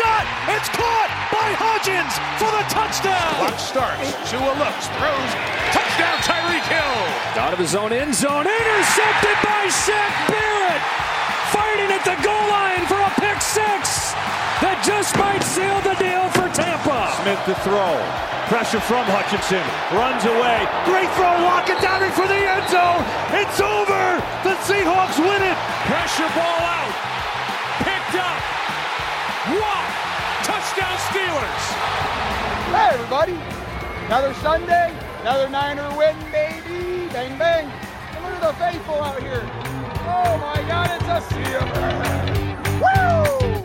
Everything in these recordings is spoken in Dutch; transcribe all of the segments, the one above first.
shot. It's caught by Hodgins for the touchdown. Clock starts. Tua looks, throws. Touchdown, Tyreek Hill. Out of his own end zone, intercepted by Shaq Barrett. Fighting at the goal line for a pick six that just might seal the deal for Tampa. Smith to throw. Pressure from Hutchinson. Runs away. Great throw. Lock it down in for the end zone. It's over. The Seahawks win it. Pressure ball out. Picked up. Wow. Touchdown Steelers. Hey, everybody. Another Sunday, another Niner win, baby. Bang, bang. And look at the faithful out here. Oh, my God, it's a sea of red. Woo!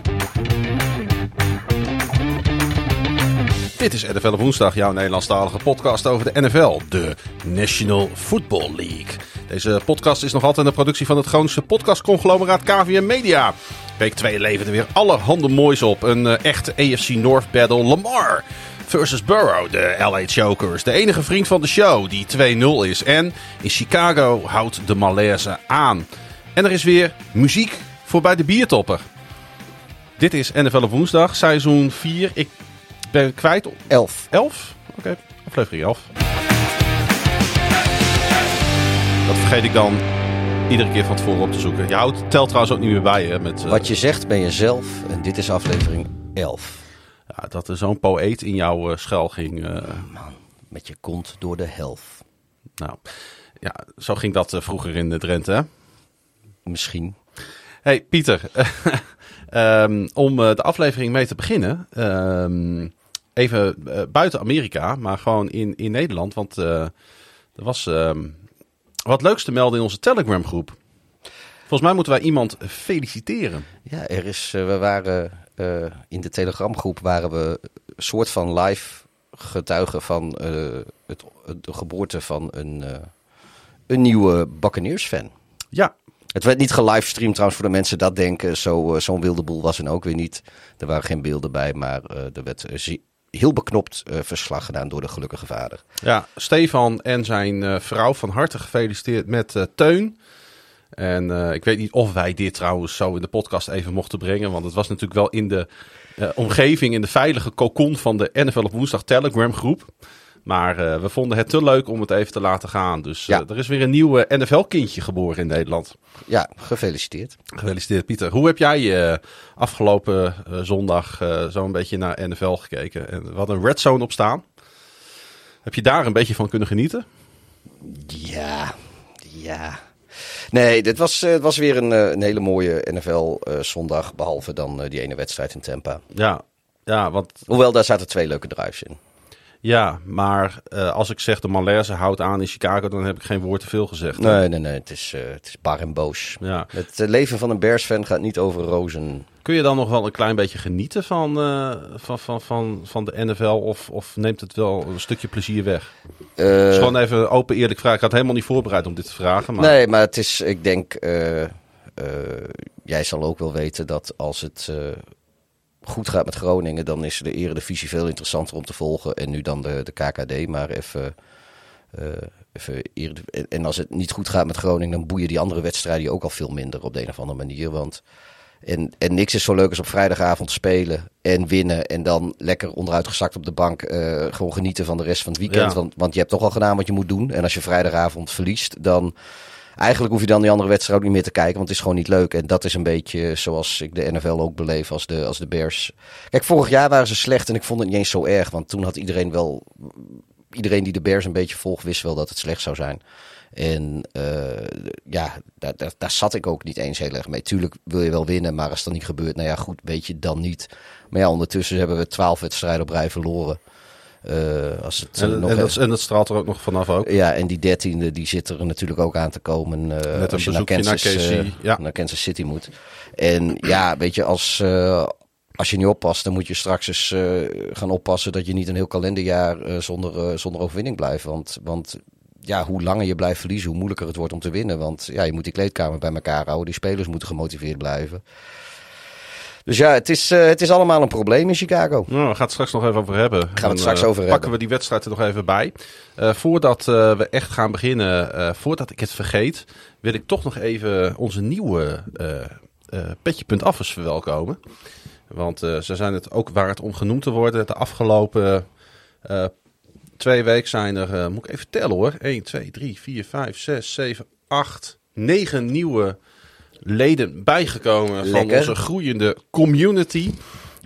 Dit is NFL op woensdag, jouw Nederlandstalige podcast over de NFL, de National Football League. Deze podcast is nog altijd een productie van het Groningse podcastconglomeraat KVM Media. Week 2 leverde weer alle handen moois op. Een eh, echte AFC North battle. Lamar versus Burrow, de LA Chokers. De enige vriend van de show die 2-0 is. En in Chicago houdt de malaise aan. En er is weer muziek voor bij de biertopper. Dit is NFL op woensdag, seizoen 4. Ik ben kwijt. 11. 11? Oké, aflevering 11. Dat vergeet ik dan iedere keer van tevoren op te zoeken. Je houdt, telt trouwens ook niet meer bij. Hè, met, eh, Wat je zegt ben je zelf en dit is aflevering 11. ja, dat er zo'n poëet in jouw eh, schuil ging. eh, Man, met je kont door de helft. nou, ja, zo ging dat vroeger in de Drenthe. Hè? Misschien. Hey Pieter, Ehm, om de aflevering mee te beginnen. ehm, even eh, buiten Amerika, maar gewoon in, in Nederland. Want eh, er was ehm, wat leuks te melden in onze Telegram groep. Volgens mij moeten wij iemand feliciteren. Ja, er is, eh, we waren in de telegramgroep waren we een soort van live getuigen van het, de geboorte van een, een nieuwe Buccaneers fan. Ja, Het werd niet gelivestreamd trouwens voor de mensen dat denken. Zo, Zo'n wilde boel was er ook weer niet. Er waren geen beelden bij, maar er werd heel beknopt eh, verslag gedaan door de gelukkige vader. Ja, Stefan en zijn eh, vrouw van harte gefeliciteerd met eh, Teun. En ik weet niet of wij dit trouwens zo in de podcast even mochten brengen. Want het was natuurlijk wel in de omgeving, in de veilige cocon van de NFL op woensdag Telegram groep. Maar eh, we vonden het te leuk om het even te laten gaan. Dus eh, er is weer een nieuw NFL-kindje geboren in Nederland. Ja, gefeliciteerd. Gefeliciteerd Pieter. Hoe heb jij eh, afgelopen eh, zondag eh, zo een beetje naar NFL gekeken? En hadden een red zone op staan. Heb je daar een beetje van kunnen genieten? Ja, ja. Nee, dit was, eh, het was weer een, eh, een hele mooie NFL-zondag. behalve dan eh, die ene wedstrijd in Tampa. Ja, ja, want, Hoewel, daar zaten twee leuke drives in. Ja maar eh, als ik zeg de malaise houdt aan in Chicago, dan heb ik geen woord te veel gezegd. Nee, nee, nee. Het is, eh, het is bar en boos. Ja. Het eh, leven van een Bears-fan gaat niet over rozen. Kun je dan nog wel een klein beetje genieten van, van, van, van, van de NFL of, of neemt het wel een stukje plezier weg? Het is gewoon even een open eerlijk vraag. Ik had helemaal niet voorbereid om dit te vragen. Maar... Nee, maar het is, ik denk, jij zal ook wel weten dat als het goed gaat met Groningen, dan is de Eredivisie veel interessanter om te volgen. En nu dan de, de KKD, maar even... even Erediv- en- als het niet goed gaat met Groningen, dan boeien die andere wedstrijden ook al veel minder op de een of andere manier. Want en, en niks is zo leuk als op vrijdagavond spelen en winnen. En dan lekker onderuitgezakt op de bank eh, gewoon genieten van de rest van het weekend. Ja. Want, want je hebt toch al gedaan wat je moet doen. En als je vrijdagavond verliest, dan eigenlijk hoef je dan die andere wedstrijd ook niet meer te kijken. Want het is gewoon niet leuk. En dat is een beetje zoals ik de NFL ook beleef als de, als de Bears. Kijk, vorig jaar waren ze slecht en ik vond het niet eens zo erg. Want toen had iedereen wel... Iedereen die de Bears een beetje volgt, wist wel dat het slecht zou zijn. En eh, ja, daar, daar, daar zat ik ook niet eens heel erg mee. Tuurlijk wil je wel winnen, maar als dat niet gebeurt, nou ja, goed, weet je dan niet. Maar ja, ondertussen hebben we twaalf wedstrijden op rij verloren. Eh, als het, En, eh, nog en, dat, en dat straalt er ook nog vanaf ook. ja, en die dertiende die zit er natuurlijk ook aan te komen. Met een als je naar Kansas, ja. naar Kansas City moet. En ja, weet je, als, als je niet oppast, dan moet je straks eens gaan oppassen dat je niet een heel kalenderjaar zonder, zonder overwinning blijft. Want, want ja, hoe langer je blijft verliezen, hoe moeilijker het wordt om te winnen. Want ja, je moet die kleedkamer bij elkaar houden. Die spelers moeten gemotiveerd blijven. Dus ja, het is, uh, het is allemaal een probleem in Chicago. Nou, we gaan het straks nog even over hebben. Gaan we het straks over pakken hebben. we die wedstrijd er nog even bij. Uh, voordat uh, we echt gaan beginnen, voordat ik het vergeet, wil ik toch nog even onze nieuwe Petje.affers verwelkomen. Want ze zijn het ook waard om genoemd te worden. De afgelopen twee weken zijn er, moet ik even tellen hoor, 1, 2, 3, 4, 5, 6, 7, 8, 9 nieuwe leden bijgekomen Lekker. van onze groeiende community.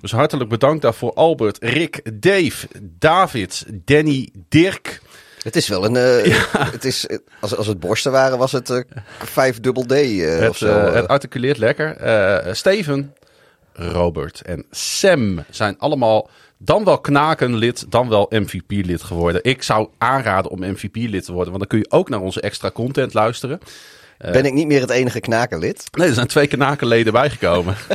Dus hartelijk bedankt daarvoor Albert, Rick, Dave, David, Danny, Dirk. Het is wel een. Uh, het is, als, als het borsten waren, was het uh, vijf dubbel D. Uh, het, of zo. het articuleert lekker. Steven, Robert en Sam zijn allemaal dan wel knakenlid, dan wel MVP-lid geworden. Ik zou aanraden om MVP-lid te worden, want dan kun je ook naar onze extra content luisteren. Ben ik niet meer het enige knakenlid? Nee, er zijn twee knakenleden bijgekomen.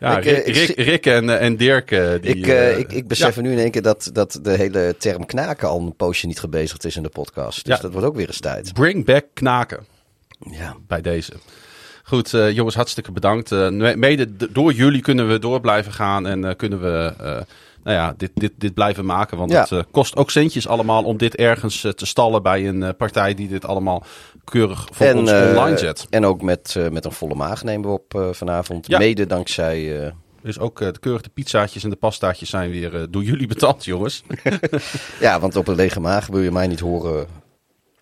Ja, Ik, Rick, eh, Rick, en, eh, en Dirk. eh, die, ik, eh, eh, ik, ik besef ja, nu in één keer dat, dat de hele term knaken al een poosje niet gebezigd is in de podcast. Dus Ja. dat wordt ook weer eens tijd. Bring back knaken Ja. bij deze. Goed, eh, jongens, hartstikke bedankt. Eh, me- mede door jullie kunnen we door blijven gaan en eh, kunnen we eh, nou ja, dit, dit, dit blijven maken. Want Ja. het eh, kost ook centjes allemaal om dit ergens eh, te stallen bij een eh, partij die dit allemaal keurig voor ons eh, online zet. en ook met, eh, met een volle maag nemen we op eh, vanavond. Ja. Mede dankzij. Dus ook de keurige pizzaatjes en de pastaatjes zijn weer door jullie betaald, jongens. ja, want op een lege maag wil je mij niet horen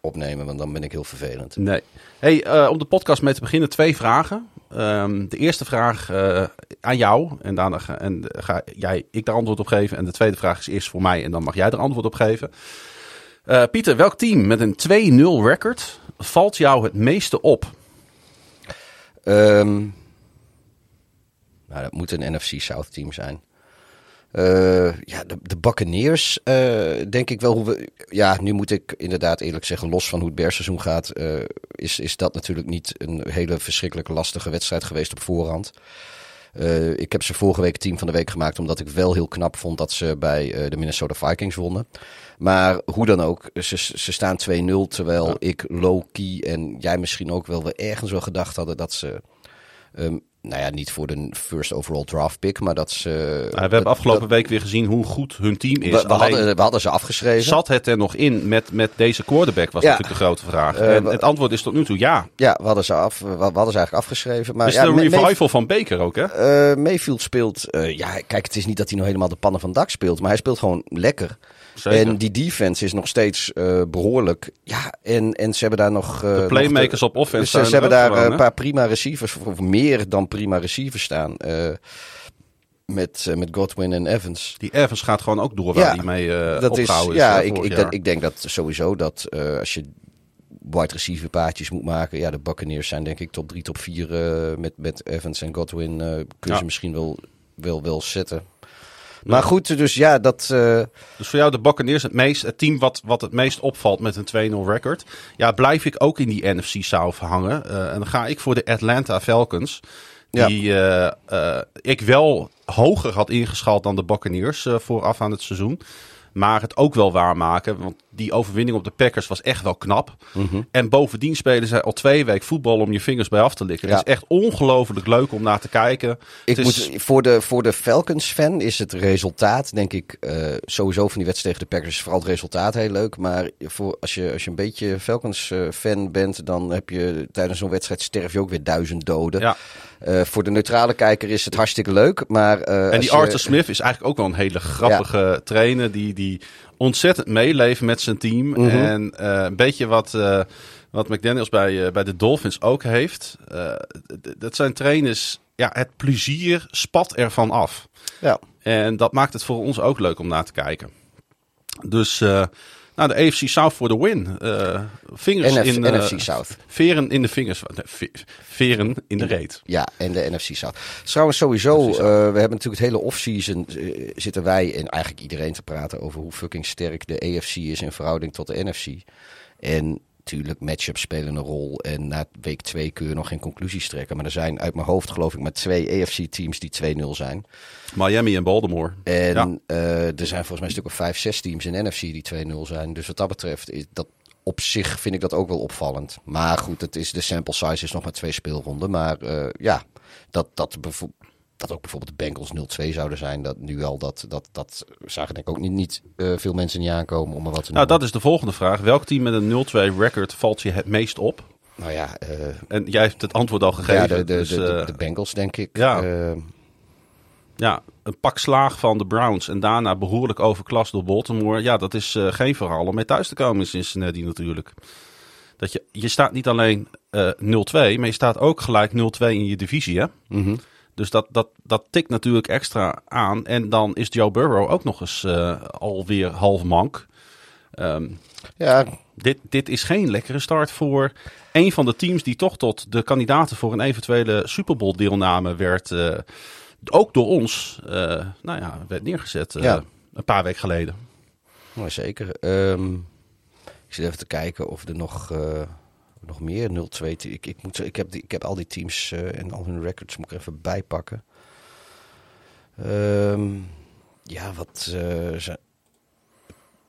opnemen, want dan ben ik heel vervelend. Nee. Hey, om de podcast mee te beginnen, twee vragen. Ehm, de eerste vraag aan jou. En daarna ga, en ga jij ik daar antwoord op geven. En de tweede vraag is eerst voor mij. En dan mag jij er antwoord op geven. Pieter, welk team met een 2-0 record valt jou het meeste op? Ehm, nou, dat moet een NFC South team zijn. Eh, ja, de, de Buccaneers, eh, denk ik wel. Hoe we, ja, nu moet ik inderdaad eerlijk zeggen, los van hoe het berseizoen gaat, eh, is, is dat natuurlijk niet een hele verschrikkelijk lastige wedstrijd geweest op voorhand. Eh, ik heb ze vorige week team van de week gemaakt, omdat ik wel heel knap vond dat ze bij eh, de Minnesota Vikings wonnen. Maar hoe dan ook, ze, ze staan 2-0, terwijl ik low-key en jij misschien ook wel, we ergens wel gedacht hadden dat ze... ehm, nou ja, niet voor de first overall draft pick, maar dat ze... Nou, we hebben afgelopen week weer gezien hoe goed hun team is. we, hadden, we hadden ze afgeschreven. zat het er nog in met, met deze quarterback, was Ja. natuurlijk de grote vraag. Eh, en het antwoord is tot nu toe ja. Ja, we hadden ze, af, we, hadden ze eigenlijk afgeschreven. Maar is ja, de revival van Baker ook, hè? eh, Mayfield speelt... eh, ja, kijk, het is niet dat hij nog helemaal de pannen van dak speelt, maar hij speelt gewoon lekker. Zeker. En die defense is nog steeds eh, behoorlijk. Ja, en, en ze hebben daar nog... eh, de nog playmakers op offense ze, ze hebben daar eh, gewoon, een hè? paar prima receivers, of meer dan prima receivers staan. eh, met, eh, met Godwin en Evans. Die Evans gaat gewoon ook door waar Ja, hij mee eh dat is, ja, eh, ik, ik, denk, ik denk dat sowieso dat eh, als je wide receiver paadjes moet maken. Ja, de Buccaneers zijn denk ik top 3, top 4 met, met Evans en Godwin. eh kun je Ja. ze misschien wel, wel, wel zetten. Maar goed, dus ja, dat... eh, Dus voor jou de Buccaneers het, meest, het team wat, wat het meest opvalt met een 2-0 record. Ja, blijf ik ook in die NFC South hangen. Eh, en dan ga ik voor de Atlanta Falcons. Ja. Die eh, ik wel hoger had ingeschat dan de Buccaneers vooraf aan het seizoen. Maar het ook wel waarmaken. Want die overwinning op de Packers was echt wel knap. Mhm. En bovendien spelen zij al twee weken voetbal om je vingers bij af te likken. Ja. Het is echt ongelooflijk leuk om naar te kijken. Ik is- moet, voor, de, voor de Falcons-fan is het resultaat, denk ik, eh, sowieso van die wedstrijd tegen de Packers, vooral het resultaat heel leuk. Maar voor, als, je, als je een beetje Falcons-fan bent, dan heb je tijdens zo'n wedstrijd sterf je ook weer duizend doden. Ja. Eh, voor de neutrale kijker is het hartstikke leuk, maar... eh, En die je- Arthur Smith is eigenlijk ook wel een hele grappige trainer. Die, die ontzettend meeleeft met zijn team. Mhm. En eh, een beetje wat, wat McDaniels bij, bij de Dolphins ook heeft. Dat zijn trainers. Ja, het plezier spat ervan af. Ja. En dat maakt het voor ons ook leuk om naar te kijken. Dus nou, de AFC South voor de win. Eh, vingers NF in eh, NFC South. Veren in de vingers. Nee, veren in de reet. Ja, en de NFC South. Trouwens, sowieso, eh, we hebben natuurlijk het hele offseason eh, zitten wij en eigenlijk iedereen te praten over hoe fucking sterk de AFC is in verhouding tot de NFC. En natuurlijk, matchups spelen een rol. En na week twee kun je nog geen conclusies trekken. Maar er zijn uit mijn hoofd geloof ik maar twee AFC-teams die 2-0 zijn. Miami en Baltimore. En Ja. eh, er zijn volgens mij een stuk of vijf, zes teams in NFC die 2-0 zijn. Dus wat dat betreft, is dat op zich vind ik dat ook wel opvallend. Maar goed, het is, de sample size is nog maar twee speelronden. Maar eh, ja, dat, dat dat ook bijvoorbeeld de Bengals 0-2 zouden zijn. Dat nu al, dat, dat, dat zagen denk ik ook niet, niet uh, veel mensen niet aankomen om er wat te Nou, dat is de volgende vraag. Welk team met een 0-2 record valt je het meest op? Nou ja... Uh, en jij hebt het antwoord al gegeven. Ja, de, de, dus, de, de, de Bengals denk ik. Ja. Ja, een pak slaag van de Browns en daarna behoorlijk overklast door Baltimore. Ja, dat is geen verhaal om mee thuis te komen in Cincinnati natuurlijk. Dat je, je staat niet alleen uh, 0-2, maar je staat ook gelijk 0-2 in je divisie. Hè? Mm -hmm. Dus dat, dat, dat tikt natuurlijk extra aan. En dan is Joe Burrow ook nog eens uh, alweer half mank. Um, ja. dit, dit is geen lekkere start voor een van de teams die toch tot de kandidaten voor een eventuele Super Bowl deelname werd. Uh, ook door ons, uh, nou ja, werd neergezet ja. een paar weken geleden. Nou, zeker. Um, ik zit even te kijken of er nog nog meer 0-2. Ik, ik, moet, ik, heb die, ik heb al die teams uh, en al hun records moet ik even bijpakken. Um, ja, wat uh, zijn,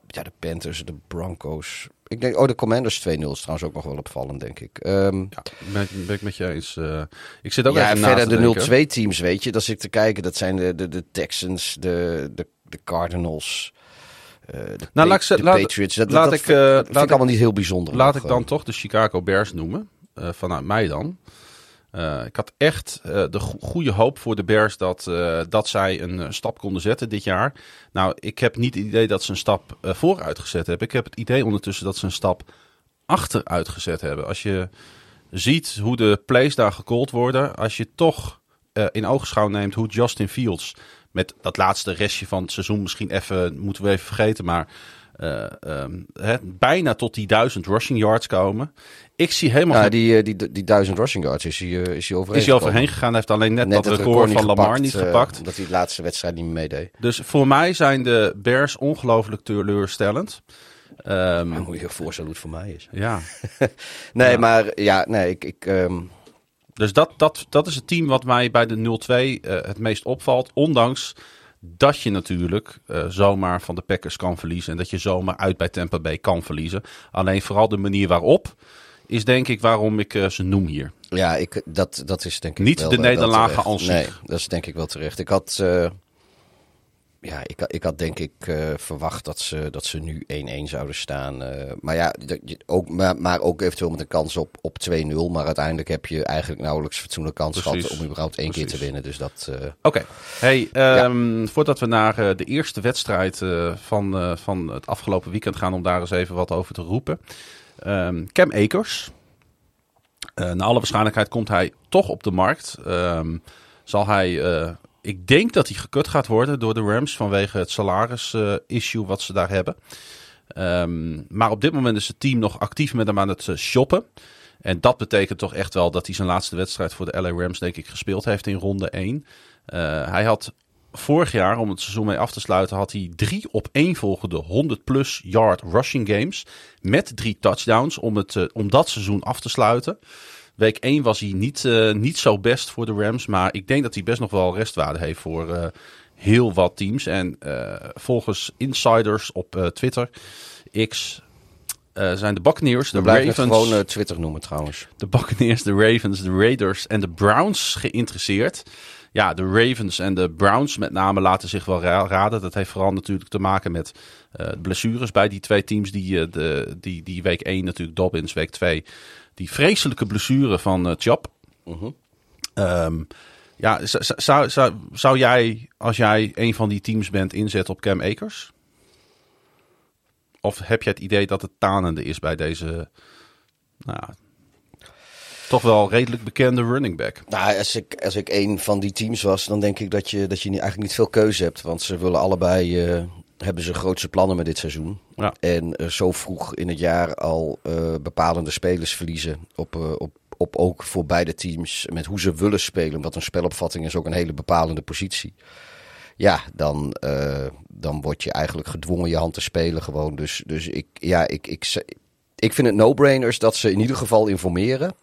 ja, de Panthers, de Broncos. Ik denk, oh, de Commanders 2-0 is trouwens ook nog wel opvallend, denk ik. Um, ja, ben, ben ik met je eens. Uh, ik zit ook ja, even verder de 0-2 teams, weet je. Dat zit te kijken. Dat zijn de, de, de Texans, de, de, de Cardinals. De, nou, laat, de laat, Patriots. Dat, laat dat, ik, vind laat ik allemaal niet heel bijzonder. Laat nog, ik dan toch de Chicago Bears noemen. Uh, vanuit mij dan. Uh, ik had echt uh, de go goede hoop voor de Bears dat, uh, dat zij een stap konden zetten dit jaar. Nou, ik heb niet het idee dat ze een stap vooruit gezet hebben. Ik heb het idee ondertussen dat ze een stap achteruit gezet hebben. Als je ziet hoe de plays daar gecallt worden. Als je toch in oogschouw neemt hoe Justin Fields... met dat laatste restje van het seizoen misschien even... moeten we even vergeten, maar... Uh, um, he, bijna tot die duizend rushing yards komen. Ik zie helemaal. Ja, die, die, die duizend rushing yards is hij, uh, is hij overheen. Is hij overheen gegaan? Hij heeft alleen net, net dat record, record van Lamar niet gepakt. Uh, dat hij de laatste wedstrijd niet meer meedeed. Dus voor mij zijn de Bears ongelooflijk teleurstellend. Um, maar moet je voorstellen hoe het voor mij is. Ja. nee, ja. maar ja, nee, ik. ik um... Dus dat, dat, dat is het team wat mij bij de 0-2 het meest opvalt. Ondanks dat je natuurlijk uh, zomaar van de Packers kan verliezen. En dat je zomaar uit bij Tampa Bay kan verliezen. Alleen vooral de manier waarop is denk ik waarom ik uh, ze noem hier. Ja, ik, dat, dat is denk ik Niet wel, de nederlagen als. Nee, dat is denk ik wel terecht. Ik had, ja, ik, ik had denk ik uh, verwacht dat ze, dat ze nu 1-1 zouden staan. maar ja, ook, maar, maar ook eventueel met een kans op, op 2-0. Maar uiteindelijk heb je eigenlijk nauwelijks fatsoenlijke kans Precies. gehad om überhaupt één Precies. keer te winnen. Dus dat... Oké, okay. hey, um, ja. voordat we naar uh, de eerste wedstrijd uh, van, uh, van het afgelopen weekend gaan om daar eens even wat over te roepen. Um, Cam Akers. Uh, naar alle waarschijnlijkheid komt hij toch op de markt. Um, zal hij, uh, ik denk dat hij gekut gaat worden door de Rams vanwege het salaris-issue wat ze daar hebben. Um, maar op dit moment is het team nog actief met hem aan het uh, shoppen. En dat betekent toch echt wel dat hij zijn laatste wedstrijd voor de LA Rams, denk ik, gespeeld heeft in ronde 1. hij had vorig jaar, om het seizoen mee af te sluiten, had hij drie op één volgende 100 plus yard rushing games. Met drie touchdowns om, het, om dat seizoen af te sluiten. Week 1 was hij niet, uh, niet zo best voor de Rams. Maar ik denk dat hij best nog wel restwaarde heeft voor uh, heel wat teams. En volgens insiders op Twitter, X, zijn de Buccaneers, de Ravens... gewoon Twitter noemen trouwens. De Buccaneers, de Ravens, de Raiders en de Browns geïnteresseerd ja, de Ravens en de Browns met name laten zich wel raden. Dat heeft vooral natuurlijk te maken met uh, blessures bij die twee teams. Die, de, die, die week 1 natuurlijk Dobbins, week 2 die vreselijke blessure van uh, Chap. Uh -huh. um, ja, zou, zou, zou jij, als jij een van die teams bent, inzetten op Cam Akers? Of heb je het idee dat het tanende is bij deze... Nou, toch wel redelijk bekende running back. Nou, als ik, als ik een van die teams was, dan denk ik dat je, dat je eigenlijk niet veel keuze hebt. Want ze willen allebei, uh, hebben ze grootste plannen met dit seizoen. Ja. En uh, zo vroeg in het jaar al uh, bepalende spelers verliezen. Op, op, op ook voor beide teams met hoe ze willen spelen. Want een spelopvatting is ook een hele bepalende positie. Ja, dan, dan word je eigenlijk gedwongen je hand te spelen gewoon. Dus, dus ik, ja, ik, ik, ik vind het no-brainers dat ze in ieder geval informeren.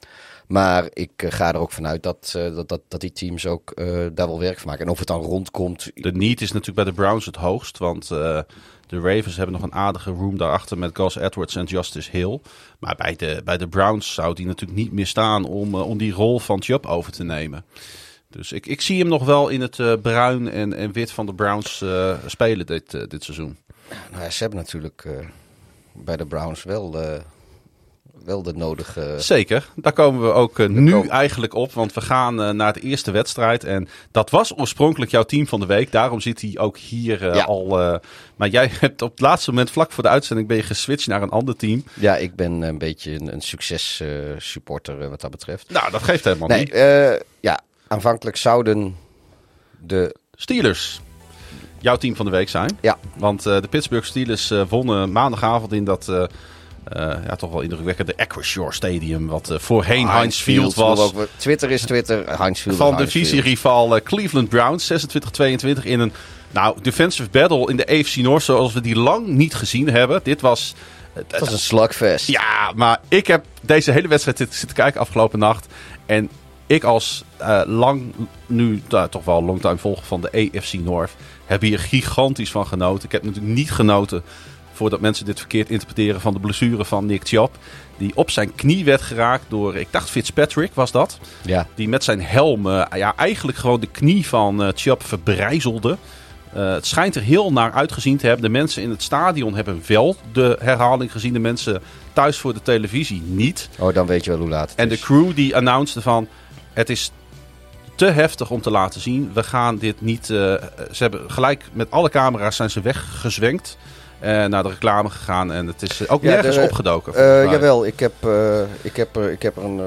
Maar ik uh, ga er ook vanuit dat, uh, dat, dat, dat die teams ook uh, daar wel werk van maken. En of het dan rondkomt. De need is natuurlijk bij de Browns het hoogst. Want de Ravens hebben nog een aardige room daarachter met Gus Edwards en Justice Hill. Maar bij de, bij de Browns zou die natuurlijk niet meer staan om, om die rol van Chubb over te nemen. Dus ik, ik zie hem nog wel in het eh, bruin en, en wit van de Browns eh, spelen dit, eh, dit seizoen. Nou, ja, ze hebben natuurlijk eh, bij de Browns wel, eh, wel de nodige... Zeker, daar komen we ook eh, nu komen- eigenlijk op. Want we gaan eh, naar de eerste wedstrijd. En dat was oorspronkelijk jouw team van de week. Daarom zit hij ook hier eh, Ja. al. maar jij hebt op het laatste moment, vlak voor de uitzending, ben je geswitcht naar een ander team. Ja, ik ben een beetje een, een succes supporter wat dat betreft. Nou, dat geeft helemaal Nee, niet. ja, aanvankelijk zouden de... Steelers. Jouw team van de week zijn. Ja, Want de Pittsburgh Steelers wonnen maandagavond in dat ja, toch wel indrukwekkende Acrisure Stadium. Wat eh, voorheen Heinz Field was. Twitter is Twitter, Heinz Field van divisierival eh, Cleveland Browns. 26-22 in een nou, defensive battle in de AFC North zoals we die lang niet gezien hebben. Dit was... Het was een slugfest. Ja, maar ik heb deze hele wedstrijd zitten, kijken afgelopen nacht. En ik als eh, lang, nu nou, toch wel longtime volger van de AFC North, heb hier gigantisch van genoten. Ik heb natuurlijk niet genoten, voordat mensen dit verkeerd interpreteren, van de blessure van Nick Chubb. Die op zijn knie werd geraakt door, ik dacht Fitzpatrick was dat. Ja. Die met zijn helm eh, ja, eigenlijk gewoon de knie van eh Chubb verbrijzelde. Eh, het schijnt er heel naar uitgezien te hebben. De mensen in het stadion hebben wel de herhaling gezien. De mensen thuis voor de televisie niet. Oh, dan weet je wel hoe laat het En de is. crew die announcede van... Het is te heftig om te laten zien. We gaan dit niet... ze hebben gelijk met alle camera's zijn ze weggezwenkt. Eh naar de reclame gegaan. En het is eh, ook Ja, nergens opgedoken. Eh, jawel, ik heb, ik heb, er- ik heb er een...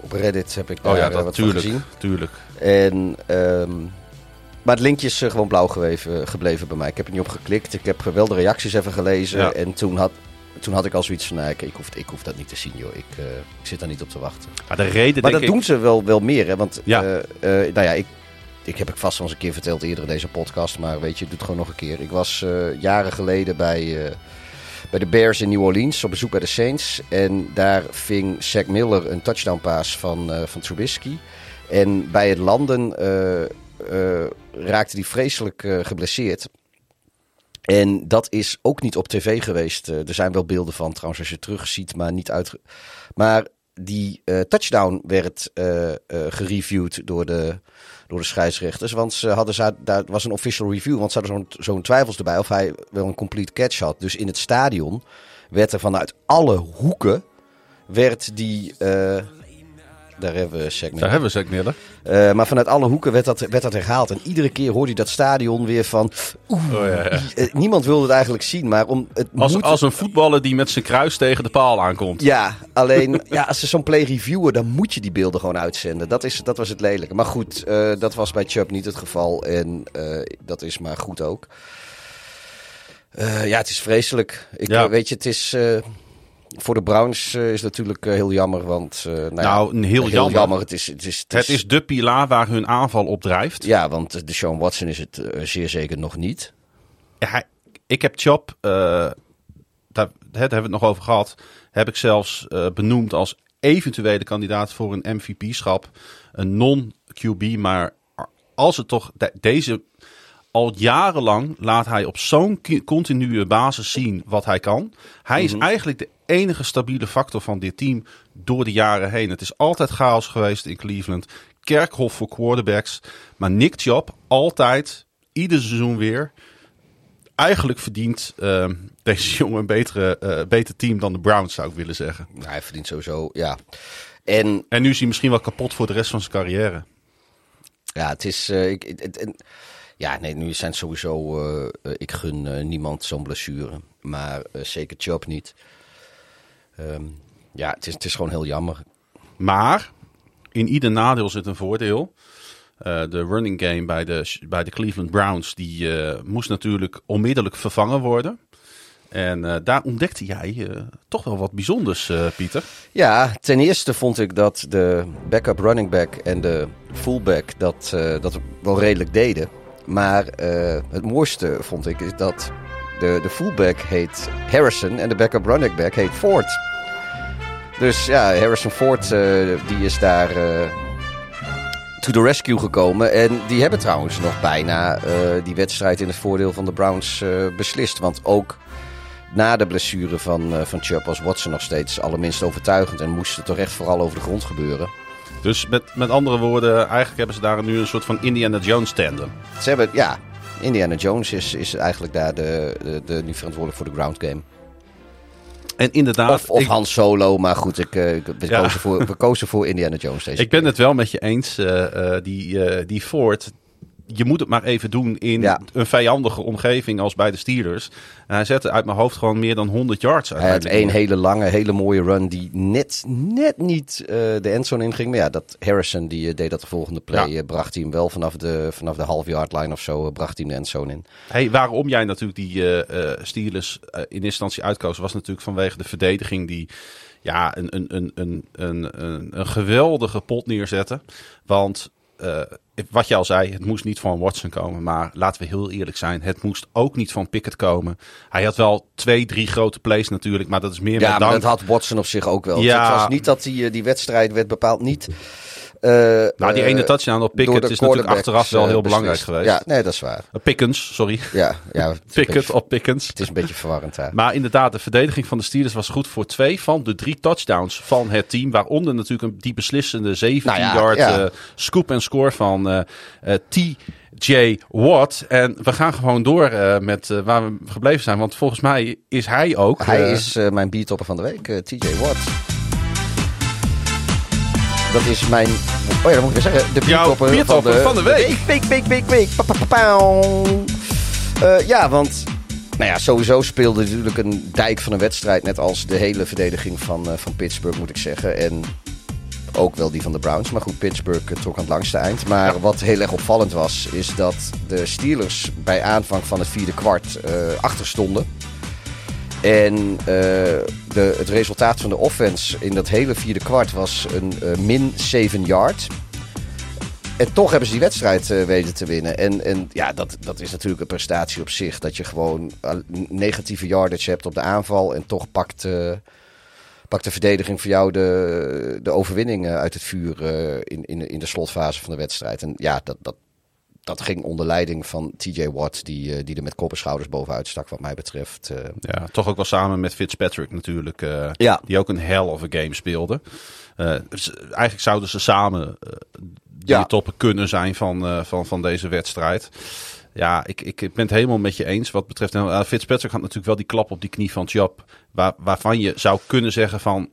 op Reddit heb ik daar Oh ja, eh, dat, wat van tuurlijk, gezien. tuurlijk. En, ehm, maar het linkje is gewoon blauw geweven, gebleven bij mij. Ik heb er niet op geklikt. Ik heb wel de reacties even gelezen. Ja. En toen had, toen had ik al zoiets van, nou, ik, ik, hoef, ik hoef dat niet te zien, joh. Ik, ik zit daar niet op te wachten. Maar de reden Maar dat ik... doen ze wel, wel meer, hè. Want, Ja. nou ja, ik, ik heb ik vast wel eens een keer verteld eerder in deze podcast. Maar weet je, doe het gewoon nog een keer. Ik was eh, jaren geleden bij, eh, bij de Bears in New Orleans op bezoek bij de Saints. En daar ving Zach Miller een touchdown pass van, eh, van Trubisky. En bij het landen raakte hij vreselijk geblesseerd. En dat is ook niet op tv geweest. Er zijn wel beelden van trouwens als je het terugziet, maar niet uit. Maar die touchdown werd gereviewd door de, door de scheidsrechters. Want ze hadden daar was een official review. Want ze hadden zo'n zo'n twijfels erbij of hij wel een complete catch had. Dus in het stadion werd er vanuit alle hoeken werd die. eh, daar hebben we Shaq Daar hebben we Miller. eh, maar vanuit alle hoeken werd dat, werd dat herhaald. En iedere keer hoorde je dat stadion weer van... Oeh, Oh, ja, ja. eh, niemand wilde het eigenlijk zien, maar om, het Als, moet... als een voetballer die met zijn kruis tegen de paal aankomt. Ja, alleen ja, als ze zo'n play reviewen, dan moet je die beelden gewoon uitzenden. Dat, is, dat was het lelijke. Maar goed, eh, dat was bij Chubb niet het geval. En dat is maar goed ook. Ja, het is vreselijk. Ik, Ja. weet je, het is... voor de Browns eh, is natuurlijk eh, heel jammer, want... eh, nou, Nou, een heel jammer. Het is, het, is, het, Het is de pilaar waar hun aanval op drijft. Ja, want de Sean Watson is het zeer zeker nog niet. Ik heb Chop, daar, daar hebben we het nog over gehad, heb ik zelfs benoemd als eventuele kandidaat voor een MVP-schap. Een non-QB, maar als het toch de- deze al jarenlang laat hij op zo'n continue basis zien wat hij kan. Hij is eigenlijk de enige stabiele factor van dit team door de jaren heen. Het is altijd chaos geweest in Cleveland. Kerkhof voor quarterbacks. Maar Nick Chubb altijd, ieder seizoen weer. Eigenlijk verdient eh, deze jongen een betere, eh, beter team dan de Browns, zou ik willen zeggen. Nou, hij verdient sowieso, ja. En En nu is hij misschien wel kapot voor de rest van zijn carrière. ja, het is... eh, ik, het, ja, nee, nu zijn sowieso... eh, eh, ik gun eh, niemand zo'n blessure. Maar zeker Chubb niet. Ehm, ja, het is, het is gewoon heel jammer. Maar in ieder nadeel zit een voordeel. De running game bij de, bij de Cleveland Browns die, moest natuurlijk onmiddellijk vervangen worden. En daar ontdekte jij toch wel wat bijzonders, Pieter. Ja, ten eerste vond ik dat de backup running back en de fullback dat, dat wel redelijk deden. Maar eh, het mooiste vond ik is dat de, de fullback heet Harrison en de backup running back heet Ford. Dus ja, Harrison Ford eh, die is daar eh, to the rescue gekomen. En die hebben trouwens nog bijna die wedstrijd in het voordeel van de Browns beslist. Want ook na de blessure van, eh van Chubb was Watson nog steeds allerminst overtuigend. En moest het toch echt vooral over de grond gebeuren. Dus met, met andere woorden, eigenlijk hebben ze daar nu een soort van Indiana Jones tandem. Ze hebben, ja, Indiana Jones is, is eigenlijk daar de, de, de, nu verantwoordelijk voor de ground game. En inderdaad, Of, of ik, Han Solo, maar goed, ik, eh, ik- we, Ja. kozen voor, we kozen voor Indiana Jones deze ik ben het wel met je eens. eh, eh, die, die Ford, je moet het maar even doen in Ja. een vijandige omgeving als bij de Steelers. En hij zette uit mijn hoofd gewoon meer dan 100 yards. Hij had één hele lange, hele mooie run die net, net niet eh, de endzone inging. Maar ja, dat Harrison die eh, deed dat de volgende play. Ja. eh, bracht hij hem wel vanaf de, vanaf de half yard line of zo, bracht hij hem de endzone in. Hey, waarom jij natuurlijk die Steelers in eerste instantie uitkoos, was natuurlijk vanwege de verdediging die ja, een, een, een, een, een, een, een geweldige pot neerzette. Want eh, wat je al zei, het moest niet van Watson komen. Maar laten we heel eerlijk zijn, het moest ook niet van Pickett komen. Hij had wel twee, drie grote plays natuurlijk, maar dat is meer Ja, maar dat had Watson op zich ook wel. Ja. Het was niet dat die, eh, die wedstrijd werd bepaald niet... eh, nou, die eh, ene touchdown op Pickett is natuurlijk achteraf wel eh, heel belangrijk beslist. geweest. Ja, nee, dat is waar. Eh, Pickens, sorry. Ja, ja Pickett op Pickens. het is een beetje verwarrend daar. Maar inderdaad, de verdediging van de Steelers was goed voor twee van de drie touchdowns van het team. Waaronder natuurlijk een, die beslissende 17-yard Nou ja, eh, scoop en score van eh, eh, T.J. Watt. En we gaan gewoon door eh, met eh, waar we gebleven zijn. Want volgens mij is hij ook... Hij eh, is eh, mijn beatopper van de week, eh, TJ Watt. Dat is mijn... Oh ja, dat moet ik weer zeggen. De Jouw beatopper beatopper van de week. Week, week, week, week. Pa, pa, pa, pauw. Eh, ja, want... Nou ja, sowieso speelde natuurlijk een dijk van een wedstrijd. Net als de hele verdediging van, eh, van Pittsburgh, moet ik zeggen. En ook wel die van de Browns. Maar goed, Pittsburgh eh, trok aan het langste eind. Maar wat heel erg opvallend was, is dat de Steelers bij aanvang van het vierde kwart eh achter stonden. En eh, de, het resultaat van de offense in dat hele vierde kwart was een eh, min 7 yard. En toch hebben ze die wedstrijd eh, weten te winnen. En, en ja, dat, dat is natuurlijk een prestatie op zich. Dat je gewoon negatieve yardage hebt op de aanval. En toch pakt, pakt de verdediging voor jou de, de overwinning uit het vuur in, in, in de slotfase van de wedstrijd. En ja, dat, dat, dat ging onder leiding van TJ Watt. Die, eh, die er met kop en schouders bovenuit stak wat mij betreft. eh. Ja, toch ook wel samen met Fitzpatrick natuurlijk. eh, Ja. Die ook een hell of a game speelde. Dus eigenlijk zouden ze samen de Ja. toppen kunnen zijn van, van, van deze wedstrijd. Ja, ik, ik ben het helemaal met je eens. Wat betreft uh, Fitzpatrick had natuurlijk wel die klap op die knie van Chop. Waar, waarvan je zou kunnen zeggen van...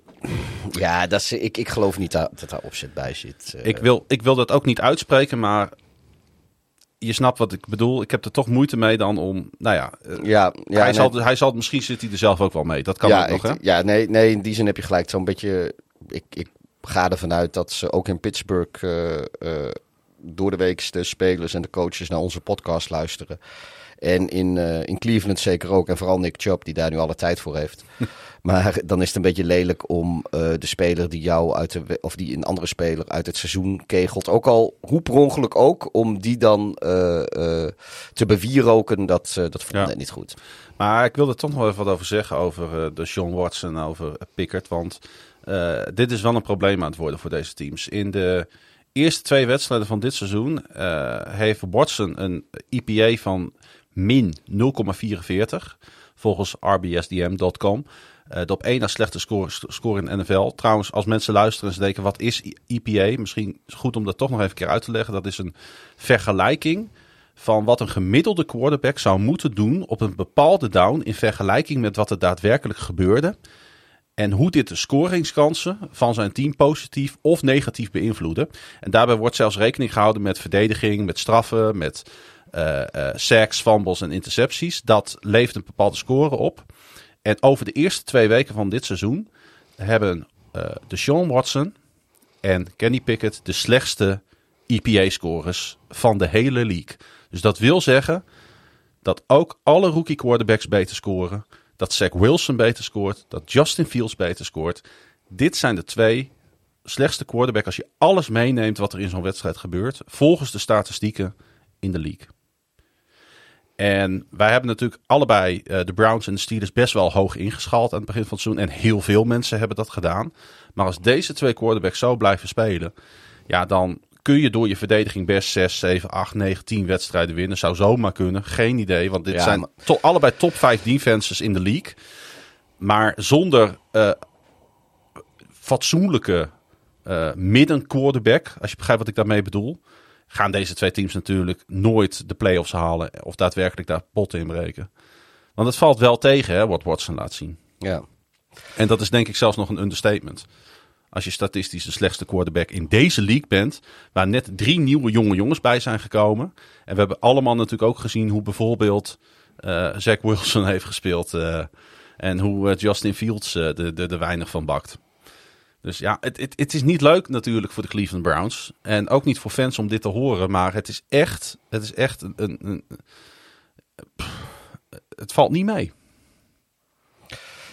Ja, dat is, ik, ik geloof niet dat, dat daar opzet bij zit. Ik wil, ik wil dat ook niet uitspreken, maar... Je snapt wat ik bedoel. Ik heb er toch moeite mee dan om... Nou ja, eh, ja, ja, hij, nee, zal, hij zal... Misschien zit hij er zelf ook wel mee. Dat kan ja, ook nog, hè? Ja, nee, nee, in die zin heb je gelijk. Zo'n beetje. Ik, ik ga ervan uit dat ze ook in Pittsburgh eh, door de week de spelers en de coaches naar onze podcast luisteren. En in, in Cleveland zeker ook. En vooral Nick Chubb, die daar nu alle tijd voor heeft. maar dan is het een beetje lelijk om eh, de speler die jou uit de. of die een andere speler uit het seizoen kegelt. Ook al hoe per ongeluk ook. Om die dan eh, eh, te bewieroken. Dat, dat voelt Ja. niet goed. Maar ik wil er toch nog even wat over zeggen over de Sean Watson, over Pickard. Want dit is wel een probleem aan het worden voor deze teams. In de eerste twee wedstrijden van dit seizoen heeft Watson een EPA van min 0,44 volgens rbsdm.com. Eh, de op één na slechte score, in de NFL. Trouwens, als mensen luisteren en ze denken, wat is EPA? Misschien is het goed om dat toch nog even keer uit te leggen. Dat is een vergelijking van wat een gemiddelde quarterback zou moeten doen op een bepaalde down in vergelijking met wat er daadwerkelijk gebeurde. En hoe dit de scoringskansen van zijn team positief of negatief beïnvloeden. En daarbij wordt zelfs rekening gehouden met verdediging, met straffen, met eh eh, sacks, fumbles en intercepties. Dat levert een bepaalde score op. En over de eerste twee weken van dit seizoen hebben eh de Sean Watson en Kenny Pickett de slechtste EPA-scores van de hele league. Dus dat wil zeggen dat ook alle rookie quarterbacks beter scoren. Dat Zach Wilson beter scoort. Dat Justin Fields beter scoort. Dit zijn de twee slechtste quarterbacks als je alles meeneemt wat er in zo'n wedstrijd gebeurt. Volgens de statistieken in de league. En wij hebben natuurlijk allebei eh, de Browns en de Steelers best wel hoog ingeschaald aan het begin van het seizoen. En heel veel mensen hebben dat gedaan. Maar als deze twee quarterbacks zo blijven spelen, ja, dan kun je door je verdediging best 6, 7, 8, 9, 10 wedstrijden winnen. Zou zomaar kunnen. Geen idee. Want dit Ja, zijn maar- to- allebei top 5 defenses in de league. Maar zonder eh, fatsoenlijke uh, midden quarterback, als je begrijpt wat ik daarmee bedoel, gaan deze twee teams natuurlijk nooit de playoffs halen of daadwerkelijk daar potten in breken. Want het valt wel tegen hè, wat Watson laat zien. Ja. En dat is denk ik zelfs nog een understatement. Als je statistisch de slechtste quarterback in deze league bent, waar net drie nieuwe jonge jongens bij zijn gekomen. En we hebben allemaal natuurlijk ook gezien hoe bijvoorbeeld uh, Zach Wilson heeft gespeeld. Uh, en hoe uh, Justin Fields de, de, de weinig van bakt. Dus ja, het, het, het is niet leuk natuurlijk voor de Cleveland Browns. En ook niet voor fans om dit te horen. Maar het is echt, het is echt een, een, het valt niet mee.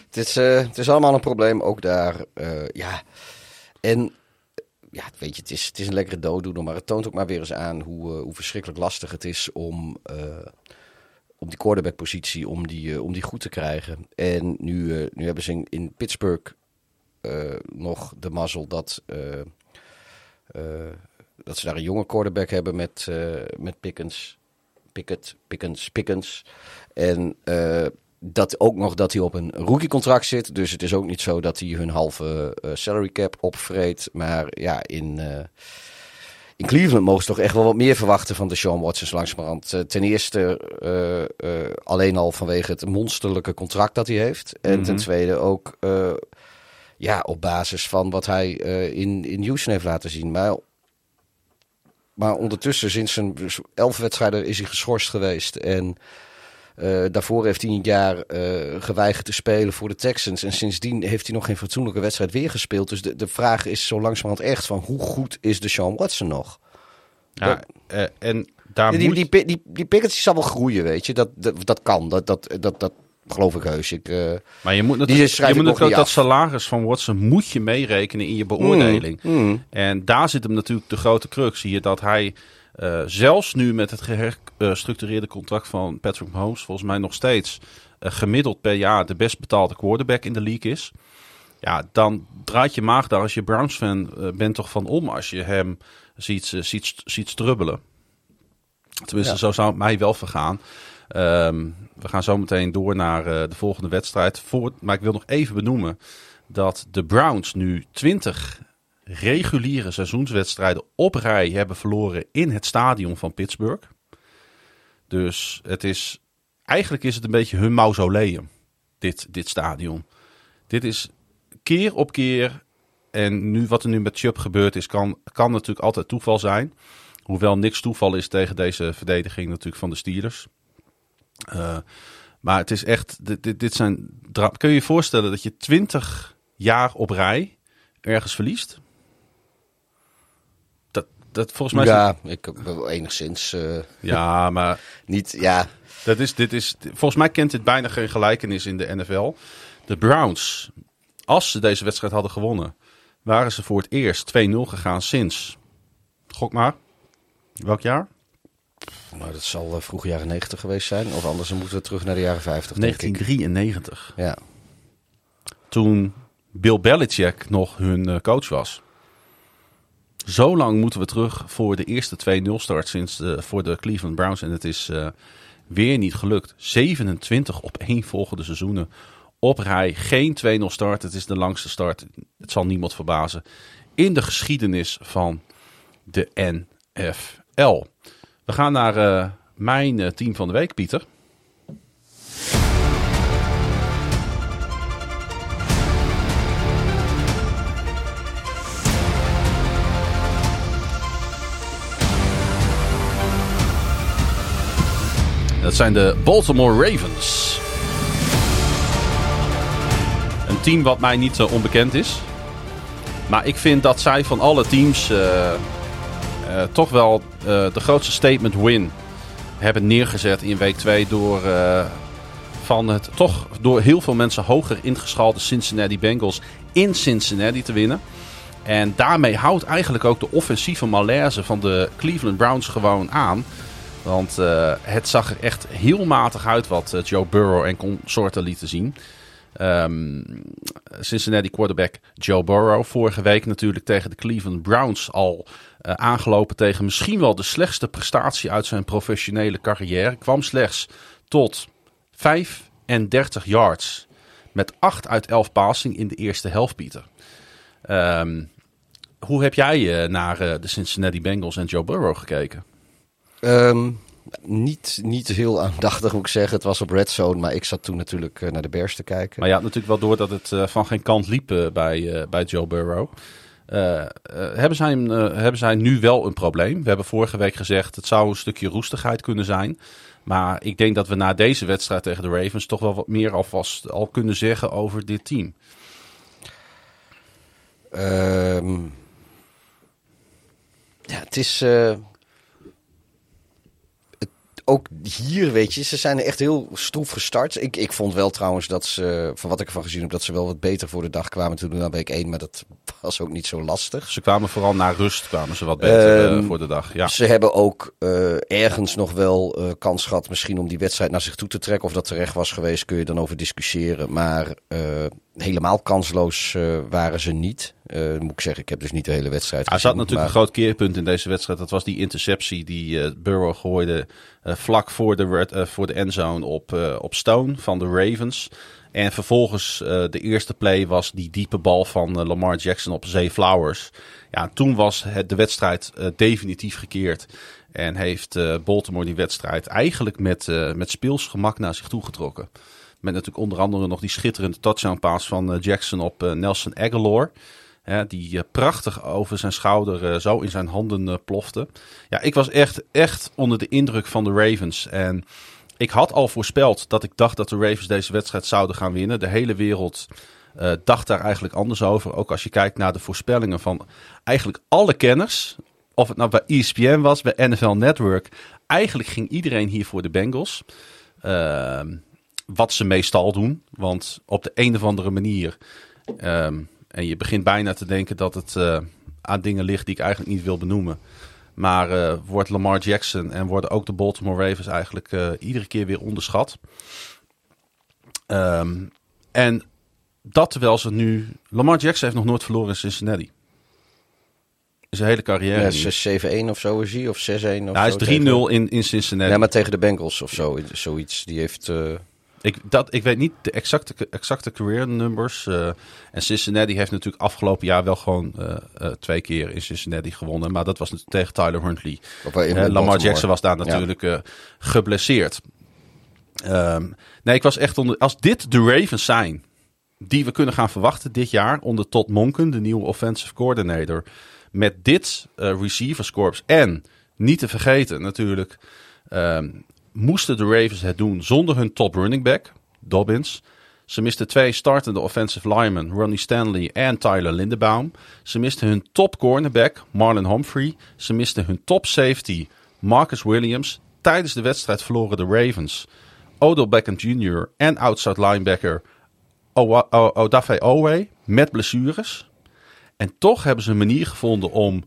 Het is, uh, het is allemaal een probleem, ook daar. Uh, ja, en ja, weet je, het is, het is een lekkere dooddoener, maar het toont ook maar weer eens aan hoe, uh, hoe verschrikkelijk lastig het is om, om die quarterback-positie om die, om die goed te krijgen. En nu, nu hebben ze in, in Pittsburgh nog de mazzel dat, dat ze daar een jonge quarterback hebben met, met Pickens. Pickett, Pickens, Pickens. En dat ook nog dat hij op een rookie-contract zit. Dus het is ook niet zo dat hij hun halve uh, salary cap opvreet. Maar ja, in, uh, in Cleveland mogen ze toch echt wel wat meer verwachten van de Sean Watson langzamerhand. ten eerste alleen al vanwege het monsterlijke contract dat hij heeft. En mm -hmm. ten tweede ook ja, op basis van wat hij in, in Houston heeft laten zien. Maar maar ondertussen, sinds zijn elf wedstrijden, is hij geschorst geweest. En uh, daarvoor heeft hij een jaar uh, geweigerd te spelen voor de Texans. En sindsdien heeft hij nog geen fatsoenlijke wedstrijd weer gespeeld. Dus de, de vraag is zo langzamerhand echt van hoe goed is de Sean Watson nog? Ja, en daar die, moet... die, die, die, die zal wel groeien, weet je. Dat, dat, dat kan, dat, dat, dat, dat geloof ik heus. Ik, uh, maar je moet natuurlijk, je moet natuurlijk dat salaris van Watson moet je meerekenen in je beoordeling. Mm, mm. En daar zit hem natuurlijk de grote crux. Zie je dat hij uh, zelfs nu met het gestructureerde contract van Patrick Mahomes volgens mij nog steeds uh, gemiddeld per jaar de best betaalde quarterback in de league is. Ja, dan draait je maag daar als je Browns fan bent toch van om als je hem ziet, ziet, ziet strubbelen. Tenminste, ja. zo zou het mij wel vergaan. Um, we gaan zo meteen door naar uh, de volgende wedstrijd. Maar ik wil nog even benoemen dat de Browns nu 20 reguliere seizoenswedstrijden op rij hebben verloren in het stadion van Pittsburgh. Dus het is, eigenlijk is het een beetje hun mausoleum, dit, dit stadion. Dit is keer op keer, en nu wat er nu met Chubb gebeurd is, kan, kan natuurlijk altijd toeval zijn. Hoewel niks toeval is tegen deze verdediging natuurlijk van de Steelers. Uh, maar het is echt, dit, dit zijn. Kun je je voorstellen dat je twintig jaar op rij ergens verliest? Dat, dat volgens mij. Ja, ik wel enigszins. Uh, ja, maar. niet, ja. Dat is, dit is, volgens mij kent dit bijna geen gelijkenis in de NFL. De Browns, als ze deze wedstrijd hadden gewonnen, waren ze voor het eerst 2-0 gegaan sinds. Gok maar. Welk jaar? Nou, dat zal uh, vroeg jaren 90 geweest zijn. Of anders moeten we terug naar de jaren 50. 1993. Ja. Toen Bill Belichick nog hun uh, coach was. Zo lang moeten we terug voor de eerste 2-0 start sinds de, voor de Cleveland Browns. En het is uh, weer niet gelukt. 27 op één volgende seizoenen op rij. Geen 2-0 start. Het is de langste start. Het zal niemand verbazen. In de geschiedenis van de NFL. We gaan naar uh, mijn uh, team van de week, Pieter. Dat zijn de Baltimore Ravens. Een team wat mij niet onbekend is. Maar ik vind dat zij van alle teams uh, toch wel de grootste statement win hebben neergezet in week 2 door van het toch door heel veel mensen hoger ingeschalte Cincinnati Bengals in Cincinnati te winnen. En daarmee houdt eigenlijk ook de offensieve malaise van de Cleveland Browns gewoon aan. Want het zag er echt heel matig uit wat Joe Burrow en consorten lieten zien. Um, Cincinnati quarterback Joe Burrow vorige week natuurlijk tegen de Cleveland Browns al uh, aangelopen tegen misschien wel de slechtste prestatie uit zijn professionele carrière. Kwam slechts tot 35 yards met 8 uit 11 passing in de eerste helft, Pieter. Um, hoe heb jij eh, naar eh, de Cincinnati Bengals en Joe Burrow gekeken? Ehm, niet, niet heel aandachtig moet ik zeggen. Het was op Red Zone, maar ik zat toen natuurlijk eh, naar de Bears te kijken. Maar je had natuurlijk wel door dat het eh, van geen kant liep eh, bij, bij Joe Burrow. Hebben, zij, hebben zij nu wel een probleem? We hebben vorige week gezegd het zou een stukje roestigheid kunnen zijn. Maar ik denk dat we na deze wedstrijd tegen de Ravens toch wel wat meer alvast al kunnen zeggen over dit team. Ehm, ja, het is. Ook hier, weet je, ze zijn echt heel stroef gestart. Ik, ik vond wel trouwens dat ze, van wat ik ervan gezien heb, dat ze wel wat beter voor de dag kwamen toen naar week 1. Maar dat was ook niet zo lastig. Ze kwamen vooral na rust, kwamen ze wat beter eh, Ehm, voor de dag. Ja. Ze hebben ook eh, ergens nog wel eh, kans gehad misschien om die wedstrijd naar zich toe te trekken. Of dat terecht was geweest, kun je dan over discussiëren. Maar helemaal kansloos eh, waren ze niet. Eh, moet ik zeggen, ik heb dus niet de hele wedstrijd Er gezien. zat natuurlijk maar- een groot keerpunt in deze wedstrijd. Dat was die interceptie die eh, Burrow gooide vlak voor de, red- voor de endzone op, op Stone van de Ravens. En vervolgens de eerste play was die diepe bal van Lamar Jackson op Zay Flowers. Ja, toen was het, de wedstrijd definitief gekeerd. En heeft Baltimore die wedstrijd eigenlijk met, met speelsgemak naar zich toe getrokken. Met natuurlijk onder andere nog die schitterende touchdown pass van eh, Jackson op eh, Nelson Aguilar. Die eh, prachtig over zijn schouder zo in zijn handen plofte. Ja, ik was echt, echt onder de indruk van de Ravens. En ik had al voorspeld dat ik dacht dat de Ravens deze wedstrijd zouden gaan winnen. De hele wereld dacht daar eigenlijk anders over. Ook als je kijkt naar de voorspellingen van eigenlijk alle kenners. Of het nou bij ESPN was, bij NFL Network. Eigenlijk ging iedereen hier voor de Bengals. Ehm, wat ze meestal doen. Want op de een of andere manier. ehm, en je begint bijna te denken dat het eh, aan dingen ligt die ik eigenlijk niet wil benoemen. Maar eh, wordt Lamar Jackson en worden ook de Baltimore Ravens eigenlijk eh, iedere keer weer onderschat. Ehm, en dat terwijl ze nu... Lamar Jackson heeft nog nooit verloren in Cincinnati. In zijn hele carrière. Ja, niet. 6-7-1 of zo is hij, of 6-1 of Nou, hij is 3-0 tegen- in, in Cincinnati. Ja, maar tegen de Bengals of zo, zoiets. Die heeft... Ik, dat, ik weet niet de exacte, exacte career numbers. eh, en Cincinnati heeft natuurlijk afgelopen jaar wel gewoon eh, eh, twee keer in Cincinnati gewonnen. Maar dat was tegen Tyler Huntley. Lamar Baltimore. Jackson was daar natuurlijk geblesseerd. Ehm, nee, ik was echt onder. Als dit de Ravens zijn die we kunnen gaan verwachten dit jaar onder Todd Monken, de nieuwe offensive coordinator, met dit eh receivers corps en niet te vergeten natuurlijk, ehm, moesten de Ravens het doen zonder hun top running back Dobbins. Ze misten twee startende offensive linemen, Ronnie Stanley en Tyler Lindebaum. Ze misten hun top cornerback, Marlon Humphrey. Ze misten hun top safety, Marcus Williams. Tijdens de wedstrijd verloren de Ravens Odell Beckham Jr. en outside linebacker Odafe Owe met blessures. En toch hebben ze een manier gevonden om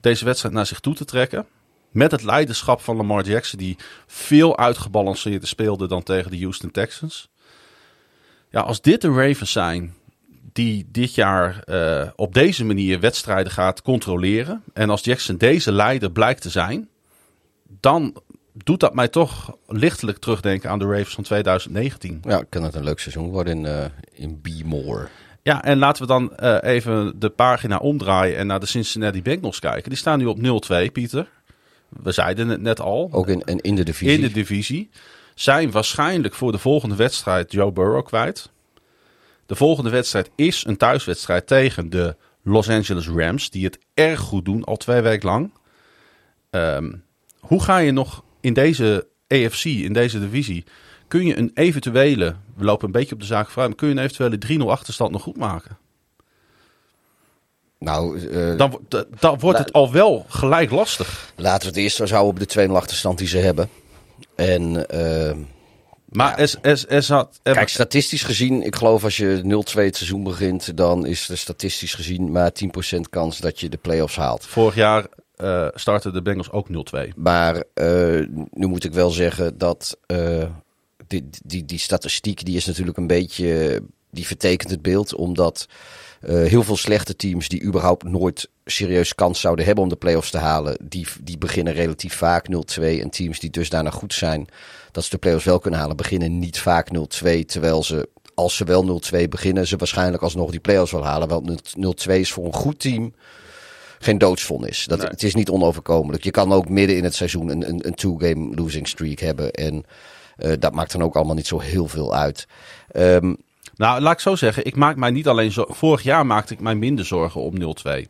deze wedstrijd naar zich toe te trekken. Met het leiderschap van Lamar Jackson, die veel uitgebalanceerder speelde dan tegen de Houston Texans. Ja, als dit de Ravens zijn die dit jaar eh, op deze manier wedstrijden gaat controleren. En als Jackson deze leider blijkt te zijn, dan doet dat mij toch lichtelijk terugdenken aan de Ravens van 2019. Ja, kan het een leuk seizoen worden in, eh in B-More. Ja, en laten we dan eh, even de pagina omdraaien en naar de Cincinnati Bengals kijken. Die staan nu op 0-2, Pieter. We zeiden het net al. Ook in, en in de divisie. in de divisie. Zijn waarschijnlijk voor de volgende wedstrijd Joe Burrow kwijt. De volgende wedstrijd is een thuiswedstrijd tegen de Los Angeles Rams. Die het erg goed doen, al twee weken lang. Ehm, hoe ga je nog in deze AFC, in deze divisie... Kun je een eventuele, we lopen een beetje op de zaak vooruit... maar kun je een eventuele 3-0 achterstand nog goed maken? Nou, eh, Dan, dan wordt het al wel gelijk lastig. laten we het eerst zo houden op de 2-0 achterstand die ze hebben. En eh, Maar zat... er- kijk, statistisch gezien, ik geloof als je 0-2 het seizoen begint, dan is er statistisch gezien maar 10% kans dat je de play-offs haalt. Vorig jaar eh startten de Bengals ook 0-2. Maar eh, nu moet ik wel zeggen dat die, die, die statistiek die is natuurlijk een beetje. Die vertekent het beeld, omdat heel veel slechte teams die überhaupt nooit serieus kans zouden hebben om de play-offs te halen, die, die beginnen relatief vaak 0-2. En teams die dusdanig goed zijn dat ze de play-offs wel kunnen halen, beginnen niet vaak 0-2. Terwijl ze, als ze wel 0-2 beginnen, ze waarschijnlijk alsnog die play-offs wel halen. Want 0-2 is voor een goed team geen doodsvonnis. Dat, Nee. Het is niet onoverkomelijk. Je kan ook midden in het seizoen een, een, een two-game losing streak hebben. En eh, dat maakt dan ook allemaal niet zo heel veel uit. Ehm, Nou, laat ik zo zeggen. Ik maak mij niet alleen zo. Vorig jaar maakte ik mij minder zorgen om 0-2.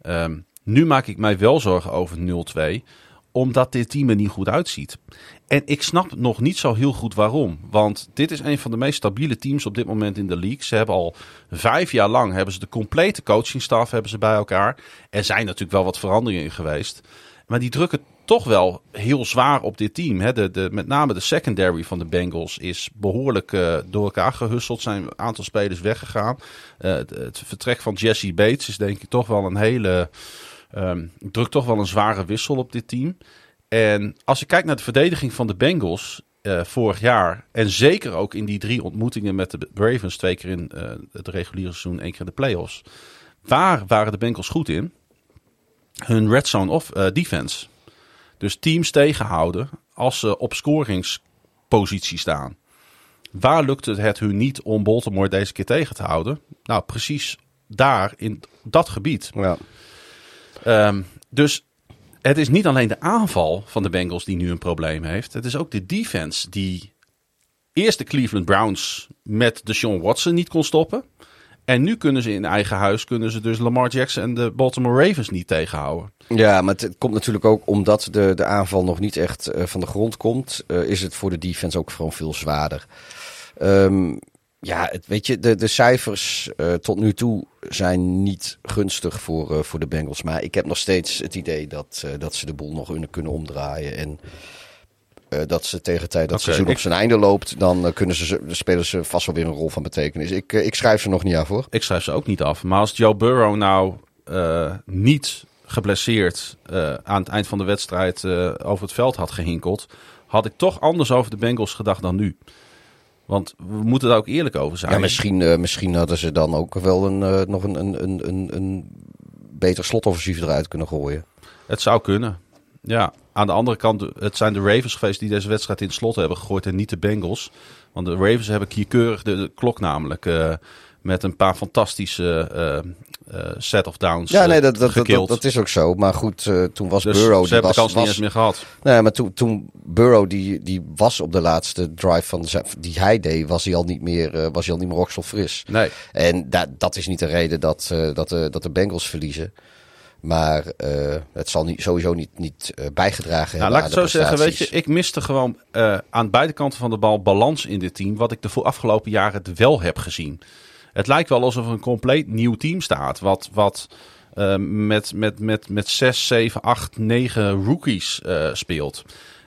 Ehm, nu maak ik mij wel zorgen over 0-2. Omdat dit team er niet goed uitziet. En ik snap nog niet zo heel goed waarom. Want dit is een van de meest stabiele teams op dit moment in de league. Ze hebben al vijf jaar lang hebben ze de complete coachingstaf hebben ze bij elkaar. Er zijn natuurlijk wel wat veranderingen in geweest. Maar die drukken toch wel heel zwaar op dit team. Hè. De, de, met name de secondary van de Bengals is behoorlijk eh, door elkaar gehusseld. Zijn een aantal spelers weggegaan. Eh, het, vertrek van Jesse Bates is denk ik toch wel een hele... ehm, drukt toch wel een zware wissel op dit team. En als je kijkt naar de verdediging van de Bengals eh, vorig jaar... en zeker ook in die drie ontmoetingen met de Ravens... twee keer in het reguliere seizoen, één keer in de playoffs... waar waren de Bengals goed in? Hun red zone of defense. Dus teams tegenhouden als ze op scoringspositie staan. Waar lukt het het hun niet om Baltimore deze keer tegen te houden? Nou, precies daar in dat gebied. ja. Ehm, dus het is niet alleen de aanval van de Bengals die nu een probleem heeft. Het is ook de defense die eerst de Cleveland Browns met Deshaun Watson niet kon stoppen. En nu kunnen ze in eigen huis kunnen ze dus Lamar Jackson en de Baltimore Ravens niet tegenhouden. Ja, maar het komt natuurlijk ook omdat de, de aanval nog niet echt eh, van de grond komt. eh, is het voor de defense ook gewoon veel zwaarder. Ehm, ja, het, weet je, de, de cijfers eh, tot nu toe zijn niet gunstig voor, voor de Bengals. Maar ik heb nog steeds het idee dat, dat ze de boel nog kunnen- omdraaien. En dat ze tegen de tijd dat het seizoen op zijn einde loopt, dan eh, kunnen ze, de spelen ze vast wel weer een rol van betekenis. Ik, eh, ik schrijf ze nog niet af hoor. Ik schrijf ze ook niet af. Maar als Joe Burrow nou eh, niet geblesseerd eh, aan het eind van de wedstrijd eh, over het veld had gehinkeld, had ik toch anders over de Bengals gedacht dan nu. Want we moeten daar ook eerlijk over zijn. Ja, misschien, eh, misschien hadden ze dan ook wel een, eh, nog een, een, een, een, een beter slotoffensief eruit kunnen gooien. Het zou kunnen. Ja, aan de andere kant, het zijn de Ravens geweest die deze wedstrijd in het slot hebben gegooid en niet de Bengals. Want de Ravens hebben kieskeurig de, de klok namelijk eh, met een paar fantastische eh, eh, set of downs Ja, nee, dat, dat, dat, is ook zo. Maar goed, toen was dus Burrow... ze Die hebben was, de kans niet was, eens meer gehad. Nee, maar toen, toen Burrow die, die was op de laatste drive van die hij deed, was hij al niet meer, was hij al niet meer. Nee. En dat, dat is niet de reden dat, dat, dat de Bengals verliezen. Maar eh, het zal niet, sowieso niet, niet eh, bijgedragen Nou, hebben laat ik het zo zeggen, weet je, ik miste gewoon eh, aan beide kanten van de bal balans in dit team, wat ik de afgelopen jaren wel heb gezien. Het lijkt wel alsof er een compleet nieuw team staat, wat, wat met, met, met, met 6, 7, 8, 9 rookies speelt.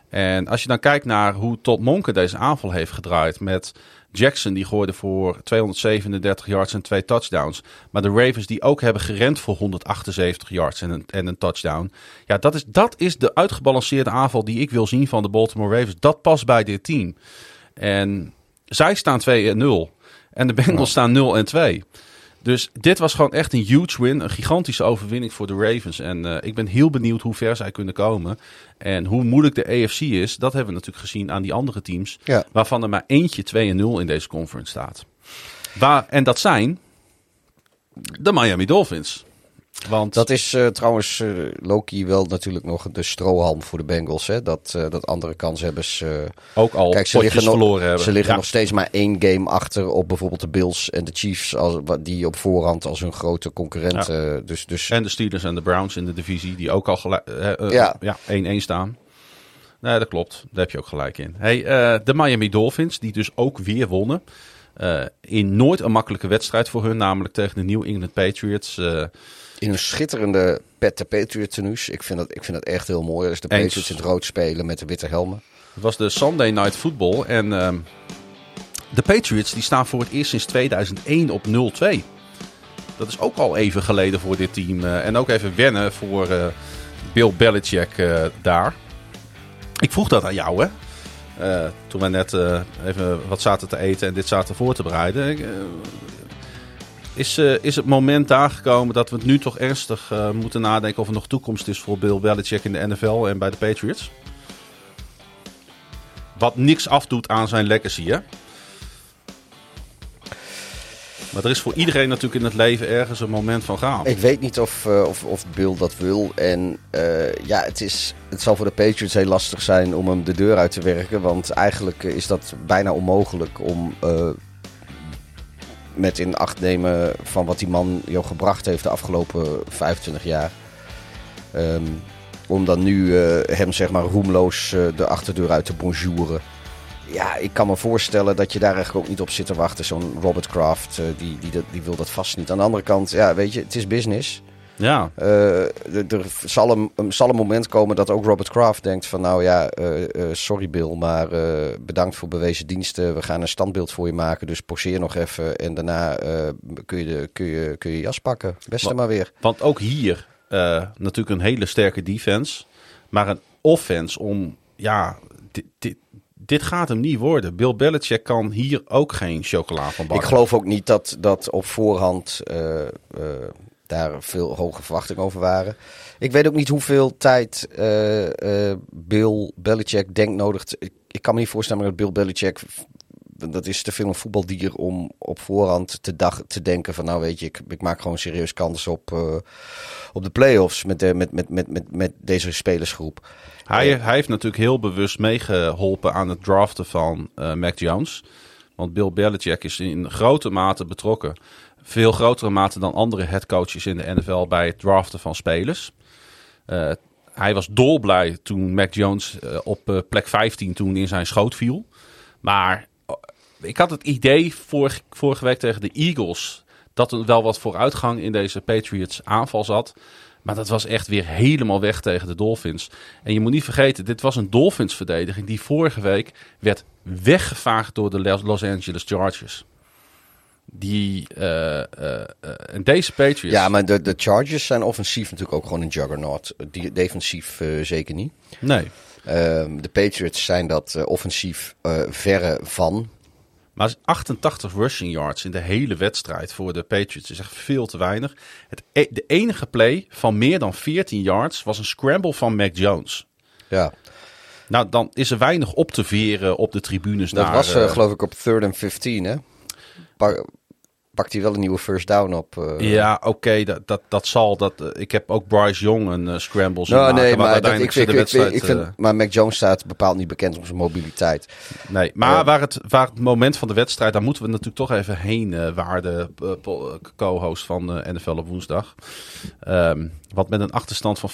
En als je dan kijkt naar hoe Todd Monken deze aanval heeft gedraaid met Jackson, die gooide voor 237 yards en twee touchdowns. Maar de Ravens die ook hebben gerend voor 178 yards en een, en een touchdown. Ja, dat is, dat is de uitgebalanceerde aanval die ik wil zien van de Baltimore Ravens. Dat past bij dit team. En zij staan 2 en 0. En de Bengals staan 0 en 2. Dus dit was gewoon echt een huge win. Een gigantische overwinning voor de Ravens. En eh, ik ben heel benieuwd hoe ver zij kunnen komen. En hoe moeilijk de AFC is. Dat hebben we natuurlijk gezien aan die andere teams. Ja. Waarvan er maar eentje 2 en 0 in deze conference staat. Waar, en dat zijn de Miami Dolphins. Want Dat is eh, trouwens eh, Loki wel natuurlijk nog de strohalm voor de Bengals. Hè? Dat, eh, dat andere kanshebbers ook al Kijk, ze liggen, nog, verloren hebben. ze liggen Ja. nog steeds maar één game achter op bijvoorbeeld de Bills en de Chiefs. Als, die op voorhand als hun grote concurrent. eh, dus, dus En de Steelers en de Browns in de divisie, die ook al gelijk- eh, eh, Ja. ja, 1-1 staan. Nee, dat klopt. Daar heb je ook gelijk in. Hey, de Miami Dolphins, die dus ook weer wonnen. In nooit een makkelijke wedstrijd voor hun, namelijk tegen de New England Patriots. In een schitterende pet de Patriot tenues. Ik vind dat, ik vind dat echt heel mooi. Dus de Eens. Patriots in het rood spelen met de witte helmen. het was de Sunday Night Football. En ehm, de Patriots die staan voor het eerst sinds 2001 op 0-2. Dat is ook al even geleden voor dit team. eh, en ook even wennen voor eh, Bill Belichick eh, daar. Ik vroeg dat aan jou, hè? Toen we net even wat zaten te eten en dit zaten voor te bereiden. Ik, is, eh, is het moment daar gekomen dat we het nu toch ernstig eh, moeten nadenken of er nog toekomst is voor Bill Belichick in de NFL en bij de Patriots? Wat niks afdoet aan zijn legacy, hè? Maar er is voor iedereen natuurlijk in het leven ergens een moment van gaan. Ik weet niet of, uh, of, of Bill dat wil. En ja, het, is, het zal voor de Patriots heel lastig zijn om hem de deur uit te werken. Want eigenlijk is dat bijna onmogelijk om met in acht nemen van wat die man jou gebracht heeft de afgelopen 25 jaar. Um, om dan nu hem zeg maar roemloos de achterdeur uit te bonjouren ja, ik kan me voorstellen dat je daar eigenlijk ook niet op zit te wachten. Zo'n Robert Kraft, uh, die, die, die wil dat vast niet. Aan de andere kant, ja, weet je, het is business. Ja. Uh, er zal een, zal een moment komen dat ook Robert Kraft denkt van... nou ja, uh, sorry Bill, maar bedankt voor bewezen diensten. We gaan een standbeeld voor je maken, dus poseer nog even. En daarna kun, je de, kun, je, kun je jas pakken. Beste maar weer. Want ook hier natuurlijk een hele sterke defense. Maar een offense om, ja... Dit, dit, dit gaat hem niet worden. Bill Belichick kan hier ook geen chocola van bakken. Ik geloof ook niet dat, dat op voorhand daar veel hoge verwachtingen over waren. Ik weet ook niet hoeveel tijd uh, Bill Belichick denkt nodig. Ik, kan me niet voorstellen dat Bill Belichick dat is te veel een voetbaldier om op voorhand te, te denken van nou weet je, ik, ik maak gewoon serieus kans op, uh, op de playoffs met, de, met, met, met, met, deze spelersgroep. Hij, hij heeft natuurlijk heel bewust meegeholpen aan het draften van Mac Jones. Want Bill Belichick is in grote mate betrokken. Veel grotere mate dan andere headcoaches in de NFL bij het draften van spelers. Uh, hij was dolblij toen Mac Jones uh, op plek 15 toen in zijn schoot viel. Maar ik had het idee vorige, vorige week tegen de Eagles dat er wel wat vooruitgang in deze Patriots aanval zat. Maar dat was echt weer helemaal weg tegen de Dolphins. En je moet niet vergeten, dit was een Dolphins verdediging die vorige week werd weggevaagd door de Los Angeles Chargers. Die, uh, en deze Patriots... Ja, maar de, de Chargers zijn offensief natuurlijk ook gewoon een juggernaut. Die, defensief zeker niet. Nee. Ehm, de Patriots zijn dat offensief verre van. Maar 88 rushing yards in de hele wedstrijd voor de Patriots is echt veel te weinig. Het, e-, de enige play van meer dan 14 yards was een scramble van Mac Jones. Ja. Nou, dan is er weinig op te veren op de tribunes Dat was geloof ik op third and 15, hè? Pakt hij wel een nieuwe first down op. Uh... Ja, oké, okay, dat, dat, dat zal. Dat, uh, ik heb ook Bryce Young een uh, scramble zien no, maken, nee, maar, ik, vind, ik, ik, ik vind, maar Mac Jones staat bepaald niet bekend om zijn mobiliteit. Nee, maar waar, het, waar het moment van de wedstrijd, daar moeten we natuurlijk toch even heen, waar de co-host van NFL op woensdag. Um, want met een achterstand van 24-17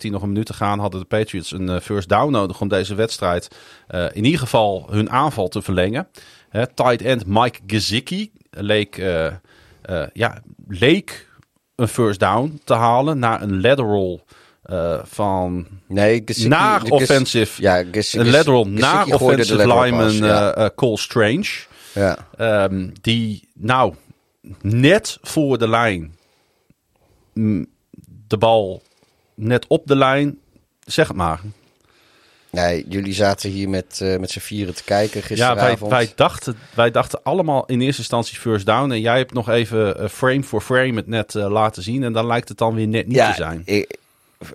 nog een minuut te gaan, hadden de Patriots een first down nodig om deze wedstrijd in ieder geval hun aanval te verlengen. Uh, tight end Mike Gesicki leek, uh, uh, ja, leek een first down te halen naar een lateral uh, van nee, Gesicki, naar de offensive. Ja, Gesicki, een lateral naar offensive lineman ja. Cole Strange. Ja. Um, die nou net voor de lijn de bal net op de lijn, zeg het maar. Nee, jullie zaten hier met, uh, met z'n vieren te kijken Ja, gisteravond. wij, wij, dachten, wij dachten allemaal in eerste instantie first down. En jij hebt nog even uh, frame for frame het net uh, laten zien. En dan lijkt het dan weer net niet ja, te zijn. Ik,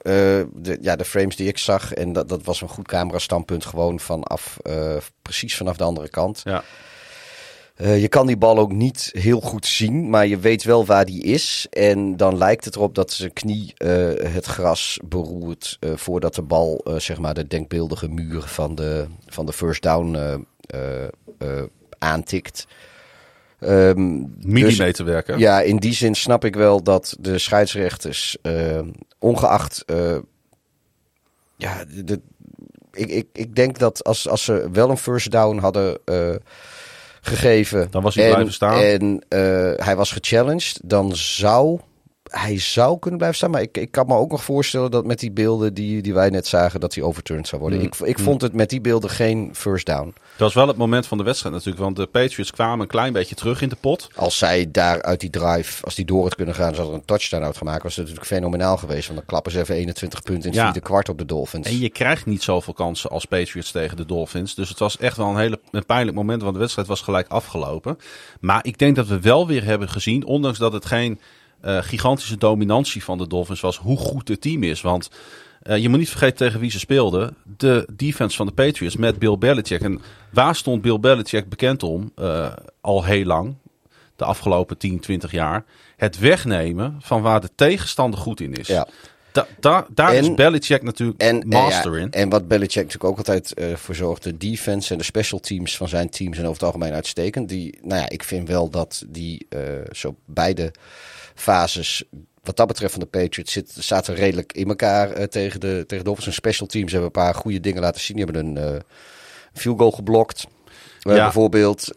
de, ja, de frames die ik zag. En dat, dat was een goed camera standpunt gewoon vanaf, precies vanaf de andere kant. Ja. Uh, je kan die bal ook niet heel goed zien, maar je weet wel waar die is. En dan lijkt het erop dat zijn knie uh, het gras beroert uh, voordat de bal zeg maar de denkbeeldige muur van de, van de first down aantikt. Um, Millimeterwerken. Dus, ja, in die zin snap ik wel dat de scheidsrechters, ongeacht... ja, de, ik, ik, ik denk dat als, als ze wel een first down hadden gegeven. Dan was hij en, blijven staan. En uh, hij was gechallenged. Dan zou hij zou kunnen blijven staan. Maar ik, ik kan me ook nog voorstellen dat met die beelden die, die wij net zagen, dat hij overturned zou worden. Mm. Ik, ik vond het met die beelden geen first down. Dat was wel het moment van de wedstrijd natuurlijk. Want de Patriots kwamen een klein beetje terug in de pot. Als zij daar uit die drive, als die door het kunnen gaan, zou er een touchdown uit gemaakt. Was het natuurlijk fenomenaal geweest. Want dan klappen ze even 21 punten in het Ja. vierde kwart op de Dolphins. En je krijgt niet zoveel kansen als Patriots tegen de Dolphins. Dus het was echt wel een hele een pijnlijk moment. Want de wedstrijd was gelijk afgelopen. Maar ik denk dat we wel weer hebben gezien. Ondanks dat het geen uh, gigantische dominantie van de Dolphins was. Hoe goed het team is. Want uh, je moet niet vergeten tegen wie ze speelden. De defense van de Patriots met Bill Belichick. En waar stond Bill Belichick bekend om? Uh, al heel lang. de afgelopen 10, 20 jaar. Het wegnemen van waar de tegenstander goed in is. Ja. Da, da- daar En- is Belichick natuurlijk En, en master ja, in. En wat Belichick natuurlijk ook altijd eh, voor zorgt, de defense en de special teams van zijn team zijn over het algemeen uitstekend. Die, nou ja, ik vind wel dat die eh, zo beide fases, wat dat betreft van de Patriots, zit, zaten redelijk in elkaar eh, tegen de tegen de Dolphins. En special teams hebben een paar goede dingen laten zien. Die hebben een eh field goal geblokt. Eh, Ja. Bijvoorbeeld,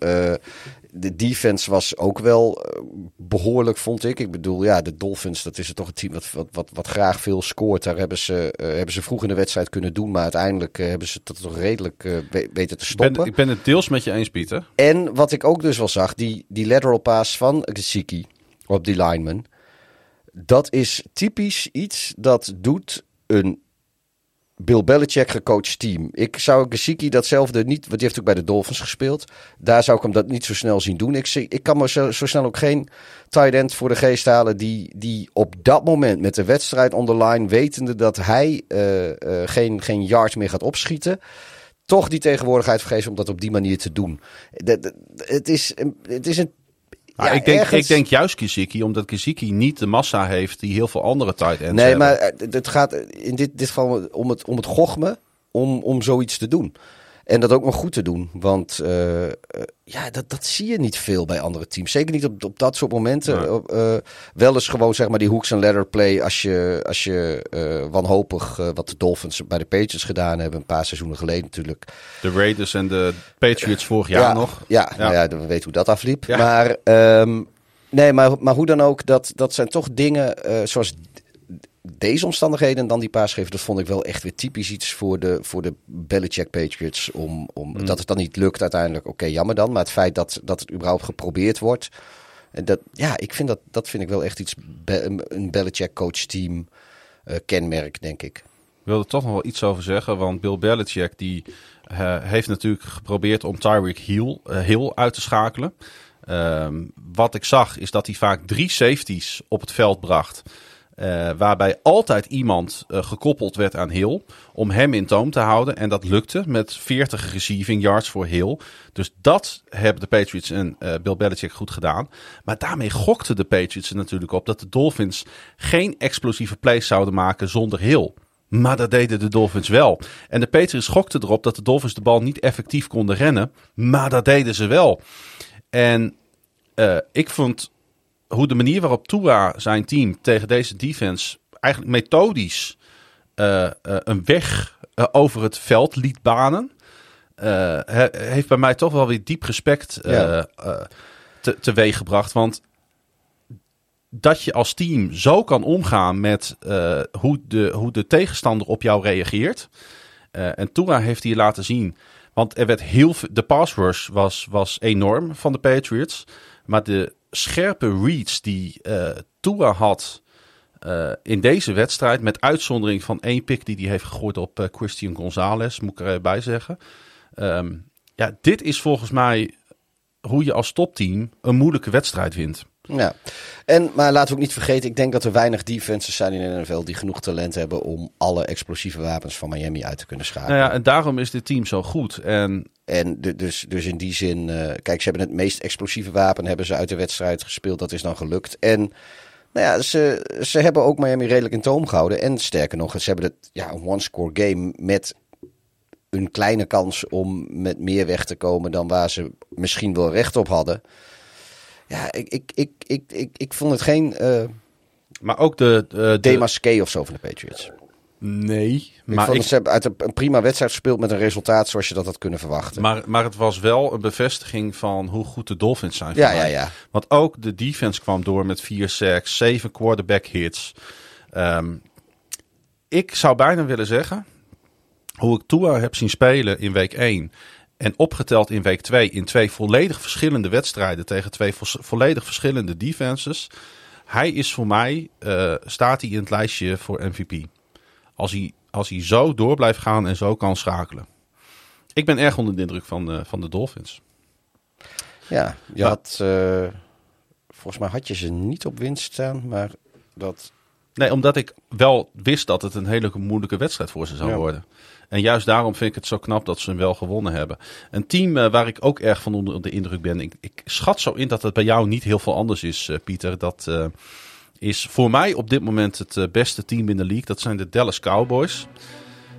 de defense was ook wel eh, behoorlijk, vond ik. Ik bedoel, ja, de Dolphins, dat is toch een team wat, wat, wat, wat graag veel scoort. Daar hebben ze, hebben ze vroeg in de wedstrijd kunnen doen. Maar uiteindelijk hebben ze dat toch redelijk we- weten te Ik stoppen. ben, ik ben het deels met je eens, Pieter. En wat ik ook dus wel zag, die, die lateral pass van Gesicki op die lineman. Dat is typisch iets dat doet een Bill Belichick gecoacht team. Ik zou Gesicki datzelfde niet, want die heeft ook bij de Dolphins gespeeld. Daar zou ik hem dat niet zo snel zien doen. Ik, ik kan me zo, zo snel ook geen tight end voor de geest halen die, die op dat moment met de wedstrijd on the line, wetende dat hij eh, eh, geen, geen yards meer gaat opschieten toch die tegenwoordigheid vergeven om dat op die manier te doen. Het is, het is een. Maar ja, ik, denk, ergens- ik denk juist Kiziki, omdat Kiziki niet de massa heeft die heel veel andere tight ends Nee, hebben. maar eh, het gaat in dit, dit geval om het, om het gochme om, om zoiets te doen. En dat ook nog goed te doen. Want eh, eh, ja, dat, dat zie je niet veel bij andere teams. Zeker niet op, op dat soort momenten. Op, eh, wel eens gewoon zeg maar die hooks en ladder play. Als je, als je wanhopig, wat de Dolphins bij de Patriots gedaan hebben. Een paar seizoenen geleden natuurlijk. De Raiders en de Patriots vorig jaar nog. Ja, Ja. Nou ja, we weten hoe dat afliep. Ja. Maar, ehm, nee, maar, maar hoe dan ook, dat, dat zijn toch dingen zoals deze omstandigheden en dan die paasgeven. Dat vond ik wel echt weer typisch iets voor de, voor de Belichick Patriots. Om, om, Mm. Dat het dan niet lukt uiteindelijk, oké, jammer dan. Maar het feit dat, dat het überhaupt geprobeerd wordt. En dat, ja, ik vind dat, dat vind ik wel echt iets, Be- een- een Belichick coach team eh, kenmerk, denk ik. Ik wil er toch nog wel iets over zeggen, want Bill Belichick die eh, heeft natuurlijk geprobeerd om Tyreek Hill, eh, Hill uit te schakelen. Ehm, wat ik zag is dat hij vaak drie safeties op het veld bracht. Eh, waarbij altijd iemand eh, gekoppeld werd aan Hill om hem in toom te houden. En dat lukte met 40 receiving yards voor Hill. Dus dat hebben de Patriots en eh, Bill Belichick goed gedaan. Maar daarmee gokten de Patriots er natuurlijk op dat de Dolphins geen explosieve plays zouden maken zonder Hill. Maar dat deden de Dolphins wel. En de Patriots gokten erop dat de Dolphins de bal niet effectief konden rennen. Maar dat deden ze wel. En ik vond hoe de manier waarop Tua zijn team tegen deze defense eigenlijk methodisch eh, eh, een weg eh, over het veld liet banen. he- heeft bij mij toch wel weer diep respect Ja. te, teweeg gebracht. Want dat je als team zo kan omgaan met hoe, de, hoe de tegenstander op jou reageert. En Tua heeft hier laten zien. Want er werd heel veel. De pass rush was, was enorm van de Patriots. Maar de scherpe reads die eh Tua had eh, in deze wedstrijd. Met uitzondering van één pick die hij heeft gegooid op eh, Christian Gonzalez. Moet ik erbij zeggen. Ehm, ja, dit is volgens mij hoe je als topteam een moeilijke wedstrijd wint. Ja, en, maar laten we ook niet vergeten, ik denk dat er weinig defenses zijn in de NFL die genoeg talent hebben om alle explosieve wapens van Miami uit te kunnen schakelen. Nou ja, en daarom is dit team zo goed. En En de- dus, dus in die zin, eh, kijk, ze hebben het meest explosieve wapen hebben ze uit de wedstrijd gespeeld. Dat is dan gelukt. En nou ja, ze, ze hebben ook Miami redelijk in toom gehouden. En sterker nog, ze hebben het ja, een one-score game met een kleine kans om met meer weg te komen dan waar ze misschien wel recht op hadden. Ja, ik, ik, ik, ik, ik, ik vond het geen eh Maar ook de... Demasqué of zo van de Patriots. nee, ik maar, vond ik, ze hebben uit een, prima wedstrijd gespeeld met een resultaat zoals je dat had kunnen verwachten. maar, maar het was wel een bevestiging van hoe goed de Dolphins zijn. ja, ja, ja. Want ook de defense kwam door met vier sacks, zeven quarterback hits. Ehm, ik zou bijna willen zeggen, hoe ik Tua heb zien spelen in week 1 en opgeteld in week 2 in twee volledig verschillende wedstrijden tegen twee vo- volledig verschillende defenses. Hij is voor mij, eh, staat hij in het lijstje voor MVP. Als hij, als hij zo door blijft gaan en zo kan schakelen. Ik ben erg onder de indruk van, eh, van de Dolphins. Ja, je Maar- had. eh, volgens mij had je ze niet op winst staan, maar dat Nee, omdat ik wel wist dat het een hele moeilijke wedstrijd voor ze zou Ja. worden. En juist daarom vind ik het zo knap dat ze hem wel gewonnen hebben. Een team eh, waar ik ook erg van onder de indruk ben. Ik, ik schat zo in dat het bij jou niet heel veel anders is, eh, Pieter. Dat eh, is voor mij op dit moment het beste team in de league. Dat zijn de Dallas Cowboys.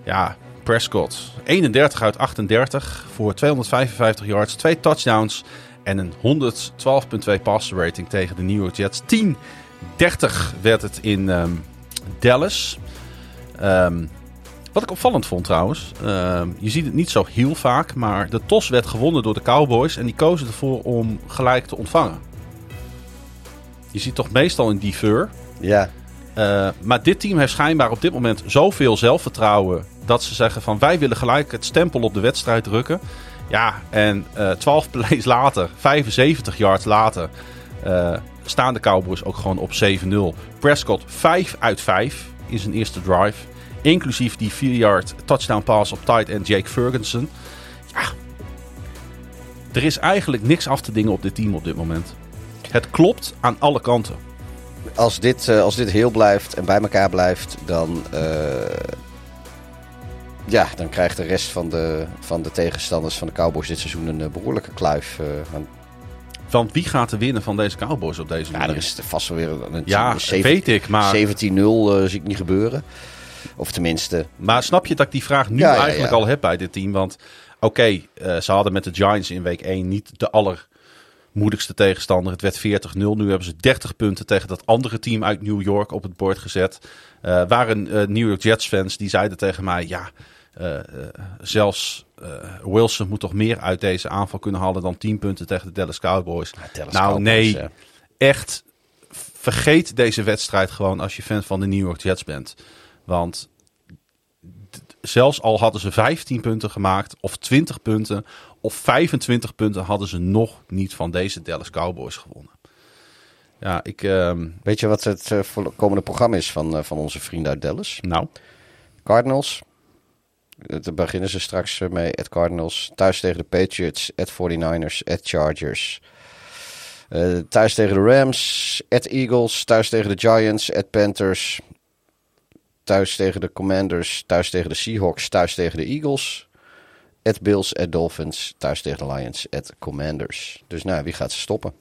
Ja, Prescott. 31 uit 38 voor 255 yards, twee touchdowns en een 112,2 passer rating tegen de New York Jets. 10-30 werd het in ehm, Dallas. Ehm, wat ik opvallend vond trouwens, ehm, je ziet het niet zo heel vaak, maar de TOS werd gewonnen door de Cowboys en die kozen ervoor om gelijk te ontvangen. Je ziet toch meestal een defer. Ja, Uh, maar dit team heeft schijnbaar op dit moment zoveel zelfvertrouwen dat ze zeggen van wij willen gelijk het stempel op de wedstrijd drukken. Ja, en eh 12 plays later, 75 yards later, eh, staan de Cowboys ook gewoon op 7-0. Prescott 5 uit 5 in zijn eerste drive. Inclusief die 4-yard touchdown pass op tight end Jake Ferguson. Ja, er is eigenlijk niks af te dingen op dit team op dit moment. Het klopt aan alle kanten. als dit, eh, als dit heel blijft en bij elkaar blijft, dan, eh, ja, dan krijgt de rest van de, van de tegenstanders van de Cowboys dit seizoen een eh, behoorlijke kluif. Want wie gaat er winnen van deze Cowboys op deze Ja, manier? er is vast wel weer een, een Ja, zeven- weet ik, maar- 17-0 eh, zie ik niet gebeuren. Of tenminste, Maar snap je dat ik die vraag nu Ja, ja, eigenlijk al heb bij dit team? Want oké, eh, ze hadden met de Giants in week 1 niet de allermoeilijkste tegenstander. Het werd 40-0. Nu hebben ze 30 punten tegen dat andere team uit New York op het bord gezet. Eh waren eh, New York Jets fans die zeiden tegen mij... ja, zelfs Wilson moet toch meer uit deze aanval kunnen halen... dan 10 punten tegen de Dallas Cowboys. Dallas nou Cowboys, nee, ja. echt vergeet deze wedstrijd gewoon als je fan van de New York Jets bent. Want zelfs al hadden ze 15 punten gemaakt, of 20 punten, of 25 punten, hadden ze nog niet van deze Dallas Cowboys gewonnen. Ja, ik. ehm, weet je wat het eh, voor- komende programma is van, eh, van onze vrienden uit Dallas? nou, Cardinals. Eh, Daar beginnen ze straks mee. At Cardinals. Thuis tegen de Patriots. At 49ers. At Chargers. Thuis tegen de Rams. At Eagles. Thuis tegen de Giants. At Panthers. Thuis tegen de Commanders. Thuis tegen de Seahawks. Thuis tegen de Eagles. At Bills. At Dolphins. Thuis tegen de Lions. At Commanders. Dus nou, wie gaat ze stoppen?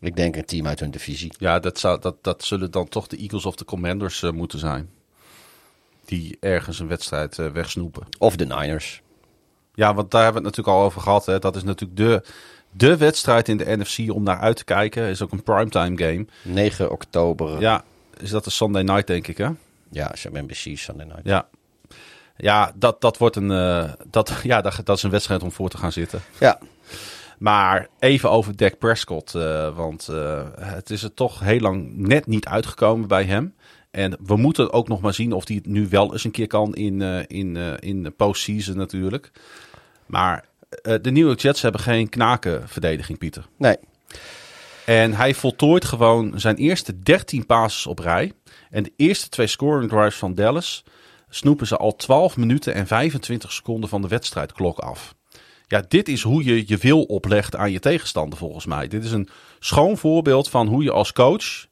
Ik denk een team uit hun divisie. ja, dat, zou, dat, dat zullen dan toch de Eagles of de Commanders eh, moeten zijn. Die ergens een wedstrijd eh, wegsnoepen. Of de Niners. Ja, want daar hebben we het natuurlijk al over gehad. Hè. Dat is natuurlijk de, de wedstrijd in de NFC om naar uit te kijken. Is ook een primetime game. 9 oktober. Ja, is dat de Sunday night, denk ik, hè? Ja, ze hebben NBC Sunday Night. Ja. Ja, dat, dat wordt een, eh, dat, ja, dat, dat is een wedstrijd om voor te gaan zitten. Ja, Maar even over Dak Prescott. eh, want eh, het is er toch heel lang net niet uitgekomen bij hem. En we moeten ook nog maar zien of hij het nu wel eens een keer kan in, in, in de postseason natuurlijk. Maar de York Jets hebben geen knakenverdediging, Pieter. nee. En hij voltooit gewoon zijn eerste 13 passes op rij. En de eerste twee scoring drives van Dallas snoepen ze al 12 minuten en 25 seconden van de wedstrijdklok af. Ja, dit is hoe je je wil oplegt aan je tegenstander volgens mij. Dit is een schoon voorbeeld van hoe je als coach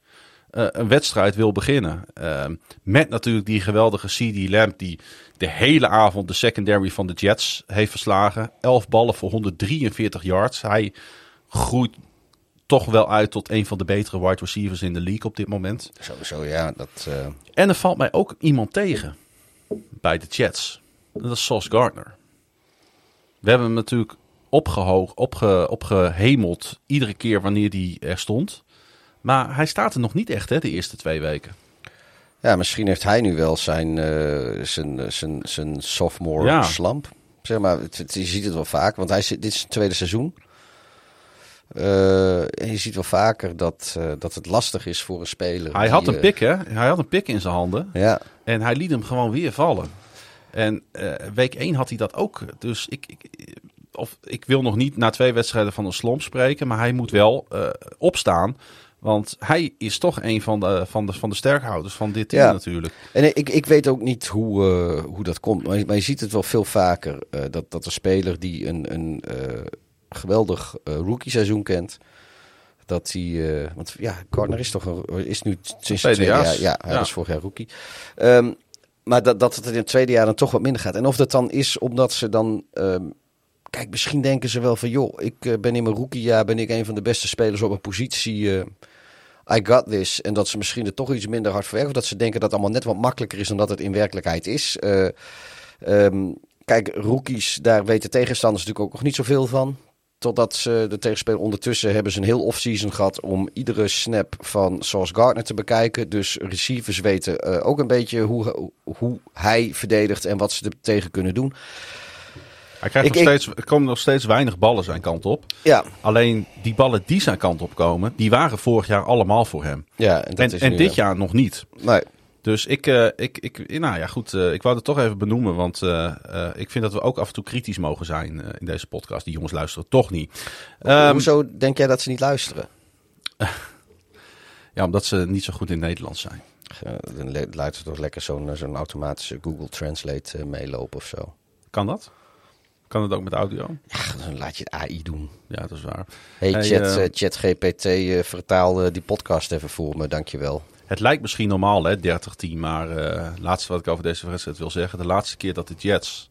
eh, een wedstrijd wil beginnen. Eh, met natuurlijk die geweldige CD Lamb die de hele avond de secondary van de Jets heeft verslagen. 11 ballen voor 143 yards. Hij groeit toch wel uit tot een van de betere wide receivers in de league op dit moment. Sowieso, ja. Dat, eh, En er valt mij ook iemand tegen bij de Jets. Dat is Sauce Gardner. We hebben hem natuurlijk opgehoog, opge, opgehemeld iedere keer wanneer hij er stond. Maar hij staat er nog niet echt hè, de eerste twee weken. ja, misschien heeft hij nu wel zijn, eh, zijn, zijn, zijn sophomore Ja. slump. Zeg maar, het, het- je ziet het wel vaak, want hij zit, dit is zijn tweede seizoen. Eh, je ziet wel vaker dat, eh, dat het lastig is voor een speler. Hij had een eh, pik, hè? Hij had een pik in zijn handen. Ja, En hij liet hem gewoon weer vallen. En week 1 had hij dat ook. Dus ik, ik, of, ik wil nog niet na twee wedstrijden van een slomp spreken. Maar hij moet wel opstaan. Want hij is toch een van de, van de, van de sterkhouders van dit team Ja. natuurlijk. En ik, ik weet ook niet hoe, hoe dat komt. Maar, maar je ziet het wel veel vaker. dat, dat een speler die een, een geweldig eh, rookie seizoen kent. Dat hij, eh, want ja, Gardner is toch een, is nu sinds het Tweede jaar. Ja, hij Ja. was vorig jaar rookie. Ehm, maar dat, dat het in het tweede jaar dan toch wat minder gaat. En of dat dan is omdat ze dan, ehm, kijk, misschien denken ze wel van, joh, ik eh, ben in mijn rookiejaar ben ik een van de beste spelers op een positie. I got this. En dat ze misschien er toch iets minder hard voor werken. Of dat ze denken dat het allemaal net wat makkelijker is dan dat het in werkelijkheid is. Eh, ehm, kijk, rookies, daar weten tegenstanders natuurlijk ook nog niet zoveel van. Totdat ze de tegenspeler ondertussen hebben ze een heel offseason gehad om iedere snap van Sauce Gardner te bekijken. Dus receivers weten eh, ook een beetje hoe, hoe hij verdedigt en wat ze er tegen kunnen doen. Hij krijgt Ik- nog steeds, er komen nog steeds weinig ballen zijn kant op. Ja, Alleen die ballen die zijn kant op komen, die waren vorig jaar allemaal voor hem. ja en, dat En, is en nu, dit jaar nog niet. Nee, Dus ik, eh, ik, ik, nou ja, goed, eh, ik wou het toch even benoemen, want eh, ik vind dat we ook af en toe kritisch mogen zijn in deze podcast. Die jongens luisteren toch niet. Ehm, Hoezo denk jij dat ze niet luisteren? Ja, omdat ze niet zo goed in Nederlands zijn. Uh, dan laten we toch lekker zo'n zo'n automatische Google Translate meelopen of zo. Kan dat? Kan het ook met audio? Ja, dan laat je het AI doen. Ja, dat is waar. Hey, Hey, chat, ChatGPT, eh, vertaal eh, die podcast even voor me, dankjewel. Het lijkt misschien normaal, hè, 30-10. Maar eh laatste wat ik over deze wedstrijd wil zeggen. De laatste keer dat de Jets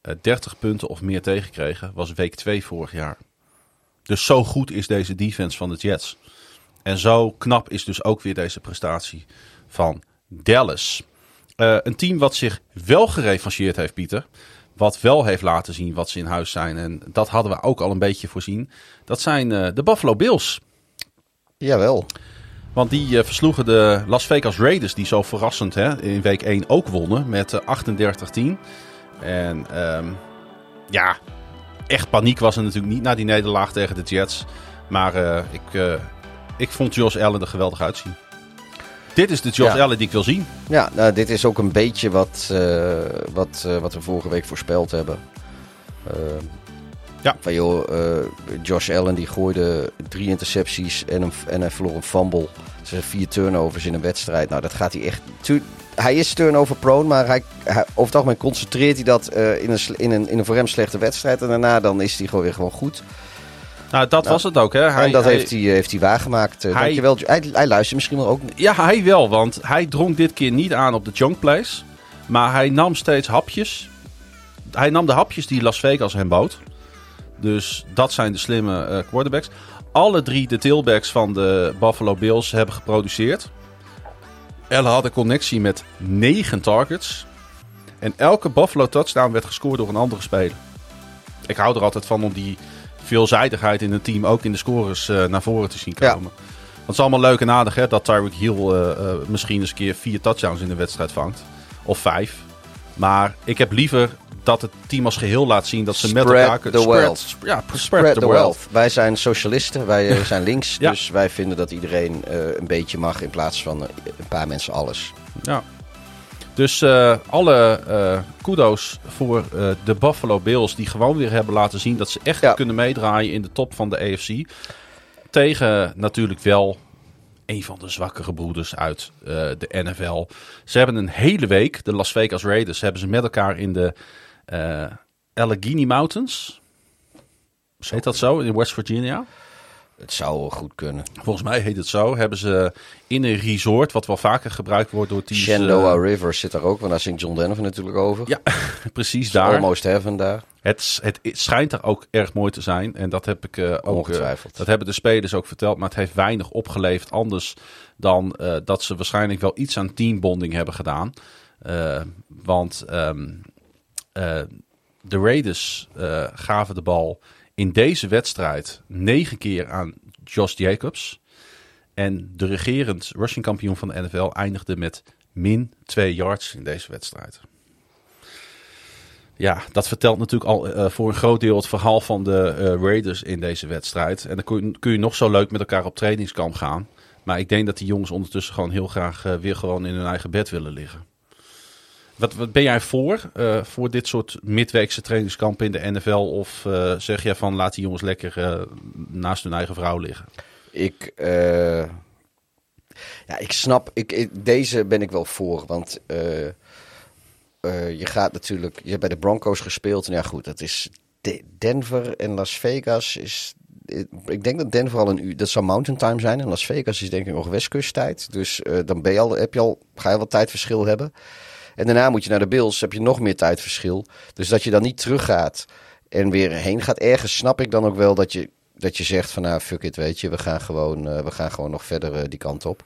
eh 30 punten of meer tegenkregen, was week 2 vorig jaar. Dus zo goed is deze defense van de Jets. En zo knap is dus ook weer deze prestatie van Dallas. Eh, een team wat zich wel gerevancheerd heeft, Pieter. Wat wel heeft laten zien wat ze in huis zijn. En dat hadden we ook al een beetje voorzien. Dat zijn eh, de Buffalo Bills. Jawel. Want die eh, versloegen de Las Vegas Raiders, die zo verrassend hè, in week 1 ook wonnen met eh, 38-10. En ehm, ja, echt paniek was er natuurlijk niet na die nederlaag tegen de Jets. Maar eh, ik, eh, ik vond Josh Allen er geweldig uitzien. Dit is de Josh Ja. Allen die ik wil zien. Ja, nou, dit is ook een beetje wat, eh, wat, eh, wat we vorige week voorspeld hebben. Ja. Van joh, eh, Josh Allen die gooide drie intercepties en, een, en hij verloor een fumble. Dus vier turnovers in een wedstrijd. Nou, dat gaat hij echt... hij is turnover prone, maar hij, hij, over het algemeen concentreert hij dat eh, in, een, in, een, in een voor hem slechte wedstrijd. En daarna dan is hij gewoon weer gewoon goed. Nou, dat Nou, was het ook. Hè. Hij, en dat hij- heeft, hij, heeft hij waargemaakt. Eh, hij- Dankjewel. Hij, hij luistert misschien wel ook. Ja, hij wel, want hij drong dit keer niet aan op de junk plays. Maar hij nam steeds hapjes. Hij nam de hapjes die Las Vegas hem bood. Dus dat zijn de slimme eh, quarterbacks. Alle drie de tailbacks van de Buffalo Bills hebben geproduceerd. Ellen had een connectie met negen targets. En elke Buffalo touchdown werd gescoord door een andere speler. Ik hou er altijd van om die veelzijdigheid in een team ook in de scores eh, naar voren te zien Ja. komen. Want het is allemaal leuk en aardig hè, dat Tyreek Hill eh, misschien eens een keer vier touchdowns in de wedstrijd vangt. Of vijf. Maar ik heb liever dat het team als geheel laat zien dat ze met Spread elkaar kunnen... the wealth. sp- ja, spread, Spread the, the wealth. wealth. Wij zijn socialisten, wij eh, zijn links. Ja. Dus wij vinden dat iedereen eh, een beetje mag in plaats van eh, een paar mensen alles. Ja. Dus alle kudos voor de Buffalo Bills die gewoon weer hebben laten zien dat ze echt Ja. kunnen meedraaien in de top van de AFC. Tegen natuurlijk wel een van de zwakkere broeders uit de NFL. Ze hebben een hele week, de Las Vegas Raiders, hebben ze met elkaar in de eh Allegheny Mountains. Heet dat zo in West Virginia? Het zou goed kunnen. Volgens mij heet het zo. Hebben ze in een resort, wat wel vaker gebruikt wordt door teams. Shenandoah eh, River zit daar ook, want daar zingt John Denver natuurlijk over. Ja, precies daar. Almost heaven daar. Het, het, het schijnt er ook erg mooi te zijn. En dat heb ik eh, ook. Ongetwijfeld. dat hebben de spelers ook verteld. Maar het heeft weinig opgeleverd. Anders dan dat ze waarschijnlijk wel iets aan teambonding hebben gedaan. Want eh, de Raiders eh, gaven de bal in deze wedstrijd negen keer aan Josh Jacobs. En de regerend rushing kampioen van de NFL eindigde met min 2 yards in deze wedstrijd. Ja, dat vertelt natuurlijk al eh, voor een groot deel het verhaal van de eh, Raiders in deze wedstrijd. En dan kun je, kun je nog zo leuk met elkaar op trainingskamp gaan. Maar ik denk dat die jongens ondertussen gewoon heel graag eh, weer gewoon in hun eigen bed willen liggen. Wat, wat ben jij voor? eh, voor dit soort midweekse trainingskampen in de NFL? Of eh, zeg jij van laat die jongens lekker eh, naast hun eigen vrouw liggen? Ik, ja, ik snap, ik, deze ben ik wel voor, want je gaat natuurlijk, je hebt bij de Broncos gespeeld en ja goed, dat is De- Denver en Las Vegas is ik denk dat Denver al een uur, dat zou mountain time zijn. En Las Vegas is denk ik nog westkusttijd. Dus dan ben je al, heb je al, ga je wel tijdverschil hebben. En daarna moet je naar de Bills, heb je nog meer tijdverschil. Dus dat je dan niet teruggaat en weer heen gaat. Ergens snap ik dan ook wel dat je, dat je zegt van nou fuck it, weet je. We gaan gewoon, uh, we gaan gewoon nog verder uh, die kant op.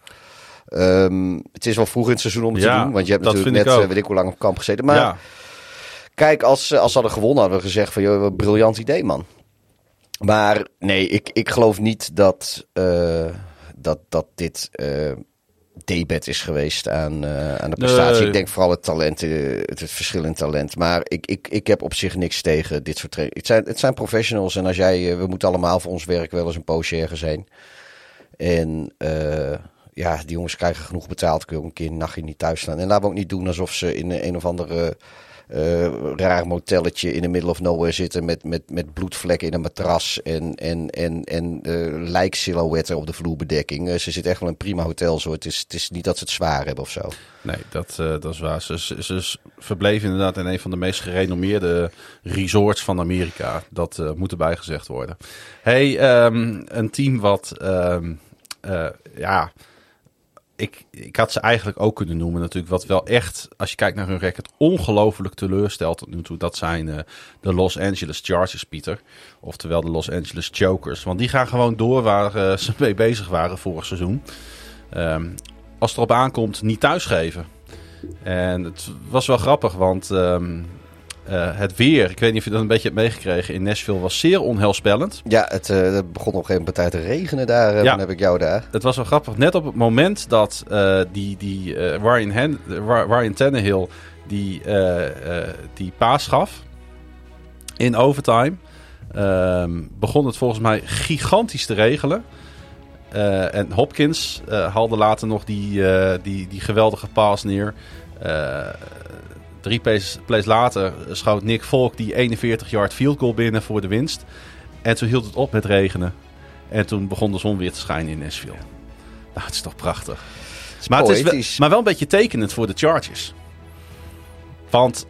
Um, het is wel vroeg in het seizoen om het Ja, te doen. Want je hebt natuurlijk net, ik uh, weet ik hoe lang op kamp gezeten. Maar ja. Kijk, als, als ze hadden gewonnen, hadden we gezegd van, joh, wat een briljant idee, man. Maar nee, ik, ik geloof niet dat, eh, dat, dat dit eh debet is geweest aan, eh, aan de prestatie. Nee. Ik denk vooral het talent, eh, het, het verschil in talent. Maar ik, ik, ik heb op zich niks tegen dit soort. Het zijn, het zijn professionals en als jij, eh, we moeten allemaal voor ons werk wel eens een poosje ergens heen. En ja, die jongens krijgen genoeg betaald. Kun je ook een keer een nachtje niet thuis staan. En laten we ook niet doen alsof ze in een of andere raar motelletje in the middle of nowhere zitten met, met, met bloedvlekken in een matras en, en, en, en eh lijksilhouetten op de vloerbedekking. Eh, ze zitten echt wel in een prima hotel. Zo. Het, is, het is niet dat ze het zwaar hebben of zo. Nee, dat, eh, dat is waar. Ze, ze, ze verbleven inderdaad in een van de meest gerenommeerde resorts van Amerika. Dat eh, moet erbij gezegd worden. Hey, ehm, een team wat, ehm, eh, ja, ik, ik had ze eigenlijk ook kunnen noemen natuurlijk. Wat wel echt, als je kijkt naar hun record, ongelooflijk teleurstelt tot nu toe. Dat zijn eh, de Los Angeles Chargers, Pieter. Oftewel de Los Angeles Chokers. Want die gaan gewoon door waar eh, ze mee bezig waren vorig seizoen. Ehm, als het erop aankomt, niet thuisgeven. En het was wel grappig, want ehm, eh, het weer, ik weet niet of je dat een beetje hebt meegekregen, in Nashville was zeer onheilspellend. Ja, het, eh, begon op een gegeven moment tijd te regenen daar. eh, Ja. Dan heb ik jou daar. Het was wel grappig, net op het moment dat die, die Ryan, Hen Ryan Tannehill die, die paas gaf in overtime, ehm, begon het volgens mij gigantisch te regelen. En Hopkins haalde later nog die, die, die geweldige paas neer. Drie plays, plays later schoot Nick Volk die 41-yard field goal binnen voor de winst. En toen hield het op met regenen. En toen begon de zon weer te schijnen in Nashville. Nou, het is toch prachtig. Maar, het is wel, maar wel een beetje tekenend voor de Chargers. Want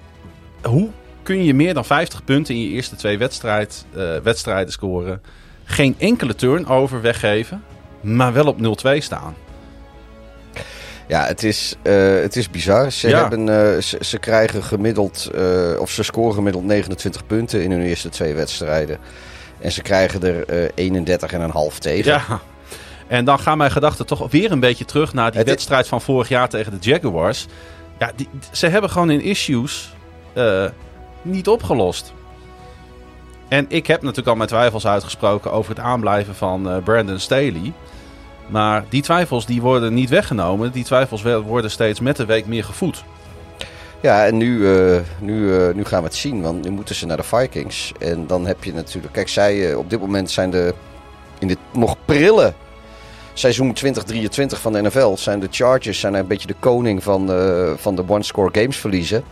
hoe kun je meer dan 50 punten in je eerste twee wedstrijd, eh, wedstrijden scoren? Geen enkele turnover weggeven, maar wel op 0-2 staan. Ja, het is, eh, het is bizar. Ze, Ja. hebben, eh, ze, ze krijgen gemiddeld, eh, of ze scoren gemiddeld 29 punten in hun eerste twee wedstrijden. En ze krijgen er eh 31,5 tegen. Ja. En dan gaan mijn gedachten toch weer een beetje terug naar die Het is- wedstrijd van vorig jaar tegen de Jaguars. Ja, die, ze hebben gewoon in issues niet opgelost. En ik heb natuurlijk al mijn twijfels uitgesproken over het aanblijven van Brandon Staley. Maar die twijfels die worden niet weggenomen. Die twijfels worden steeds met de week meer gevoed. Ja, en nu, eh, nu, eh, nu gaan we het zien, want nu moeten ze naar de Vikings. En dan heb je natuurlijk... Kijk, zij eh, op dit moment zijn de... In dit nog prille seizoen 2023 van de NFL... zijn de Chargers zijn een beetje de koning van, van de one-score games verliezen.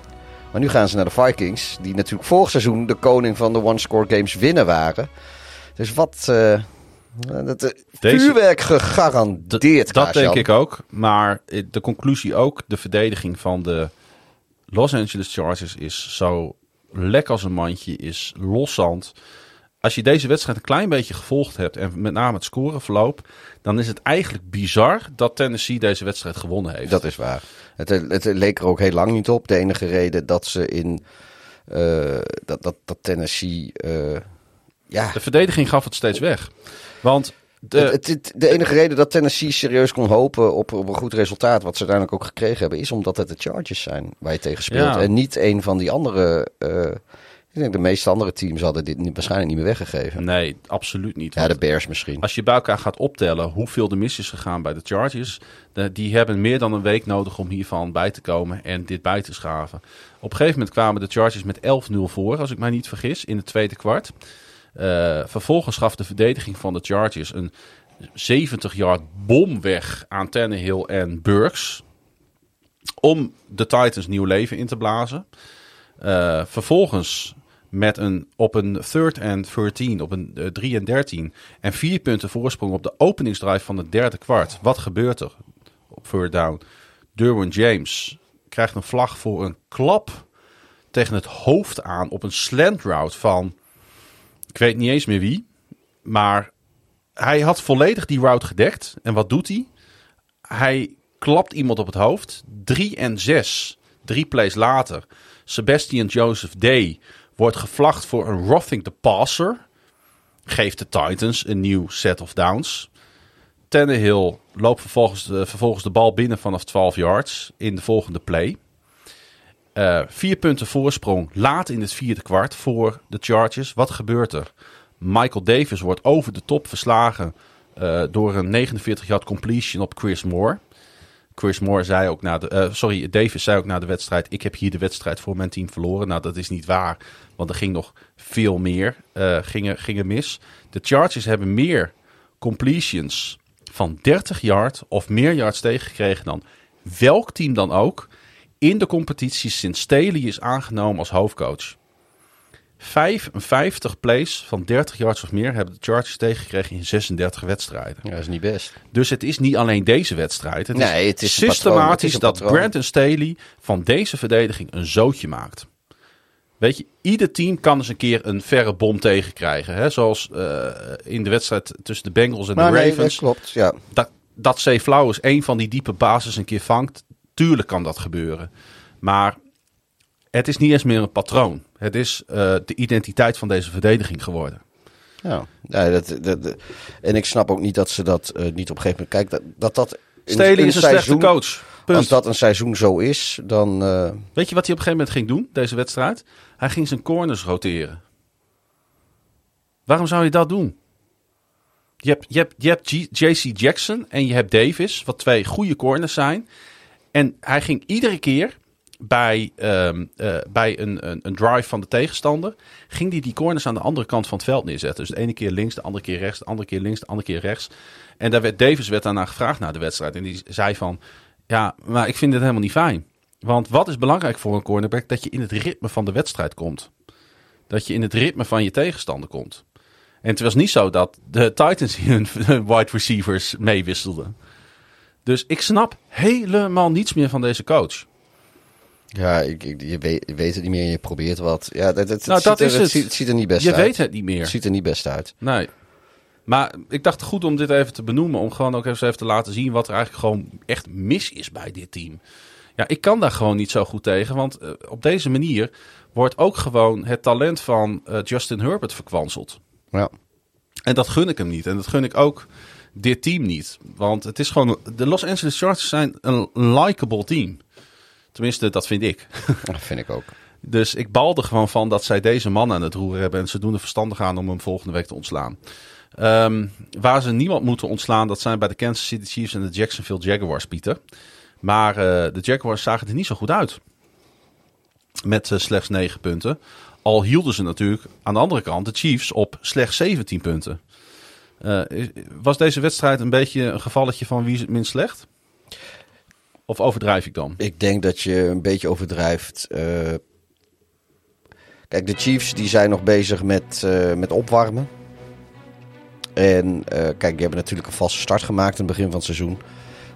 Maar nu gaan ze naar de Vikings, die natuurlijk vorig seizoen... de koning van de one-score games winnen waren. Dus wat... eh, dat, eh, Deze- vuurwerk gegarandeerd, Dat denk ik ook. Maar eh, de conclusie ook, de verdediging van de Los Angeles Chargers is zo lek als een mandje, is loszand. Als je deze wedstrijd een klein beetje gevolgd hebt en met name het scoreverloop, dan is het eigenlijk bizar dat Tennessee deze wedstrijd gewonnen heeft. Dat is waar. Het, het leek er ook heel lang niet op. De enige reden dat ze in eh, dat, dat, dat Tennessee. eh, ja, De verdediging gaf het steeds weg. Want de, het, het- de enige reden dat Tennessee serieus kon hopen op, op een goed resultaat, wat ze uiteindelijk ook gekregen hebben, is omdat het de Chargers zijn waar je tegen speelt. Ja. En niet een van die andere. eh, ik denk de meeste andere teams hadden dit niet, waarschijnlijk niet meer weggegeven. nee, absoluut niet. Ja, de Bears misschien. Als je bij elkaar gaat optellen hoeveel er mis is gegaan bij de Chargers, de- die hebben meer dan een week nodig om hiervan bij te komen en dit bij te schaven. Op een gegeven moment kwamen de Chargers met 11-0 voor, als ik mij niet vergis, in het tweede kwart. Eh, vervolgens gaf de verdediging van de Chargers een 70-yard bom weg aan Tannehill en Burks. Om de Titans nieuw leven in te blazen. Eh, vervolgens met een, op een third and 13, op een eh, 3 en 13 en vier punten voorsprong op de openingsdrive van het derde kwart. Wat gebeurt er op third down? Derwin James krijgt een vlag voor een klap tegen het hoofd aan op een slant route van, ik weet niet eens meer wie. maar hij had volledig die route gedekt. En wat doet hij? Hij klapt iemand op het hoofd. 3 en 6, drie plays later. Sebastian Joseph Day wordt gevlacht voor een roughing the passer. Geeft de Titans een nieuw set of downs. Tannehill loopt vervolgens vervolgens de bal binnen vanaf 12 yards in de volgende play. Uh, vier punten voorsprong laat in het vierde kwart voor de Chargers. Wat gebeurt er? Michael Davis wordt over de top verslagen uh, door een 49-yard completion op Chris Moore. Chris Moore zei ook na de, uh, sorry, Davis zei ook na de wedstrijd: Ik heb hier de wedstrijd voor mijn team verloren. Nou, dat is niet waar, want er ging nog veel meer gingen, gingen mis. De Chargers hebben meer completions van 30 yard of meer yards tegengekregen dan welk team dan ook in de competitie sinds Staley is aangenomen als hoofdcoach. 55 plays van 30 yards of meer hebben de Chargers tegengekregen in 36 wedstrijden. Ja, dat is niet best. Dus het is niet alleen deze wedstrijd. Het nee, is, het is systematisch het dat Brandon Staley van deze verdediging een zootje maakt. Weet je, ieder team kan eens een keer een verre bom tegenkrijgen. Hè? Zoals uh, in de wedstrijd tussen de Bengals en maar de nee, Ravens. dat klopt, ja. Dat, dat Zay Flowers een van die diepe basis een keer vangt. Tuurlijk kan dat gebeuren. Maar het is niet eens meer een patroon. Het is uh, de identiteit van deze verdediging geworden. Ja, ja dat, dat, en ik snap ook niet dat ze dat uh, niet op een gegeven moment... Kijk, dat dat... dat in is een seizoen, slechte coach. Punt. Als dat een seizoen zo is, dan... Uh... Weet je wat hij op een gegeven moment ging doen, deze wedstrijd? Hij ging zijn corners roteren. Waarom zou je dat doen? Je hebt, je hebt, je hebt JC Jackson en je hebt Davis, wat twee goede corners zijn. En hij ging iedere keer bij, um, uh, bij een, een, een, drive van de tegenstander, ging hij die corners aan de andere kant van het veld neerzetten. Dus de ene keer links, de andere keer rechts, de andere keer links, de andere keer rechts. En daar werd Davis werd daarna gevraagd na de wedstrijd. En die zei van, ja, maar ik vind dit helemaal niet fijn. Want wat is belangrijk voor een cornerback? Dat je in het ritme van de wedstrijd komt. Dat je in het ritme van je tegenstander komt. En het was niet zo dat de Titans hun wide receivers meewisselden. Dus ik snap helemaal niets meer van deze coach. Ja, ik, ik, je, weet, je, weet, het niet meer en je probeert wat. Ja, dat, dat, nou, dat ziet is er, het. Ziet, ziet, er niet best je uit. Je weet het niet meer. Het ziet er niet best uit. Nee. Maar ik dacht goed om dit even te benoemen. Om gewoon ook even te laten zien wat er eigenlijk gewoon echt mis is bij dit team. Ja, ik kan daar gewoon niet zo goed tegen. Want uh, op deze manier wordt ook gewoon het talent van uh, Justin Herbert verkwanseld. Ja. En dat gun ik hem niet. En dat gun ik ook dit team niet. Want het is gewoon. De Los Angeles Chargers zijn een likable team. Tenminste, dat vind ik. Dat vind ik ook. Dus ik balde gewoon van dat zij deze man aan het roeren hebben. En ze doen er verstandig aan om hem volgende week te ontslaan. Um, waar ze niemand moeten ontslaan, dat zijn bij de Kansas City Chiefs en de Jacksonville Jaguars, Pieter. Maar uh, de Jaguars zagen er niet zo goed uit. Met uh, slechts 9 punten. Al hielden ze natuurlijk aan de andere kant de Chiefs op slechts 17 punten. Uh, was deze wedstrijd een beetje een gevalletje van wie is het minst slecht? Of overdrijf ik dan? Ik denk dat je een beetje overdrijft. Uh, kijk, de Chiefs die zijn nog bezig met, uh, met opwarmen. En kijk, die hebben natuurlijk een valse start gemaakt in het begin van het seizoen.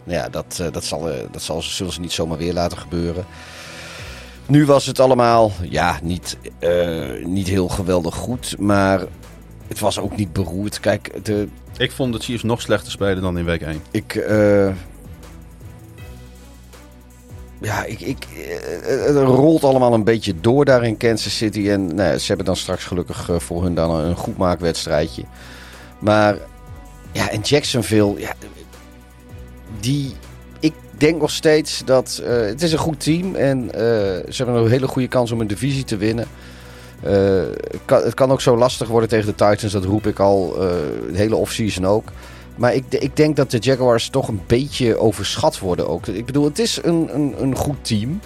Nou ja, dat, dat, zal, dat zal, zullen ze niet zomaar weer laten gebeuren. Nu was het allemaal, ja, niet, niet heel geweldig goed. Maar het was ook niet beroerd. Kijk, de... Ik vond de Chiefs nog slechter spelen dan in week 1. Ik, uh... ja, ik, ik, het rolt allemaal een beetje door daar in Kansas City. En nou, ze hebben dan straks gelukkig voor hun dan een goed maakwedstrijdje. Maar ja, en Jacksonville, ja, die, ik denk nog steeds dat uh, het is een goed team en uh, ze hebben een hele goede kans om een divisie te winnen. Uh, het, kan, ook zo lastig worden tegen de Titans, dat roep ik al uh, de hele offseason ook. Maar ik, ik, denk dat de Jaguars toch een beetje overschat worden ook. Ik bedoel, het is een, een, een goed team.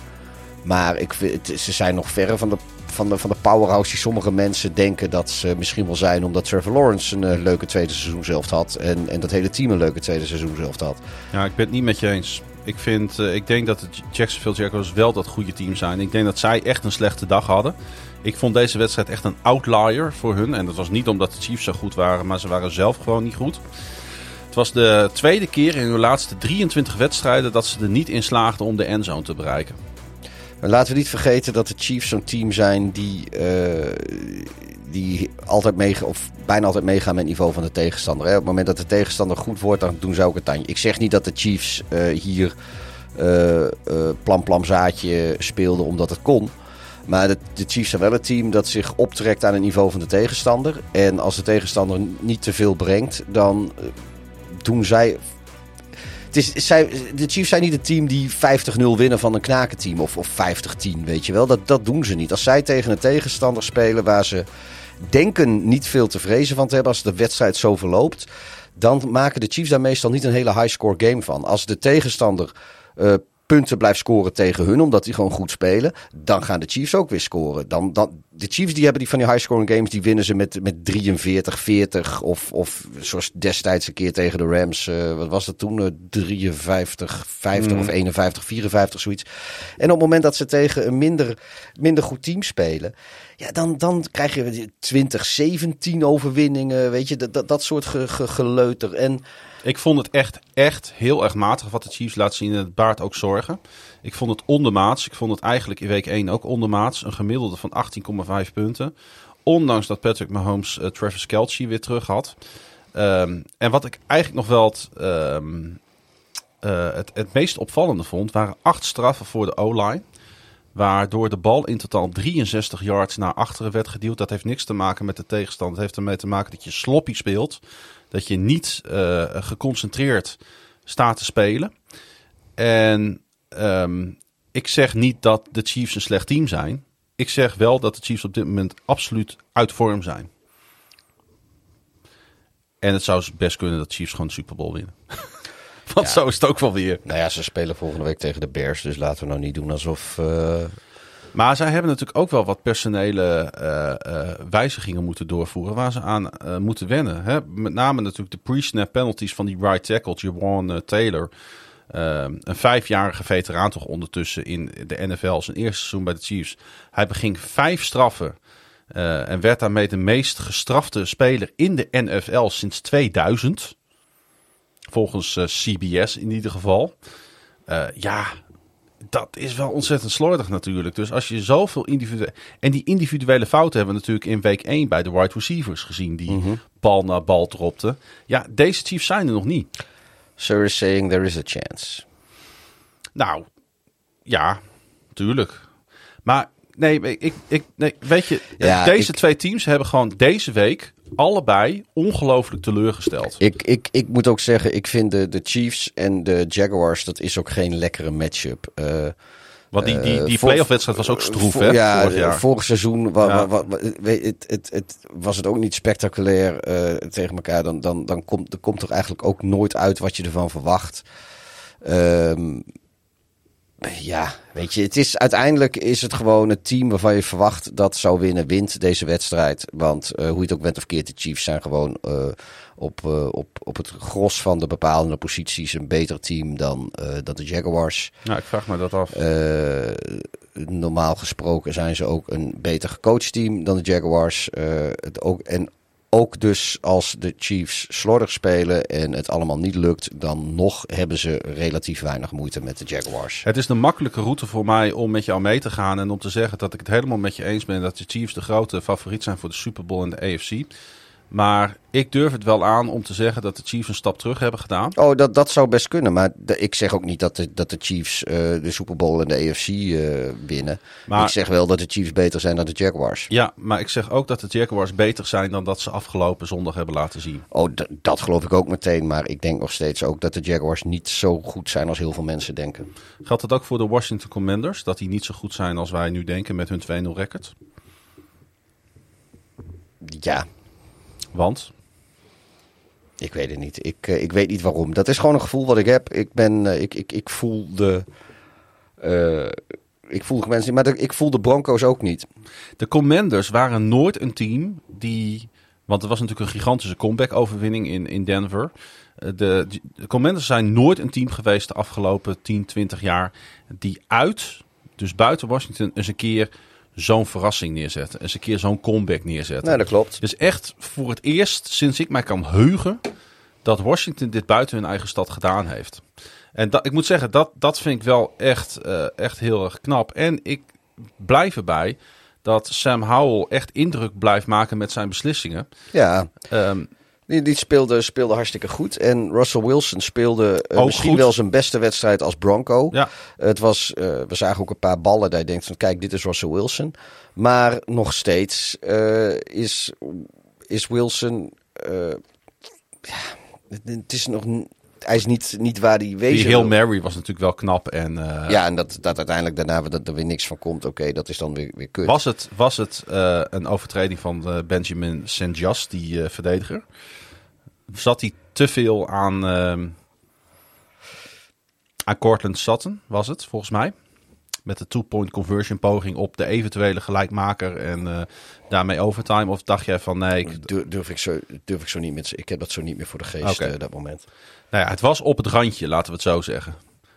Maar ik ze zijn nog verre van de, van, de, van de powerhouse die sommige mensen denken dat ze misschien wel zijn. Omdat Trevor Lawrence een uh, leuke tweede seizoen zelf had. En, en dat hele team een leuke tweede seizoen zelf had. Ja, ik ben het niet met je eens. Ik, vind, ik denk dat de Jacksonville Jaguars wel dat goede team zijn. Ik denk dat zij echt een slechte dag hadden. Ik vond deze wedstrijd echt een outlier voor hun. En dat was niet omdat de Chiefs zo goed waren, maar ze waren zelf gewoon niet goed. Het was de tweede keer in hun laatste 23 wedstrijden dat ze er niet in slaagden om de endzone te bereiken. Laten we niet vergeten dat de Chiefs zo'n team zijn die, uh, die altijd meegaan, of bijna altijd meegaan met het niveau van de tegenstander. Hè. Op het moment dat de tegenstander goed wordt, dan doen ze ook het tandje. Ik zeg niet dat de Chiefs eh, hier uh, plam plam zaadje speelden omdat het kon. Maar de, Chiefs zijn wel het team dat zich optrekt aan het niveau van de tegenstander. En als de tegenstander niet te veel brengt, dan doen zij het is, zij, de Chiefs zijn niet het team die 50-0 winnen van een knakenteam of, of 50-10, weet je wel. Dat, dat doen ze niet. Als zij tegen een tegenstander spelen waar ze denken niet veel te vrezen van te hebben, als de wedstrijd zo verloopt, dan maken de Chiefs daar meestal niet een hele high-score game van. Als de tegenstander uh, punten blijft scoren tegen hun, omdat die gewoon goed spelen, dan gaan de Chiefs ook weer scoren. Dan, dan, de Chiefs die hebben die van die high-scoring games, die winnen ze met, met 43, 40 of, of zoals destijds een keer tegen de Rams. Uh, wat was dat toen? Uh, 53, 50 mm. of 51, 54, zoiets. En op het moment dat ze tegen een minder, minder goed team spelen, ja, dan, dan krijg je 20, 17 overwinningen, weet je, dat, dat, dat soort ge, ge, geleuter. En ik vond het echt, echt heel erg matig wat de Chiefs laat zien. En het baart ook zorgen. Ik vond het ondermaats. Ik vond het eigenlijk in week 1 ook ondermaats. Een gemiddelde van 18,5 punten. Ondanks dat Patrick Mahomes uh, Travis Kelce weer terug had. Um, en wat ik eigenlijk nog wel het, um, uh, het, het meest opvallende vond, waren acht straffen voor de O-line. Waardoor de bal in totaal 63 yards naar achteren werd geduwd. Dat heeft niks te maken met de tegenstand. Het heeft ermee te maken dat je sloppy speelt dat je niet uh, geconcentreerd staat te spelen. En um, ik zeg niet dat de Chiefs een slecht team zijn. Ik zeg wel dat de Chiefs op dit moment absoluut uit vorm zijn. En het zou best kunnen dat de Chiefs gewoon de Super Bowl winnen. Want ja. zo is het ook wel weer. Nou ja, ze spelen volgende week tegen de Bears. Dus laten we nou niet doen alsof... Uh... Maar zij hebben natuurlijk ook wel wat personele uh, uh, wijzigingen moeten doorvoeren waar ze aan moeten wennen. Hè? Met name natuurlijk de pre-snap penalties van die right tackle, Jawan Taylor. Een vijfjarige veteraan toch ondertussen in de NFL, zijn eerste seizoen bij de Chiefs. Hij beging vijf straffen en werd daarmee de meest gestrafte speler in de NFL sinds 2000. Volgens CBS in ieder geval. ja, dat is wel ontzettend slordig natuurlijk. Dus als je zoveel individuele... En die individuele fouten hebben we natuurlijk in week 1 bij de wide receivers gezien. Die Mhm. bal naar bal dropten. Ja, deze Chiefs zijn er nog niet. Sir is saying there is a chance. Nou, ja, tuurlijk. Maar nee, ik, ik, nee weet je, Ja, deze ik- twee teams hebben gewoon deze week allebei ongelooflijk teleurgesteld. Ik, ik, ik moet ook zeggen, ik vind de, de Chiefs en de Jaguars, dat is ook geen lekkere matchup. Eh Want die, die, die Eh, voor- playoff-wedstrijd was ook stroef, Vo- hè? Ja, vorig jaar. vorig seizoen wa, Ja. wa- wa- weet, het, het, het, was het ook niet spectaculair eh, tegen elkaar. Dan, dan, dan komt er komt er eigenlijk ook nooit uit wat je ervan verwacht. Ehm, ja, weet je, het is, uiteindelijk is het gewoon het team waarvan je verwacht dat zou winnen, wint deze wedstrijd. Want eh, hoe je het ook bent of keert, de Chiefs zijn gewoon eh, op, eh, op, op het gros van de bepalende posities een beter team dan, dan de Jaguars. Ja, ik vraag me dat af. Eh, normaal gesproken zijn ze ook een beter gecoacht team dan de Jaguars. Het ook, en ook dus als de Chiefs slordig spelen en het allemaal niet lukt, dan nog hebben ze relatief weinig moeite met de Jaguars. Het is de makkelijke route voor mij om met jou mee te gaan en om te zeggen dat ik het helemaal met je eens ben dat de Chiefs de grote favoriet zijn voor de Super Bowl in de AFC. Maar ik durf het wel aan om te zeggen dat de Chiefs een stap terug hebben gedaan. Oh, dat, dat zou best kunnen. Maar de- ik zeg ook niet dat de, dat de Chiefs eh, de Super Bowl en de AFC eh, winnen. Maar- Ik zeg wel dat de Chiefs beter zijn dan de Jaguars. Ja, maar ik zeg ook dat de Jaguars beter zijn dan dat ze afgelopen zondag hebben laten zien. Oh, dat geloof ik ook meteen. Maar ik denk nog steeds ook dat de Jaguars niet zo goed zijn als heel veel mensen denken. Geldt dat ook voor de Washington Commanders? Dat die niet zo goed zijn als wij nu denken met hun 2-0 record? Ja, Want? Ik weet het niet. Ik, eh, ik weet niet waarom. Dat is gewoon een gevoel wat ik heb. Ik ben, eh, ik, ik, ik voel de, eh, ik voel de mensen niet, maar de- ik voel de Broncos ook niet. De Commanders waren nooit een team die... Want er was natuurlijk een gigantische comeback-overwinning in, in Denver. De, de Commanders zijn nooit een team geweest de afgelopen 10, 20 jaar... die uit, dus buiten Washington, eens een keer zo'n verrassing neerzetten. Eens een keer zo'n comeback neerzetten. Nee, dat klopt. Dus echt voor het eerst sinds ik mij kan heugen dat Washington dit buiten hun eigen stad gedaan heeft. En dat, ik moet zeggen, dat, dat vind ik wel echt, eh, echt heel erg knap. En ik blijf erbij dat Sam Howell echt indruk blijft maken met zijn beslissingen. Ja, Ehm, die, die speelde, speelde hartstikke goed. En Russell Wilson speelde eh, misschien goed. wel zijn beste wedstrijd als Bronco. ja, Het was, eh, we zagen ook een paar ballen dat je denkt van kijk, dit is Russell Wilson. Maar nog steeds eh, is, is Wilson... ja, het is nog... Hij is niet, niet waar hij die wezen wil. Mary was natuurlijk wel knap. En eh, Ja, en dat, dat uiteindelijk daarna dat er weer niks van komt. Oké, dat is dan weer, weer kut. was het, was het eh, een overtreding van eh, Benjamin St. Just, die verdediger? Zat hij te veel aan, ehm aan Cortland Sutton, was het volgens mij? Met de two-point conversion poging op de eventuele gelijkmaker en eh, daarmee overtime. Of dacht jij van nee, ik, Durf, durf, ik zo, durf ik zo niet met. Ik heb dat zo niet meer voor de geest, Oké. eh, dat moment. Nou ja, het was op het randje, laten we het zo zeggen.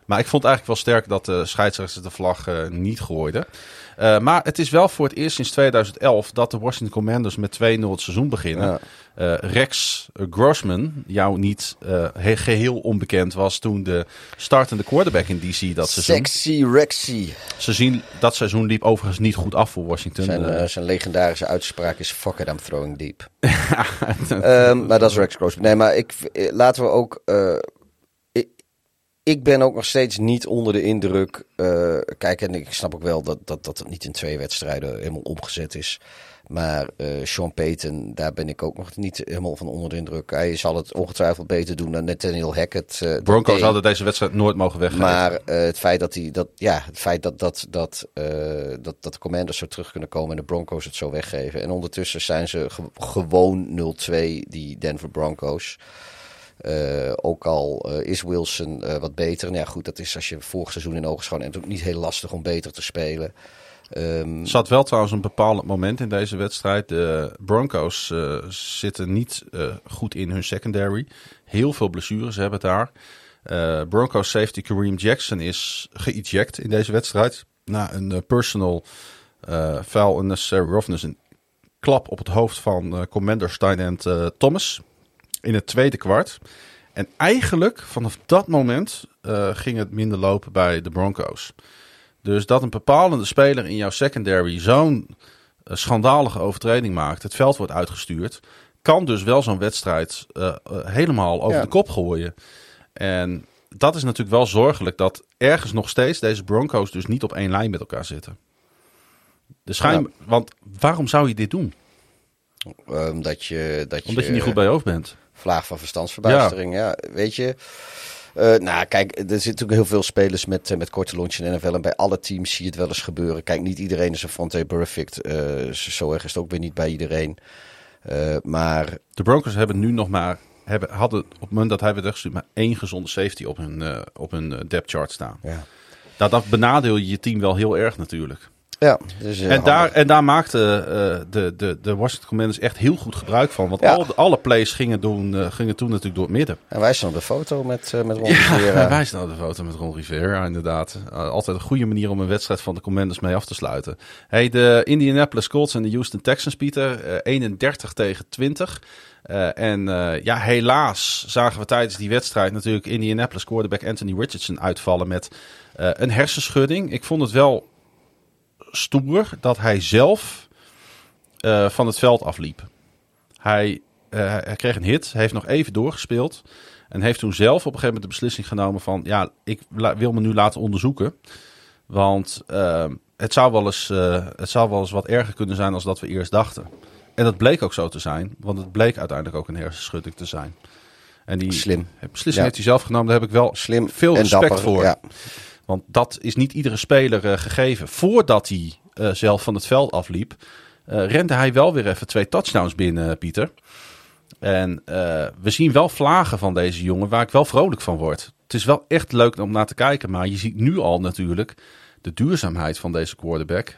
Maar ik vond eigenlijk wel sterk dat de scheidsrechters de vlag eh, niet gooiden. Eh, maar het is wel voor het eerst sinds 2011 dat de Washington Commanders met 2-0 het seizoen beginnen. Ja. Eh, Rex Grossman, jou niet eh, he- geheel onbekend was toen de startende quarterback in DC dat seizoen. Sexy Rexy. Ze zien dat seizoen liep overigens niet goed af voor Washington. Zijn, zijn legendarische uitspraak is fuck it, I'm throwing deep. Ehm, maar dat is Rex Grossman. Nee, maar ik, laten we ook... ik, ben ook nog steeds niet onder de indruk. eh, kijk, en ik snap ook wel dat, dat, dat het niet in twee wedstrijden helemaal omgezet is. Maar eh, Sean Payton, daar ben ik ook nog niet helemaal van onder de indruk. Hij zal het ongetwijfeld beter doen dan Nathaniel Hackett. eh, dat Broncos hadden deze wedstrijd nooit mogen weggeven. Maar het feit dat hij dat ja, het feit dat dat dat, dat dat de Commanders zo terug kunnen komen en de Broncos het zo weggeven. En ondertussen zijn ze ge- gewoon 0-2 die Denver Broncos. Eh, ook al eh, is Wilson eh, wat beter. Nou ja, goed, dat is als je vorig seizoen in ogenschouw neemt ook niet heel lastig om beter te spelen. Er zat wel trouwens een bepaald moment in deze wedstrijd. De Broncos zitten niet goed in hun secondary. Heel veel blessures hebben daar. Broncos safety Kareem Jackson is geëject in deze wedstrijd. Na een personal foul, unnecessary roughness. Een klap op het hoofd van Commander end eh, Thomas. In het tweede kwart. En eigenlijk vanaf dat moment eh, ging het minder lopen bij de Broncos. Dus dat een bepalende speler in jouw secondary zo'n eh, schandalige overtreding maakt, het veld wordt uitgestuurd, kan dus wel zo'n wedstrijd eh, helemaal over Ja. de kop gooien. En dat is natuurlijk wel zorgelijk dat ergens nog steeds deze Broncos dus niet op één lijn met elkaar zitten. De schijn, Want waarom zou je dit doen? ehm, dat je, dat Omdat je niet goed bij je hoofd bent. Vlaag van verstandsverbijstering, ja. weet je. Eh, nou, kijk, er zitten natuurlijk heel veel spelers met, eh, met korte lunch in NFL. En bij alle teams zie je het wel eens gebeuren. Kijk, niet iedereen is een Fonte Perfect. eh, zo erg is het ook weer niet bij iedereen. Maar De Broncos hebben nu nog maar, hebben, hadden op het moment dat hij werd weggestuurd, maar één gezonde safety op hun, op hun depth chart staan. ja, Nou, dat benadeel je je team wel heel erg natuurlijk. Ja dus, eh, En daar, handig. en daar maakte eh, de, de, de Washington Commanders echt heel goed gebruik van. Want Ja. al, alle plays gingen, doen, eh, gingen toen natuurlijk door het midden. En wij staan op de foto met, met Ron Rivera. wij staan op de foto met Ron Rivera, inderdaad. Altijd een goede manier om een wedstrijd van de Commanders mee af te sluiten. Hey, de Indianapolis Colts en de Houston Texans, Pieter. eh, 31 tegen 20. Eh, en ja, helaas zagen we tijdens die wedstrijd natuurlijk Indianapolis quarterback Anthony Richardson uitvallen met een hersenschudding. Ik vond het wel stoer dat hij zelf eh, van het veld afliep. Hij, eh, hij kreeg een hit, heeft nog even doorgespeeld. En heeft toen zelf op een gegeven moment de beslissing genomen van... ja, ik wil me nu laten onderzoeken. Want eh, het, zou wel eens, eh, het zou wel eens wat erger kunnen zijn als dat we eerst dachten. En dat bleek ook zo te zijn. Want het bleek uiteindelijk ook een hersenschudding te zijn. En die Slim. beslissing Ja. heeft hij zelf genomen. Daar heb ik wel Slim veel respect dapper, voor. ja. Want dat is niet iedere speler eh, gegeven. Voordat hij eh, zelf van het veld afliep, eh, rende hij wel weer even twee touchdowns binnen, Pieter. En we zien wel vlagen van deze jongen waar ik wel vrolijk van word. Het is wel echt leuk om naar te kijken, maar je ziet nu al natuurlijk de duurzaamheid van deze quarterback.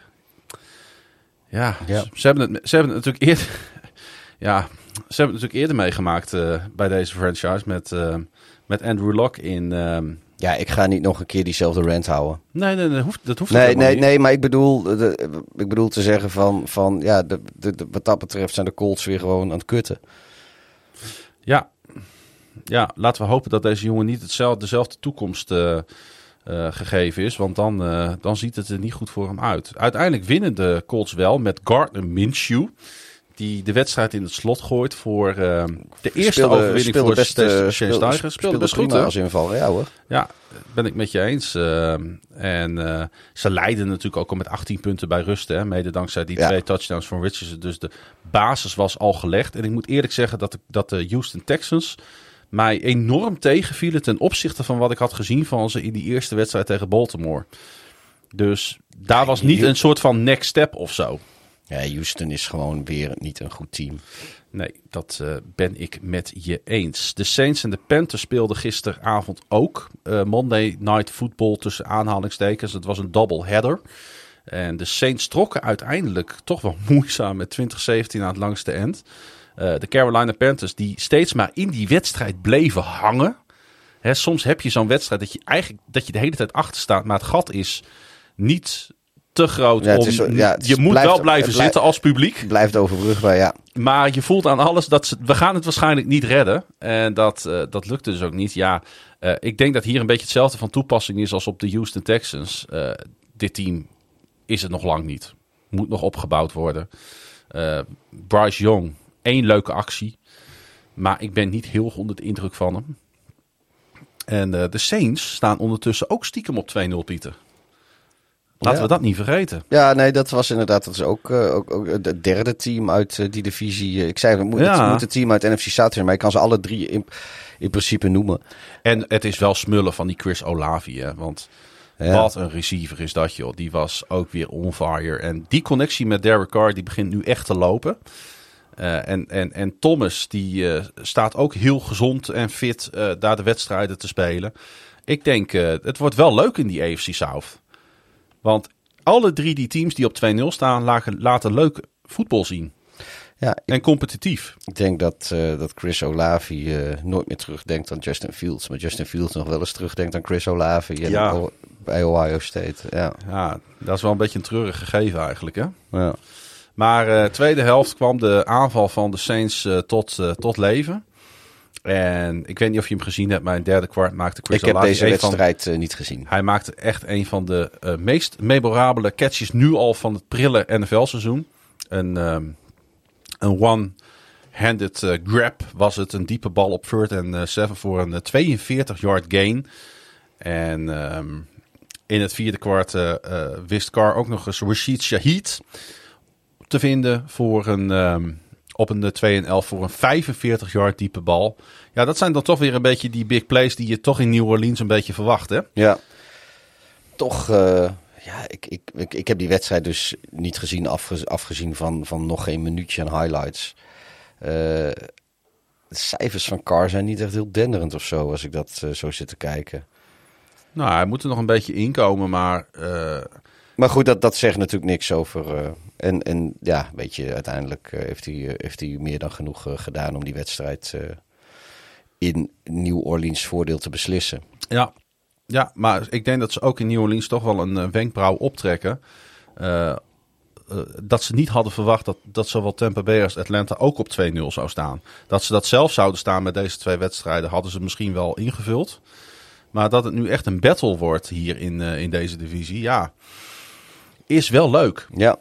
Ja, Ja. Ze, hebben het, ze hebben het natuurlijk eerder, ja, ze hebben het natuurlijk eerder meegemaakt bij deze franchise met, met Andrew Locke in. Ja, ik ga niet nog een keer diezelfde rant houden. nee, nee, dat hoeft, dat hoeft Nee, nee, niet. nee, maar ik bedoel, de, ik bedoel te zeggen van, van ja, de, de, de- wat dat betreft zijn de Colts weer gewoon aan het kutten. Ja. ja, laten we hopen dat deze jongen niet hetzelfde, dezelfde toekomst eh, eh, gegeven is. Want dan, eh, dan ziet het er niet goed voor hem uit. Uiteindelijk winnen de Colts wel met Gardner Minshew. Die de wedstrijd in het slot gooit voor eh, de eerste Speelde- overwinning speelde voor best, Shane eh, Steiger. speelde- best goed, hè? als inval. Ja hoor. Ja, ben ik met je eens. Ehm, en eh, ze leiden natuurlijk ook al met 18 punten bij rust. Hè, mede dankzij die Ja. twee touchdowns van Richardson. Dus de basis was al gelegd. En ik moet eerlijk zeggen dat de, dat de Houston Texans mij enorm tegenvielen ten opzichte van wat ik had gezien van ze in die eerste wedstrijd tegen Baltimore. Dus daar was niet een soort van next step of zo. Ja, Houston is gewoon weer niet een goed team. Nee, dat eh, ben ik met je eens. De Saints en de Panthers speelden gisteravond ook. eh, Monday Night Football tussen aanhalingstekens. Het was een double header. En de Saints trokken uiteindelijk toch wel moeizaam met 2017 aan het langste end. Eh, de Carolina Panthers die steeds maar in die wedstrijd bleven hangen. Hè, soms heb je zo'n wedstrijd dat je eigenlijk dat je de hele tijd achter staat, maar het gat is niet te groot. Ja, om, is- ja, het je moet blijft- wel blijven blijft- zitten als publiek. Blijft overbrugbaar, ja. Maar je voelt aan alles dat ze, we gaan het waarschijnlijk niet redden. En dat, eh, dat lukte dus ook niet. Ja, eh, ik denk dat hier een beetje hetzelfde van toepassing is als op de Houston Texans. Eh, dit team is het nog lang niet. Moet nog opgebouwd worden. Bryce Young, één leuke actie. Maar ik ben niet heel onder de indruk van hem. En de Saints staan ondertussen ook stiekem op 2-0, Pieter. Laten Ja. we dat niet vergeten. Ja, nee, dat was inderdaad dat is ook, eh, ook, ook het derde team uit eh, die divisie. Eh, Ik zei, het moet, Ja. het moet het team uit NFC South zijn, maar ik kan ze alle drie in, in principe noemen. En het is wel smullen van die Chris Olavi. Hè? Want Ja. wat een receiver is dat, joh. Die was ook weer on fire. En die connectie met Derek Carr, die begint nu echt te lopen. En, en, en Thomas, die staat ook heel gezond en fit daar de wedstrijden te spelen. Ik denk, het wordt wel leuk in die AFC South. Want alle drie die teams die op 2-0 staan, laten, laten leuk voetbal zien. Ja, En competitief. ik denk dat, eh, dat Chris Olavi eh, nooit meer terugdenkt aan Justin Fields. Maar Justin Fields nog wel eens terugdenkt aan Chris Olavi Ja. O- bij Ohio State. Ja, Ja, dat is wel een beetje een treurig gegeven eigenlijk, hè? ja. Maar eh tweede helft kwam de aanval van de Saints tot, tot leven. En ik weet niet of je hem gezien hebt, maar in het derde kwart maakte Chris Ik heb deze van- wedstrijd eh, niet gezien. hij maakte echt een van de eh, meest memorabele catches nu al van het prille NFL-seizoen. Een, ehm, een one-handed eh, grab was het. Een diepe bal op third en seven voor een 42-yard gain. En ehm, in het vierde kwart wist Carr ook nog eens Rashid Shaheed te vinden voor een, ehm, op een 2 en 11 voor een 45 yard diepe bal. Ja, dat zijn dan toch weer een beetje die big plays die je toch in New Orleans een beetje verwacht, hè? Ja. Toch, eh, ja, ik, ik, ik, ik heb die wedstrijd dus niet gezien, afge- afgezien van, van nog geen minuutje aan highlights. Eh, de cijfers van Carr zijn niet echt heel denderend of zo, als ik dat eh, zo zit te kijken. Nou, hij moet er nog een beetje inkomen, maar Maar goed, dat, dat zegt natuurlijk niks over. En, en ja, weet je, uiteindelijk eh, heeft, hij, eh, heeft hij meer dan genoeg eh, gedaan om die wedstrijd in New Orleans voordeel te beslissen. ja. ja, maar ik denk dat ze ook in New Orleans toch wel een wenkbrauw optrekken. Dat ze niet hadden verwacht dat, dat zowel Tampa Bay als Atlanta ook op 2-0 zou staan. Dat ze dat zelf zouden staan met deze twee wedstrijden hadden ze misschien wel ingevuld. Maar dat het nu echt een battle wordt hier in, in deze divisie, ja, is wel leuk. Ja,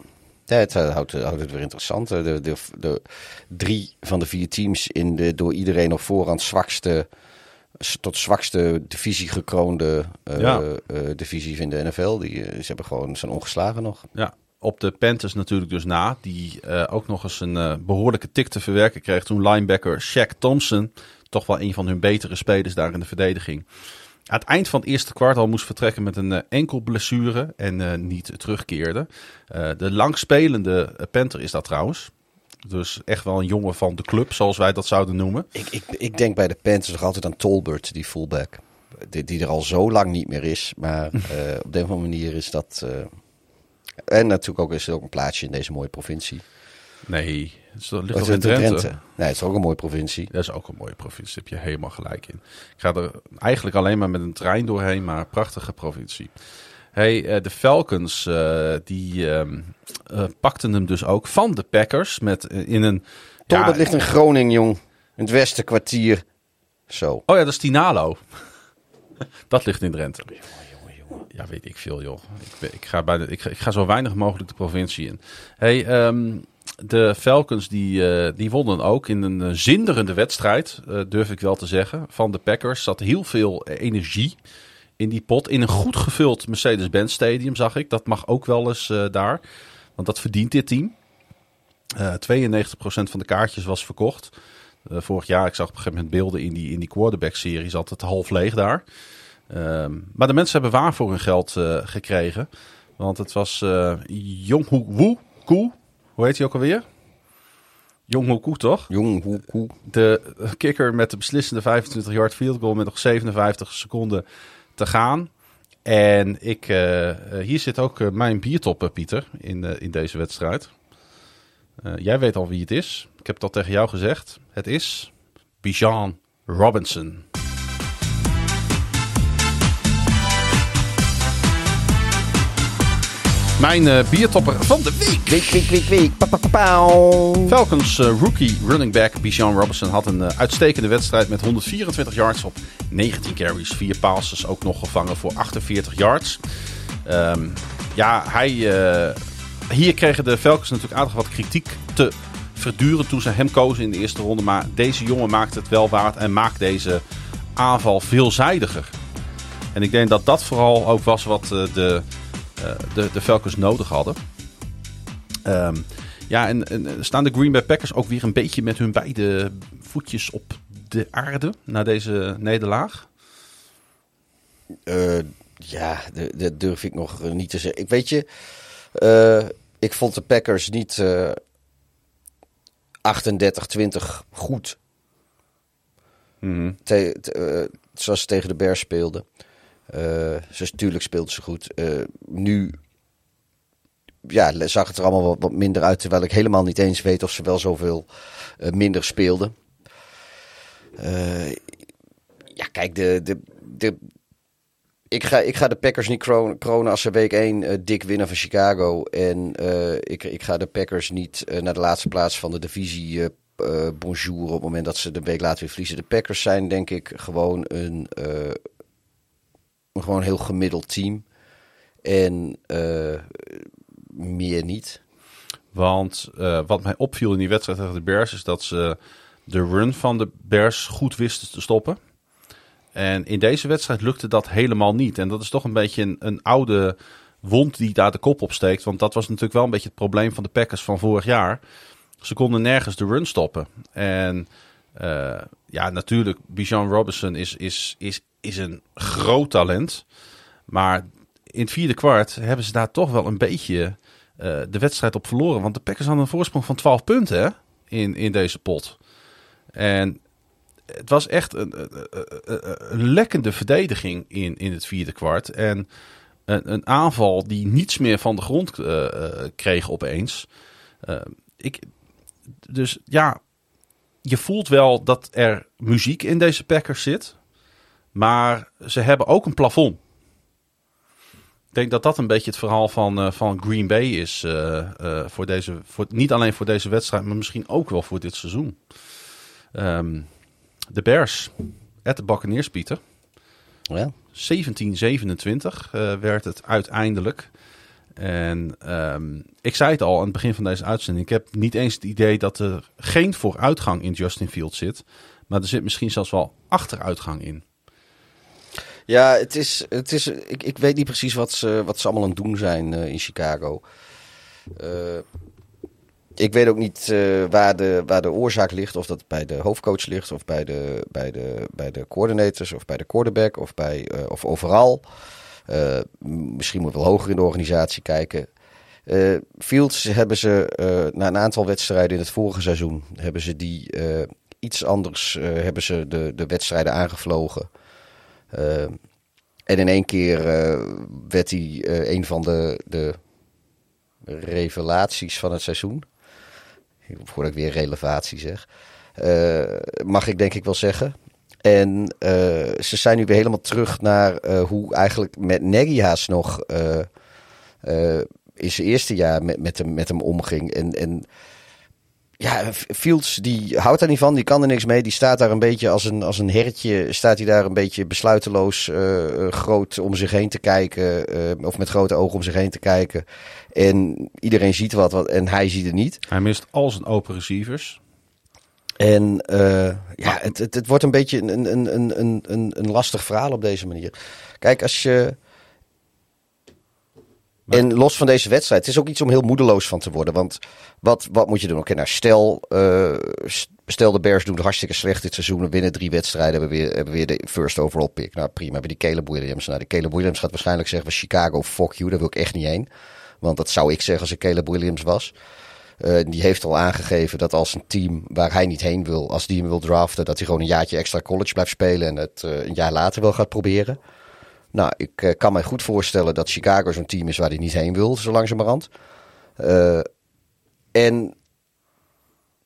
ja het eh, houdt, houdt het weer interessant. Eh, De, de, de drie van de vier teams in de door iedereen op voorhand zwakste, tot zwakste divisie gekroonde eh, Ja. eh, divisie in de NFL. Die eh, ze hebben gewoon zijn ongeslagen nog. Ja, op de Panthers natuurlijk dus na. Die eh, ook nog eens een eh, behoorlijke tik te verwerken kreeg toen linebacker Shaq Thompson, toch wel een van hun betere spelers daar in de verdediging, aan het eind van het eerste kwart al moest vertrekken met een eh, enkel blessure en eh, niet terugkeerde. Eh, de langspelende Panther is dat trouwens. Dus echt wel een jongen van de club, zoals wij dat zouden noemen. Ik, ik, ik denk bij de Panthers nog altijd aan Tolbert, die fullback. Die, die er al zo lang niet meer is. Maar eh, op de een of andere manier is dat... en natuurlijk ook is er ook een plaatsje in deze mooie provincie. Nee, is- ligt toch in Drenthe. Nee, het is ook een mooie provincie. Dat is ook een mooie provincie. Daar heb je helemaal gelijk in. Ik ga er eigenlijk alleen maar met een trein doorheen, maar prachtige provincie. Hey, eh, de Falcons eh, die eh, pakten hem dus ook van de Packers met in een. Tolbert ligt in Groningen, jong. In het Westerkwartier. Zo. Oh ja, dat is Tinalo. dat ligt in Drenthe. Ja, weet ik veel, joh. Ik, ik, ga, ik, ga, ik ga zo weinig mogelijk de provincie in. Hey, ehm, de Falcons die, eh, die wonnen ook in een eh, zinderende wedstrijd, eh, durf ik wel te zeggen. Van de Packers zat heel veel energie in die pot. In een goed gevuld Mercedes-Benz Stadium zag ik. Dat mag ook wel eens daar. Want dat verdient dit team. Eh 92% van de kaartjes was verkocht. Vorig jaar, ik zag op een gegeven moment beelden in die, in die quarterback-serie, zat het half leeg daar. Ehm, maar de mensen hebben waar voor hun geld gekregen. Want het was eh Jong Woo Koe. Hoe heet hij ook alweer? Jong Ho Koe, toch? Jong, hoe, hoe. De kikker met de beslissende 25-yard field goal met nog 57 seconden te gaan. En ik, eh, eh, hier zit ook eh, mijn biertop, Pieter, in, in deze wedstrijd. Jij weet al wie het is. Ik heb al tegen jou gezegd. Het is Bijan Robinson. Mijn eh, biertopper van de week. Week, week, week, week. Pa, pa, pa. Falcons eh, rookie running back Bijan Robinson had een eh, uitstekende wedstrijd met 124 yards op 19 carries. Vier passes ook nog gevangen voor 48 yards. Ehm, ja, hij, hier kregen de Falcons natuurlijk aardig wat kritiek te verduren toen ze hem kozen in de eerste ronde. Maar deze jongen maakt het wel waard en maakt deze aanval veelzijdiger. En ik denk dat dat vooral ook was wat de, de, de Falcons nodig hadden. Ehm, ja, en, en eh, staan de Green Bay Packers ook weer een beetje met hun beide voetjes op de aarde na deze nederlaag? Eh, ja, dat durf ik nog eh, niet te zeggen. Ik weet je, eh, ik vond de Packers niet eh 38-20 goed. Te- te- eh, zoals ze tegen de Bears speelden. Eh, ze natuurlijk speelden ze goed. Eh, nu ja, zag het er allemaal wat, minder uit. Terwijl ik helemaal niet eens weet of ze wel zoveel eh, minder speelden. Ja, kijk, de, de, de, ik, ga, ik ga de Packers niet kronen, als ze week 1 dik winnen van Chicago. En ik, ik ga de Packers niet naar de laatste plaats van de divisie bonjour op het moment dat ze de week later weer verliezen. De Packers zijn denk ik gewoon een, eh, een gewoon heel gemiddeld team. En eh, meer niet. Want eh, wat mij opviel in die wedstrijd tegen de Bears is dat ze de run van de Bears goed wisten te stoppen. En in deze wedstrijd lukte dat helemaal niet. En dat is toch een beetje een, een oude wond die daar de kop op steekt. Want dat was natuurlijk wel een beetje het probleem van de Packers van vorig jaar. Ze konden nergens de run stoppen. En eh, ja, natuurlijk, Bijan Robinson is, is, is, is een groot talent. Maar in het vierde kwart hebben ze daar toch wel een beetje eh, de wedstrijd op verloren. Want de Packers hadden een voorsprong van 12 punten in, in deze pot. En het was echt een, lekkende verdediging in, in het vierde kwart. En een, een aanval die niets meer van de grond eh, eh, kreeg opeens. Ik, dus ja, je voelt wel dat er muziek in deze Packers zit. Maar ze hebben ook een plafond. Ik denk dat dat een beetje het verhaal van, eh, van Green Bay is. eh, eh, voor deze, voor, niet alleen voor deze wedstrijd, maar misschien ook wel voor dit seizoen. Ehm, de Bears, at de Buccaneers, Pieter. Ja. 1727 eh, werd het uiteindelijk. En ehm, ik zei het al aan het begin van deze uitzending. Ik heb niet eens het idee dat er geen vooruitgang in Justin Fields zit. Maar er zit misschien zelfs wel achteruitgang in. Ja, het is, het is, ik, ik weet niet precies wat ze, wat ze allemaal aan het doen zijn eh, in Chicago. Eh, ik weet ook niet eh, waar, de, waar de oorzaak ligt. Of dat bij de hoofdcoach ligt, of bij de, bij de, bij de coordinators, of bij de quarterback, of, bij, of overal. Misschien moet wel hoger in de organisatie kijken. Fields hebben ze na een aantal wedstrijden in het vorige seizoen... hebben ze die iets anders hebben ze de, de wedstrijden aangevlogen. Eh, en in één keer eh, werd hij eh, een van de, de revelaties van het seizoen. Voordat ik weer relevatie zeg. Mag ik denk ik wel zeggen. En ze zijn nu weer helemaal terug naar hoe eigenlijk met Nagy nog eh, in zijn eerste jaar met, met, hem, met hem omging. En, en ja, Fields die houdt daar niet van, die kan er niks mee. Die staat daar een beetje als een, als een hertje, staat hij daar een beetje besluiteloos uh, groot om zich heen te kijken. Uh, of met grote ogen om zich heen te kijken. En iedereen ziet wat, wat en hij ziet het niet. Hij mist al zijn open receivers. En uh, ja, het, het, het, wordt een beetje een, een, een, een, een, een lastig verhaal op deze manier. Kijk, als je en los van deze wedstrijd, het is ook iets om heel moedeloos van te worden. Want wat, wat moet je doen? Oké, nou stel, uh, stel de Bears doen het hartstikke slecht dit seizoen. We winnen drie wedstrijden, hebben weer, hebben weer de first overall pick. Nou prima, hebben die Caleb Williams. Nou, die Caleb Williams gaat waarschijnlijk zeggen van Chicago, fuck you, daar wil ik echt niet heen. Want dat zou ik zeggen als ik Caleb Williams was. Uh, die heeft al aangegeven dat als een team waar hij niet heen wil, als die hem wil draften, dat hij gewoon een jaartje extra college blijft spelen en het uh, een jaar later wel gaat proberen. Nou, ik uh, kan me goed voorstellen dat Chicago zo'n team is waar hij niet heen wil, zo langzamerhand. Uh, en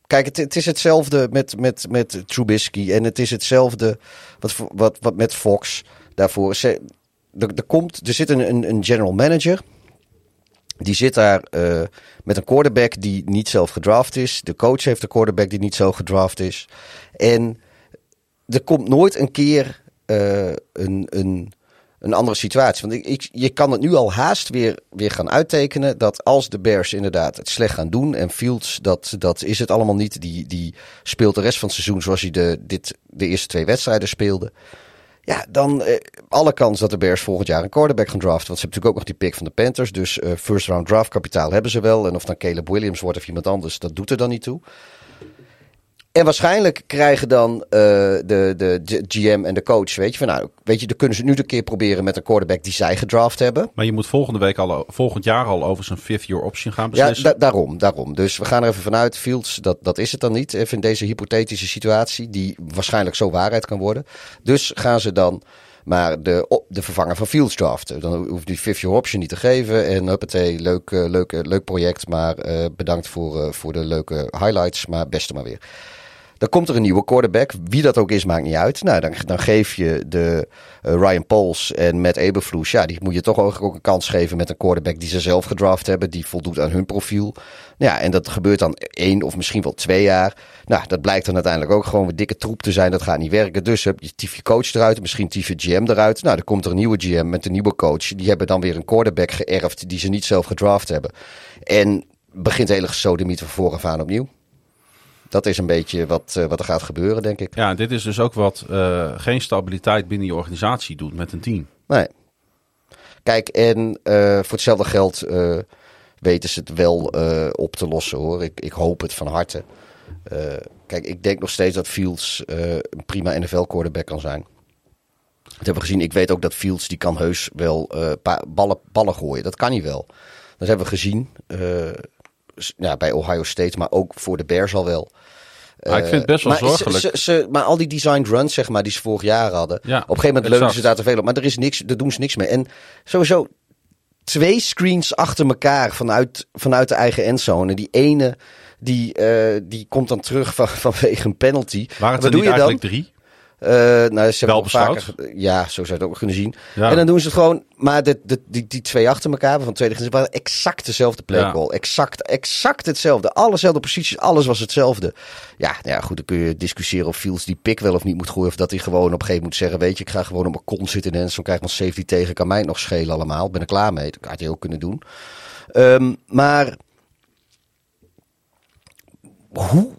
kijk, het, het, is hetzelfde met, met, met Trubisky en het is hetzelfde wat, wat, wat met Fox daarvoor. er, er, komt, er zit een, een general manager. Die zit daar uh, met een quarterback die niet zelf gedraft is. De coach heeft een quarterback die niet zo gedraft is. En er komt nooit een keer een, een, een andere situatie. Want ik, je kan het nu al haast weer, weer gaan uittekenen dat als de Bears inderdaad het slecht gaan doen en Fields, dat, dat is het allemaal niet. Die, die speelt de rest van het seizoen zoals hij de, dit, de eerste twee wedstrijden speelde. Ja, dan eh, alle kans dat de Bears volgend jaar een quarterback gaan draften. Want ze hebben natuurlijk ook nog die pick van de Panthers. Dus uh, first round draft kapitaal hebben ze wel. En of dan Caleb Williams wordt of iemand anders, dat doet er dan niet toe. En waarschijnlijk krijgen dan uh, de, de, GM en de coach, weet je, van nou, weet je, dan kunnen ze nu een keer proberen met een quarterback die zij gedraft hebben. Maar je moet volgende week al, volgend jaar al over zijn fifth year option gaan beslissen. Ja, da daarom, daarom. Dus we gaan er even vanuit, Fields, dat, dat is het dan niet, even in deze hypothetische situatie, die waarschijnlijk zo waarheid kan worden. Dus gaan ze dan maar de, de vervanger van Fields draften. Dan hoeft die fifth year option niet te geven. En huppatee, leuk, uh, leuk, leuk project, maar uh, bedankt voor, uh, voor de leuke highlights, maar beste maar weer. Dan komt er een nieuwe quarterback. Wie dat ook is, maakt niet uit. Nou, dan, dan geef je de uh, Ryan Pauls en Matt Eberflus. Ja, die moet je toch ook een kans geven met een quarterback die ze zelf gedraft hebben. Die voldoet aan hun profiel. Ja, en dat gebeurt dan één of misschien wel twee jaar. Nou, dat blijkt dan uiteindelijk ook gewoon een dikke troep te zijn. Dat gaat niet werken. Dus heb je tief je coach eruit, misschien tief je GM eruit. Nou, dan komt er een nieuwe GM met een nieuwe coach. Die hebben dan weer een quarterback geërfd die ze niet zelf gedraft hebben. En begint hele gesodemiet van vooraf aan opnieuw dat is een beetje wat, uh, wat er gaat gebeuren, denk ik. Ja, dit is dus ook wat uh, geen stabiliteit binnen je organisatie doet met een team. Nee. Kijk, en uh, voor hetzelfde geld weten ze het wel op te lossen hoor. Ik, ik hoop het van harte. kijk, ik denk nog steeds dat Fields een prima NFL-quarterback kan zijn. Dat hebben we gezien. Ik weet ook dat Fields die kan heus wel ballen, ballen gooien. Dat kan hij wel. Dat hebben we gezien ja, bij Ohio State, maar ook voor de Bears al wel. Maar ik vind het best wel maar zorgelijk. Ze, ze, maar al die designed runs, zeg maar, die ze vorig jaar hadden. Ja, op een gegeven moment leunen ze daar te veel op. Maar er is niks, daar doen ze niks mee. En sowieso twee screens achter elkaar vanuit, vanuit de eigen endzone. Die ene, die, uh, die komt dan terug van, vanwege een penalty. Waren het er niet eigenlijk dan? drie? Uh, nou, ze hebben vaker, ja, zo zou je het ook kunnen zien. Ja. En dan doen ze het gewoon. Maar de, de, die, die twee achter elkaar van tweede gezin waren exact dezelfde play. Ja. Exact, exact hetzelfde. Allezelfde posities, alles was hetzelfde. Ja, ja, goed, dan kun je discussiëren of Fields die pick wel of niet moet gooien. Of dat hij gewoon op een gegeven moment moet zeggen: Weet je, ik ga gewoon op mijn kont zitten en zo krijg ik nog safety tegen. Kan mij nog schelen allemaal. Ben er klaar mee. Dat had je ook kunnen doen. Um, maar hoe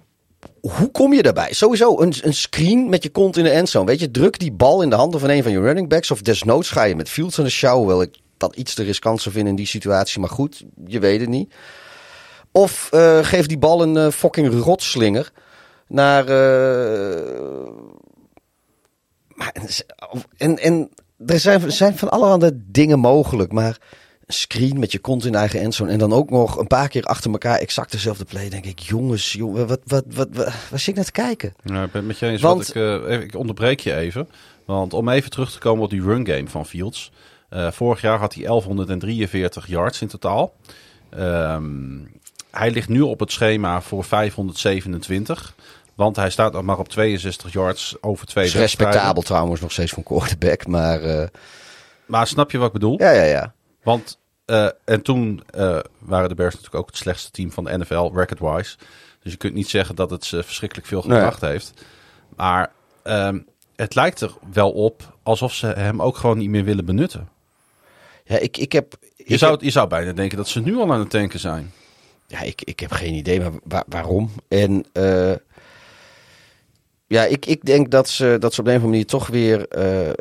hoe kom je daarbij? Sowieso een, een screen met je kont in de endzone. Weet je, druk die bal in de handen van een van je running backs. Of desnoods ga je met Fields aan de show. Hoewel ik dat iets te riskant zou vinden in die situatie. Maar goed, je weet het niet. Of uh, geef die bal een uh, fucking rotslinger naar... Uh, en, en er zijn, zijn van allerhande dingen mogelijk, maar screen met je kont in eigen endzone. En dan ook nog een paar keer achter elkaar exact dezelfde play. Denk ik, jongens, jongen, wat, wat, wat, wat, wat zit ik nou te kijken? Ja, ik ben met je eens. Want, ik, uh, ik onderbreek je even. Want om even terug te komen op die run game van Fields. Uh, vorig jaar had hij 1143 yards in totaal. Um, hij ligt nu op het schema voor 527. Want hij staat nog maar op 62 yards over twee Respectabel trouwens nog steeds van quarterback, maar... Uh... Maar snap je wat ik bedoel? Ja, ja, ja. Want, uh, en toen uh, waren de Bears natuurlijk ook het slechtste team van de NFL, record-wise. Dus je kunt niet zeggen dat het ze verschrikkelijk veel Nee. gebracht heeft. Maar ehm, het lijkt er wel op alsof ze hem ook gewoon niet meer willen benutten. Ja, ik, ik heb... Je, zou, heb- je zou bijna denken dat ze nu al aan het tanken zijn. Ja, ik, ik heb geen idee maar wa- waarom. En eh, ja, ik, ik denk dat ze, dat ze op een of andere manier toch weer eh, eh,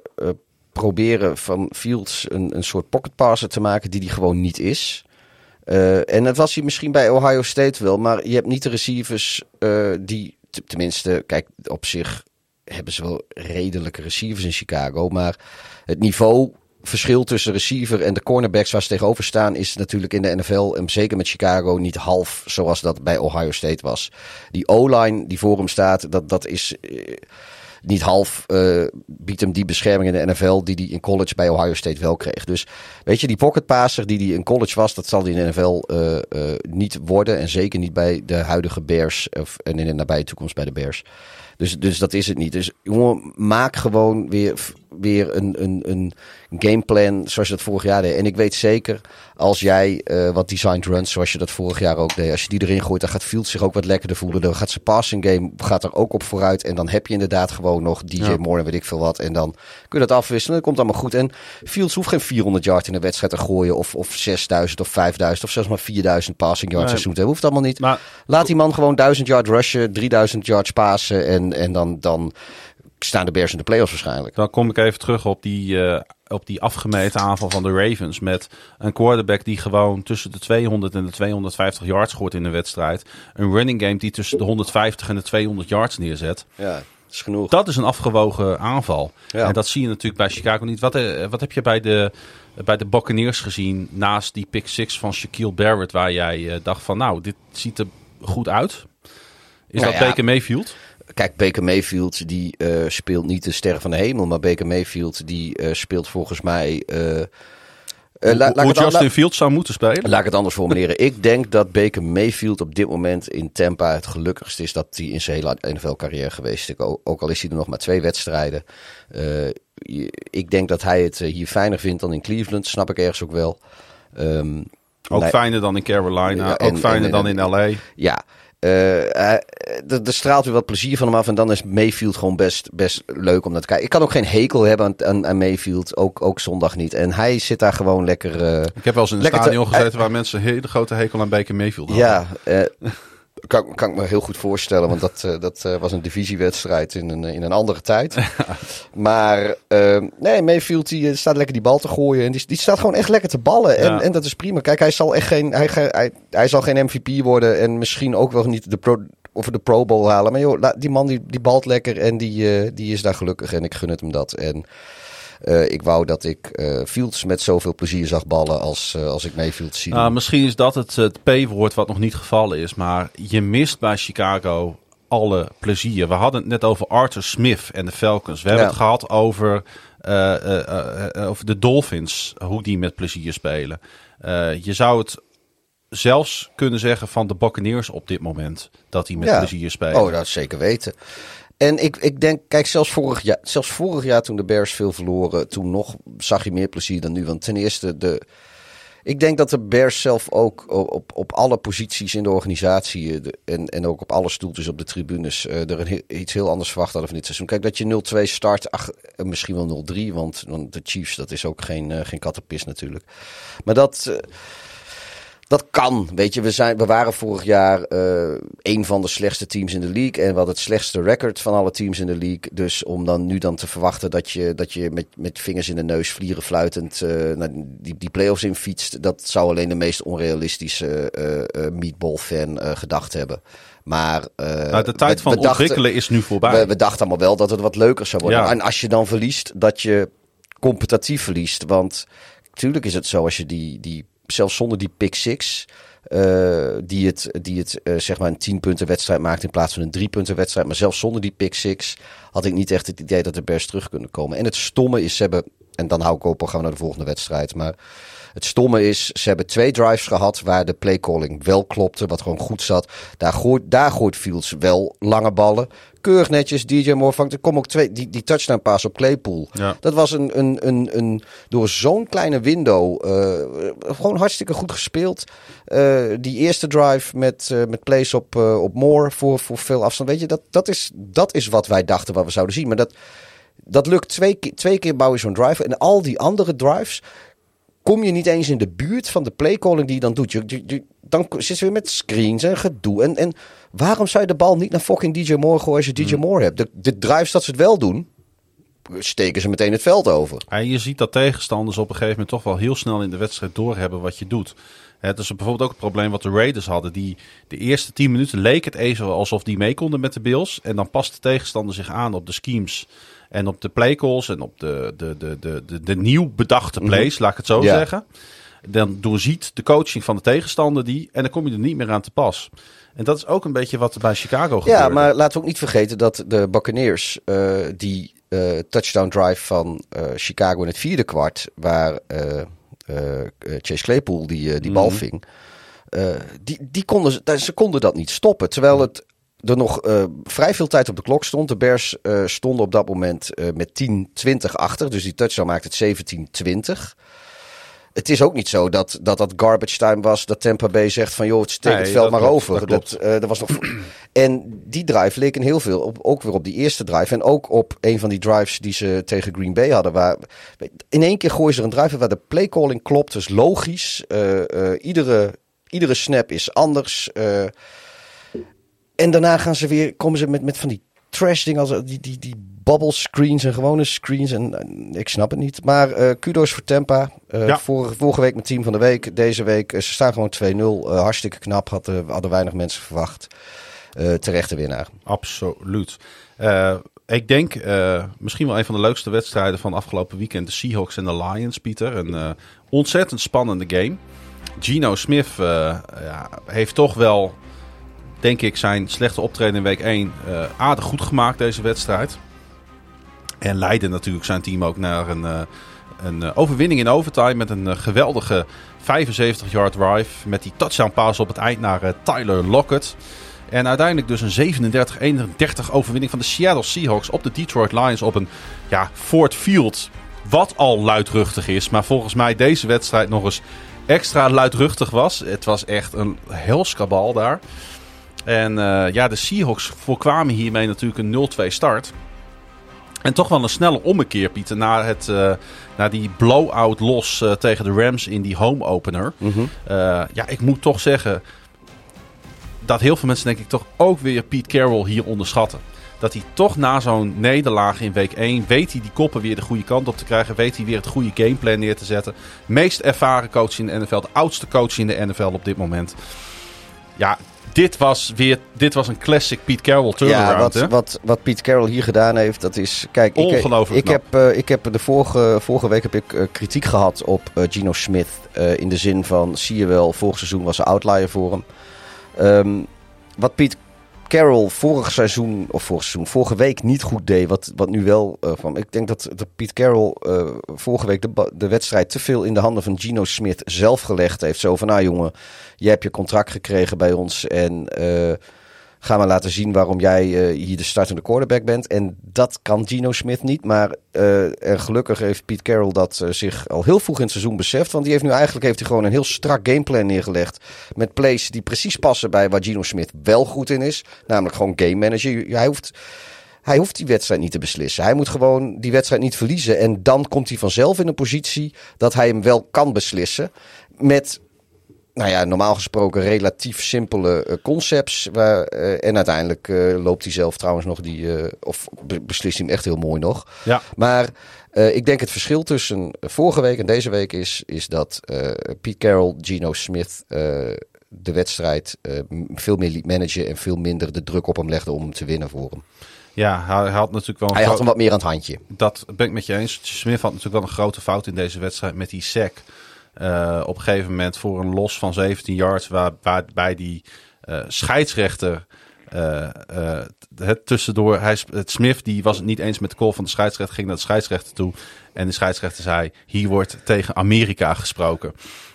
proberen van Fields een, een soort pocket passer te maken die die gewoon niet is. Eh, en dat was hij misschien bij Ohio State wel, maar je hebt niet de receivers eh, die, tenminste, kijk, op zich hebben ze wel redelijke receivers in Chicago, maar het niveau verschil tussen receiver en de cornerbacks waar ze tegenover staan is natuurlijk in de NFL en zeker met Chicago niet half zoals dat bij Ohio State was. Die O-line die voor hem staat, dat, dat is eh, niet half eh, biedt hem die bescherming in de NFL die hij in college bij Ohio State wel kreeg. Dus weet je, die pocketpasser die hij in college was, dat zal hij in de NFL eh, eh, niet worden. En zeker niet bij de huidige Bears of, en in de nabije toekomst bij de Bears. Dus, dus dat is het niet. Dus jongen, maak gewoon weer, weer een, een, een gameplan zoals je dat vorig jaar deed. En ik weet zeker, als jij eh, wat designed runs zoals je dat vorig jaar ook deed. Als je die erin gooit, dan gaat Fields zich ook wat lekkerder voelen. Dan gaat zijn passing game gaat er ook op vooruit. En dan heb je inderdaad gewoon nog DJ Ja. Moore en weet ik veel wat. En dan kun je dat afwisselen. Dat komt allemaal goed. En Fields hoeft geen 400 yard in een wedstrijd te gooien. Of, of 6000 of 5000 of zelfs maar 4000 passing yards Nee. seizoen te hebben. Hoeft allemaal niet. Maar Laat die man gewoon 1000 yard rushen, 3000 yards passen. En, en dan, dan staan de Bears in de playoffs waarschijnlijk. dan kom ik even terug op die, eh, op die afgemeten aanval van de Ravens. Met een quarterback die gewoon tussen de 200 en de 250 yards gooit in de wedstrijd. Een running game die tussen de 150 en de 200 yards neerzet. Ja, dat is genoeg. Dat is een afgewogen aanval. Ja. En dat zie je natuurlijk bij Chicago niet. Wat, eh, wat heb je bij de, bij de Buccaneers gezien naast die pick six van Shaquille Barrett... waar jij eh, dacht van nou, dit ziet er goed uit? Is Nou dat ja. Baker Mayfield? Kijk, Baker Mayfield die eh, speelt niet de ster van de hemel. Maar Baker Mayfield die eh, speelt volgens mij... la- ik Hoe Justin Fields zou moeten spelen? Laat ik het anders formuleren. ik denk dat Baker Mayfield op dit moment in Tampa het gelukkigst is dat hij in zijn hele NFL-carrière geweest is. Ook, al is hij er nog maar twee wedstrijden. Ik denk dat hij het hier fijner vindt dan in Cleveland. Snap ik ergens ook wel. Ehm, Ook nee, fijner dan in Carolina, Ja, ook fijner en- dan in LA. Ja, er er straalt weer wat plezier van hem af. En dan is Mayfield gewoon best, best leuk om naar te kijken. Ik kan ook geen hekel hebben aan, aan, aan Mayfield. Ook, ook zondag niet. En hij zit daar gewoon lekker... eh, Ik heb wel eens in een Lekker te- stadion gezeten waar mensen een hele grote hekel aan Baker Mayfield hadden. Ja, eh, kan, kan ik me heel goed voorstellen, want dat, eh, dat eh, was een divisiewedstrijd in een, in een andere tijd. maar eh, nee, Mayfield die staat lekker die bal te gooien en die, die staat gewoon echt lekker te ballen. En, Ja. en dat is prima. Kijk, hij zal echt geen, hij, hij, hij, zal geen MVP worden en misschien ook wel niet de pro, of de Pro Bowl halen. Maar joh, die man die, die balt lekker en die, die is daar gelukkig en ik gun het hem dat. En eh, ik wou dat ik eh, Fields met zoveel plezier zag ballen als, eh, als ik Mayfield zie. Nou, misschien is dat het, het P-woord wat nog niet gevallen is. Maar je mist bij Chicago alle plezier. We hadden het net over Arthur Smith en de Falcons. We hebben Ja. het gehad over, over de Dolphins. Hoe die met plezier spelen. Je zou het zelfs kunnen zeggen van de Buccaneers op dit moment. Dat die met Ja. plezier spelen. Oh, dat zeker weten. En ik, ik denk, kijk, zelfs vorig, jaar, zelfs vorig jaar toen de Bears veel verloren, toen nog zag je meer plezier dan nu. Want ten eerste, de, ik denk dat de Bears zelf ook op, op, alle posities in de organisatie eh, en, en ook op alle stoeltjes op de tribunes eh, er een, iets heel anders verwacht hadden van dit seizoen. Kijk, dat je 0-2 start, ach, misschien wel 0-3, want, want de Chiefs, dat is ook geen, eh, geen kattenpis natuurlijk. Maar dat... dat kan. Weet je, we, zijn, we waren vorig jaar eh een van de slechtste teams in de league. En we hadden het slechtste record van alle teams in de league. Dus om dan nu dan te verwachten dat je, dat je met, met vingers in de neus, vlieren fluitend eh, naar die, die play-offs in fietst. Dat zou alleen de meest onrealistische eh eh, meatball-fan gedacht hebben. Maar Nou, de tijd we- van we dachten- ontwikkelen is nu voorbij. we, we dachten allemaal wel dat het wat leuker zou worden. Ja. En als je dan verliest, dat je competitief verliest. Want natuurlijk is het zo als je die, die zelfs zonder die pick six, eh, die het, die het eh, zeg maar een 10 punten wedstrijd maakt in plaats van een 3 punten wedstrijd. Maar zelfs zonder die pick six had ik niet echt het idee dat de Bears terug kunnen komen. En het stomme is, ze hebben, en dan hou ik op, gaan we naar de volgende wedstrijd. Maar Het stomme is, ze hebben twee drives gehad waar de playcalling wel klopte, wat gewoon goed zat. Daar gooit, daar gooit Fields wel lange ballen. Keurig netjes, DJ Moore vangt. Er komen ook twee, die, die touchdown pass op Claypool. Ja. Dat was een, een, een, een door zo'n kleine window, eh, gewoon hartstikke goed gespeeld. Eh, die eerste drive met, eh, met plays op, op Moore voor, voor veel afstand. Weet je, dat, dat, is, dat is wat wij dachten wat we zouden zien. Maar dat, dat lukt twee, keer- twee keer bouw je zo'n drive. En al die andere drives kom je niet eens in de buurt van de playcalling die je dan doet. Je, je- je- dan zit je weer met screens en gedoe. En, en waarom zou je de bal niet naar fucking DJ Moore gooien als je DJ Moore hebt? De, de drives dat ze het wel doen, steken ze meteen het veld over. En je ziet dat tegenstanders op een gegeven moment toch wel heel snel in de wedstrijd doorhebben wat je doet. Het is bijvoorbeeld ook het probleem wat de Raiders hadden. Die de eerste 10 minuten leek het even alsof die mee konden met de Bills. En dan past de tegenstander zich aan op de schemes en op de playcalls en op de, de, de, de, de, de nieuw bedachte plays, laat ik het zo Ja. zeggen. Dan doorziet de coaching van de tegenstander die en dan kom je er niet meer aan te pas. En dat is ook een beetje wat bij Chicago gebeurde. Ja, maar laten we ook niet vergeten dat de Buccaneers eh, die eh, touchdown drive van eh, Chicago in het vierde kwart, waar Chase Claypool die, die bal ving, eh, die, die konden, ze- ze konden dat niet stoppen. Terwijl het er nog eh, vrij veel tijd op de klok stond. De Bears eh, stonden op dat moment eh, met 10-20 achter. Dus die touchdown maakt het 17-20. Het is ook niet zo dat, dat dat garbage time was. Dat Tampa Bay zegt van joh, steek Nee, het veld maar klopt, over. dat dat was nog... en die drive leek in heel veel op, ook weer op die eerste drive. En ook op een van die drives die ze tegen Green Bay hadden. Waar, in één keer gooien ze er een drive waar de playcalling klopt. Dus logisch. Iedere, iedere snap is anders. En daarna gaan ze weer, komen ze met, met van die trash dingen als die, die, die bubble screens en gewone screens. En, en ik snap het niet. Maar eh, kudos voor Tampa. Eh, Ja. vorige, vorige week met team van de week. Deze week, eh, ze staan gewoon 2-0. Eh, hartstikke knap. Hadden, hadden weinig mensen verwacht. Terechte winnaar. Absoluut. Ik denk misschien wel een van de leukste wedstrijden van afgelopen weekend. De Seahawks en de Lions, Pieter. Een ontzettend spannende game. Gino Smith ja, heeft toch wel, denk ik, zijn slechte optreden in week 1 eh, aardig goed gemaakt deze wedstrijd. En leidde natuurlijk zijn team ook naar een, eh, een eh, overwinning in overtime met een geweldige 75-yard drive. Met die touchdown pass op het eind naar Tyler Lockett. En uiteindelijk dus een 37-31 overwinning van de Seattle Seahawks op de Detroit Lions op een ja, Ford Field. Wat al luidruchtig is, maar volgens mij deze wedstrijd nog eens extra luidruchtig was. Het was echt een helskabal daar. En eh, ja, de Seahawks voorkwamen hiermee natuurlijk een 0-2 start. En toch wel een snelle ommekeer, Pieter, na, het, eh, na die blowout los eh, tegen de Rams in die home opener. Eh, ja, ik moet toch zeggen dat heel veel mensen denk ik toch ook weer Pete Carroll hier onderschatten. Dat hij toch na zo'n nederlaag in week 1 weet hij die koppen weer de goede kant op te krijgen. Weet hij weer het goede gameplan neer te zetten. Meest ervaren coach in de NFL. De oudste coach in de NFL op dit moment. Ja, dit was weer dit was een classic Pete Carroll turnaround. Ja, wat, hè? wat, wat Pete Carroll hier gedaan heeft, dat is... Kijk, ik, Ongelooflijk ik, heb, eh, ik heb de vorige, vorige week heb ik eh, kritiek gehad op eh, Gino Smith. in de zin van, zie je wel, vorig seizoen was een outlier voor hem. Ehm, wat Pete Carroll vorig seizoen, of vorig seizoen, vorige week niet goed deed, wat, wat nu wel eh, van. Ik denk dat, dat Pete Carroll eh, vorige week de, de wedstrijd te veel in de handen van Gino Smith zelf gelegd heeft. Zo van, nou jongen, jij hebt je contract gekregen bij ons en eh, ga maar laten zien waarom jij eh, hier de startende quarterback bent. En dat kan Gino Smith niet, maar eh, en gelukkig heeft Pete Carroll dat eh, zich al heel vroeg in het seizoen beseft. Want die heeft nu eigenlijk heeft hij gewoon een heel strak gameplan neergelegd met plays die precies passen bij waar Gino Smith wel goed in is. Namelijk gewoon game manager. Hij hoeft, hij hoeft die wedstrijd niet te beslissen. Hij moet gewoon die wedstrijd niet verliezen. En dan komt hij vanzelf in een positie dat hij hem wel kan beslissen. Met, nou ja, normaal gesproken relatief simpele eh, concepts. Waar, eh, en uiteindelijk eh, loopt hij zelf trouwens nog die, of be- beslist hij hem echt heel mooi nog. Ja. Maar ik denk het verschil tussen vorige week en deze week is, is dat Pete Carroll, Gino Smith de wedstrijd veel meer liet managen en veel minder de druk op hem legde om hem te winnen voor hem. Ja, hij, had natuurlijk wel een Hij had hem wat meer aan het handje. Dat ben ik met je eens. Smith had natuurlijk wel een grote fout in deze wedstrijd met die sack. Eh, op een gegeven moment voor een los van 17 yards, waar, waarbij die eh, scheidsrechter eh, het tussendoor, hij, het Smith die was het niet eens met de call van de scheidsrechter, ging naar de scheidsrechter toe. En de scheidsrechter zei, hier wordt tegen Amerika gesproken.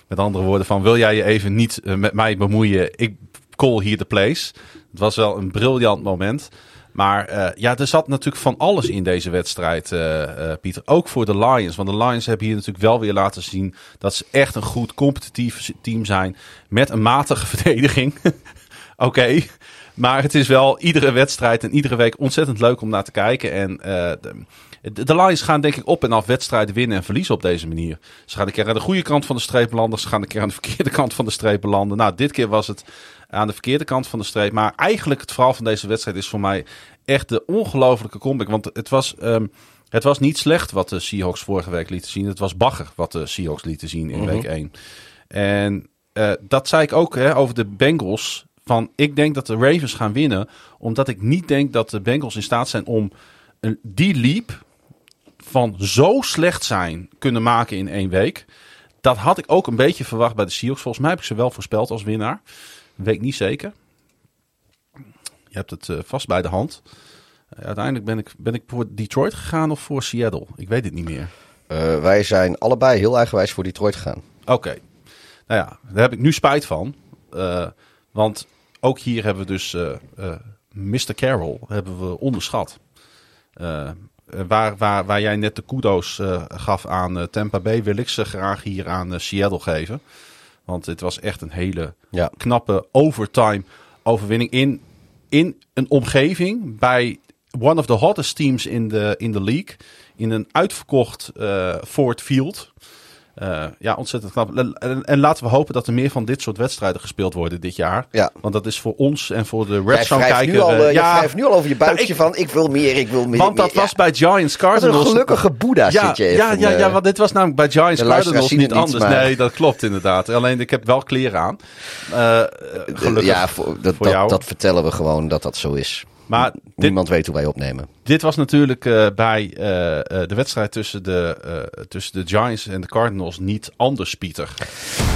Met andere woorden van, wil jij je even niet met mij bemoeien? Ik call hier de place. Het was wel een briljant moment. Maar eh, ja, er zat natuurlijk van alles in deze wedstrijd, eh, eh, Pieter. Ook voor de Lions. Want de Lions hebben hier natuurlijk wel weer laten zien dat ze echt een goed competitief team zijn. Met een matige verdediging. Oké. Maar het is wel iedere wedstrijd en iedere week ontzettend leuk om naar te kijken. En de, de Lions gaan denk ik op en af wedstrijden winnen en verliezen op deze manier. Ze gaan een keer aan de goede kant van de streep landen. Ze gaan een keer aan de verkeerde kant van de streep landen. Nou, dit keer was het aan de verkeerde kant van de streep. Maar eigenlijk het verhaal van deze wedstrijd is voor mij echt de ongelofelijke comeback. Want het was, ehm, het was niet slecht wat de Seahawks vorige week lieten zien. Het was bagger wat de Seahawks lieten zien in week 1. En eh, dat zei ik ook hè, over de Bengals. Van, ik denk dat de Ravens gaan winnen. Omdat ik niet denk dat de Bengals in staat zijn om een, die leap van zo slecht zijn kunnen maken in één week. Dat had ik ook een beetje verwacht bij de Seahawks. Volgens mij heb ik ze wel voorspeld als winnaar. Weet ik niet zeker. Je hebt het eh, vast bij de hand. Eh, uiteindelijk ben ik, ben ik voor Detroit gegaan of voor Seattle. Ik weet het niet meer. Eh, wij zijn allebei heel eigenwijs voor Detroit gegaan. Oké. Nou ja, daar heb ik nu spijt van. Want ook hier hebben we dus Mr. Carroll hebben we onderschat. Waar, waar, waar jij net de kudo's gaf aan Tampa Bay, wil ik ze graag hier aan Seattle geven. Want het was echt een hele Ja. knappe overtime overwinning in, in een omgeving bij one of the hottest teams in de, in de league. In een uitverkocht eh, Ford Field. Eh, ja, ontzettend knap. En, en- en laten we hopen dat er meer van dit soort wedstrijden gespeeld worden dit jaar. Ja. Want dat is voor ons en voor de Red Zone kijker. nu al, eh, eh, jij wrijft nu al over je buikje ik- van ik wil meer, ik wil meer. want dat meer. was Ja. bij Giants Wat een Cardinals. gelukkige boeddha ja, zit je ja, even, ja, ja, eh, want dit was namelijk bij Giants Cardinals niet anders. maar- Nee, dat klopt inderdaad. Alleen ik heb wel kleren aan. Eh, gelukkig ja, voor, dat, voor dat, jou. dat vertellen we gewoon dat dat zo is. Maar dit, Niemand weet hoe wij opnemen. dit was natuurlijk eh, bij eh, eh, de wedstrijd tussen de, tussen de Giants en de Cardinals niet anders, Pieter.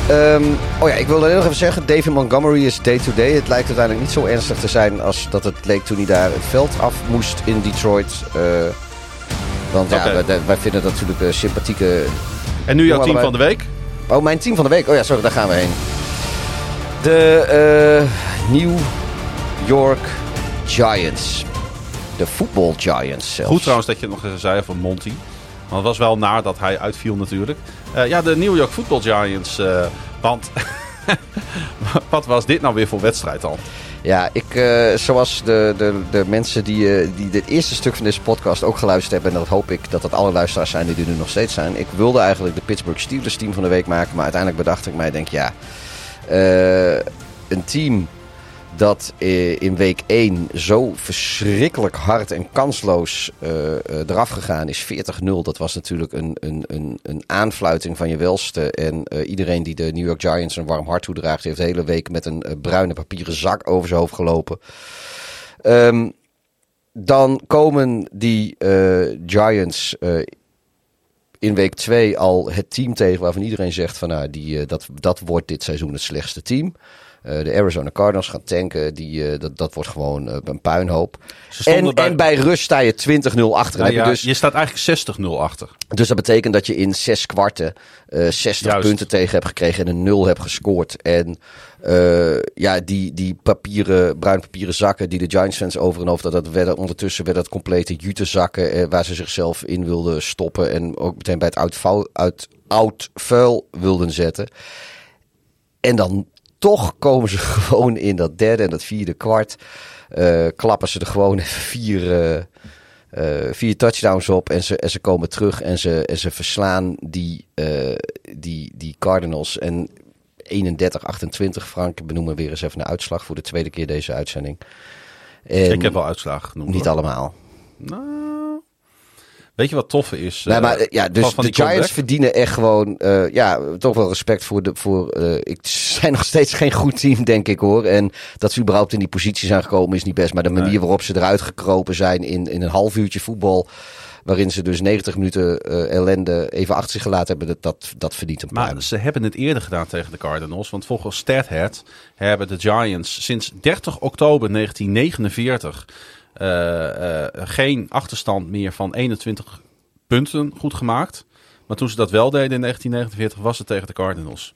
Ehm, oh ja, ik wilde nog even zeggen, David Montgomery is day-to-day. Het lijkt uiteindelijk niet zo ernstig te zijn als dat het leek toen hij daar het veld af moest in Detroit. Want ja, wij, wij vinden dat natuurlijk een sympathieke... En nu jouw team van de week. Oh, mijn team van de week. Oh ja, sorry, daar gaan we heen. De New York Giants. De Football Giants zelfs. Goed trouwens dat je het nog eens zei van Monty. Want het was wel naar dat hij uitviel natuurlijk. Eh, ja, de New York Football Giants. eh, want wat was dit nou weer voor wedstrijd dan? Ja, ik, eh, zoals de, de, de mensen die, eh, die dit eerste stuk van deze podcast ook geluisterd hebben, en dat hoop ik dat dat alle luisteraars zijn die er nu nog steeds zijn. Ik wilde eigenlijk de Pittsburgh Steelers team van de week maken, maar uiteindelijk bedacht ik mij, denk ja, een team dat eh, in week 1 zo verschrikkelijk hard en kansloos eh, eh, eraf gegaan is, 40-0. Dat was natuurlijk een, een, een, een aanfluiting van je welste. En iedereen die de New York Giants een warm hart toedraagt, heeft de hele week met een bruine papieren zak over zijn hoofd gelopen. Ehm, dan komen die Giants in week 2 al het team tegen waarvan iedereen zegt van nou, die, dat, dat wordt dit seizoen het slechtste team. Eh, de Arizona Cardinals gaan tanken. Die, eh, dat, dat wordt gewoon eh, een puinhoop. En bij- en bij rust sta je 20-0 achter. Nou ja, je dus, Je staat eigenlijk 60-0 achter. dus dat betekent dat je in zes kwarten eh 60 Juist. punten tegen hebt gekregen en een nul hebt gescoord. En ja, die, die papieren, bruin papieren zakken die de Giants fans over en over, dat werden ondertussen werden dat complete jutezakken eh, waar ze zichzelf in wilden stoppen. En ook meteen bij het oud, vuil- uit, oud vuil wilden zetten. En dan toch komen ze gewoon in dat derde en dat vierde kwart. eh, klappen ze er gewoon even vier, eh, eh, vier touchdowns op. En ze, en ze komen terug en ze, en ze verslaan die, die, die Cardinals. En 31-28, Frank, benoemen weer eens even een uitslag voor de tweede keer deze uitzending. En ik heb wel uitslagen genoemd. niet hoor. allemaal. Nou, weet je wat toffe is? Nee, eh, maar eh, ja, dus de Giants comeback? verdienen echt gewoon, eh, ja, toch wel respect voor de, voor, eh, ik zijn nog steeds geen goed team, denk ik hoor. En dat ze überhaupt in die positie zijn gekomen is niet best, maar de manier Nee. waarop ze eruit gekropen zijn in, in een half uurtje voetbal, waarin ze dus 90 minuten eh, ellende even achter zich gelaten hebben, dat, dat, verdient een. Maar ze hebben het eerder gedaan tegen de Cardinals. Want volgens Stathead hebben de Giants sinds 30 oktober 1949 eh, eh, geen achterstand meer van 21 punten goed gemaakt. Maar toen ze dat wel deden in 1949 was het tegen de Cardinals.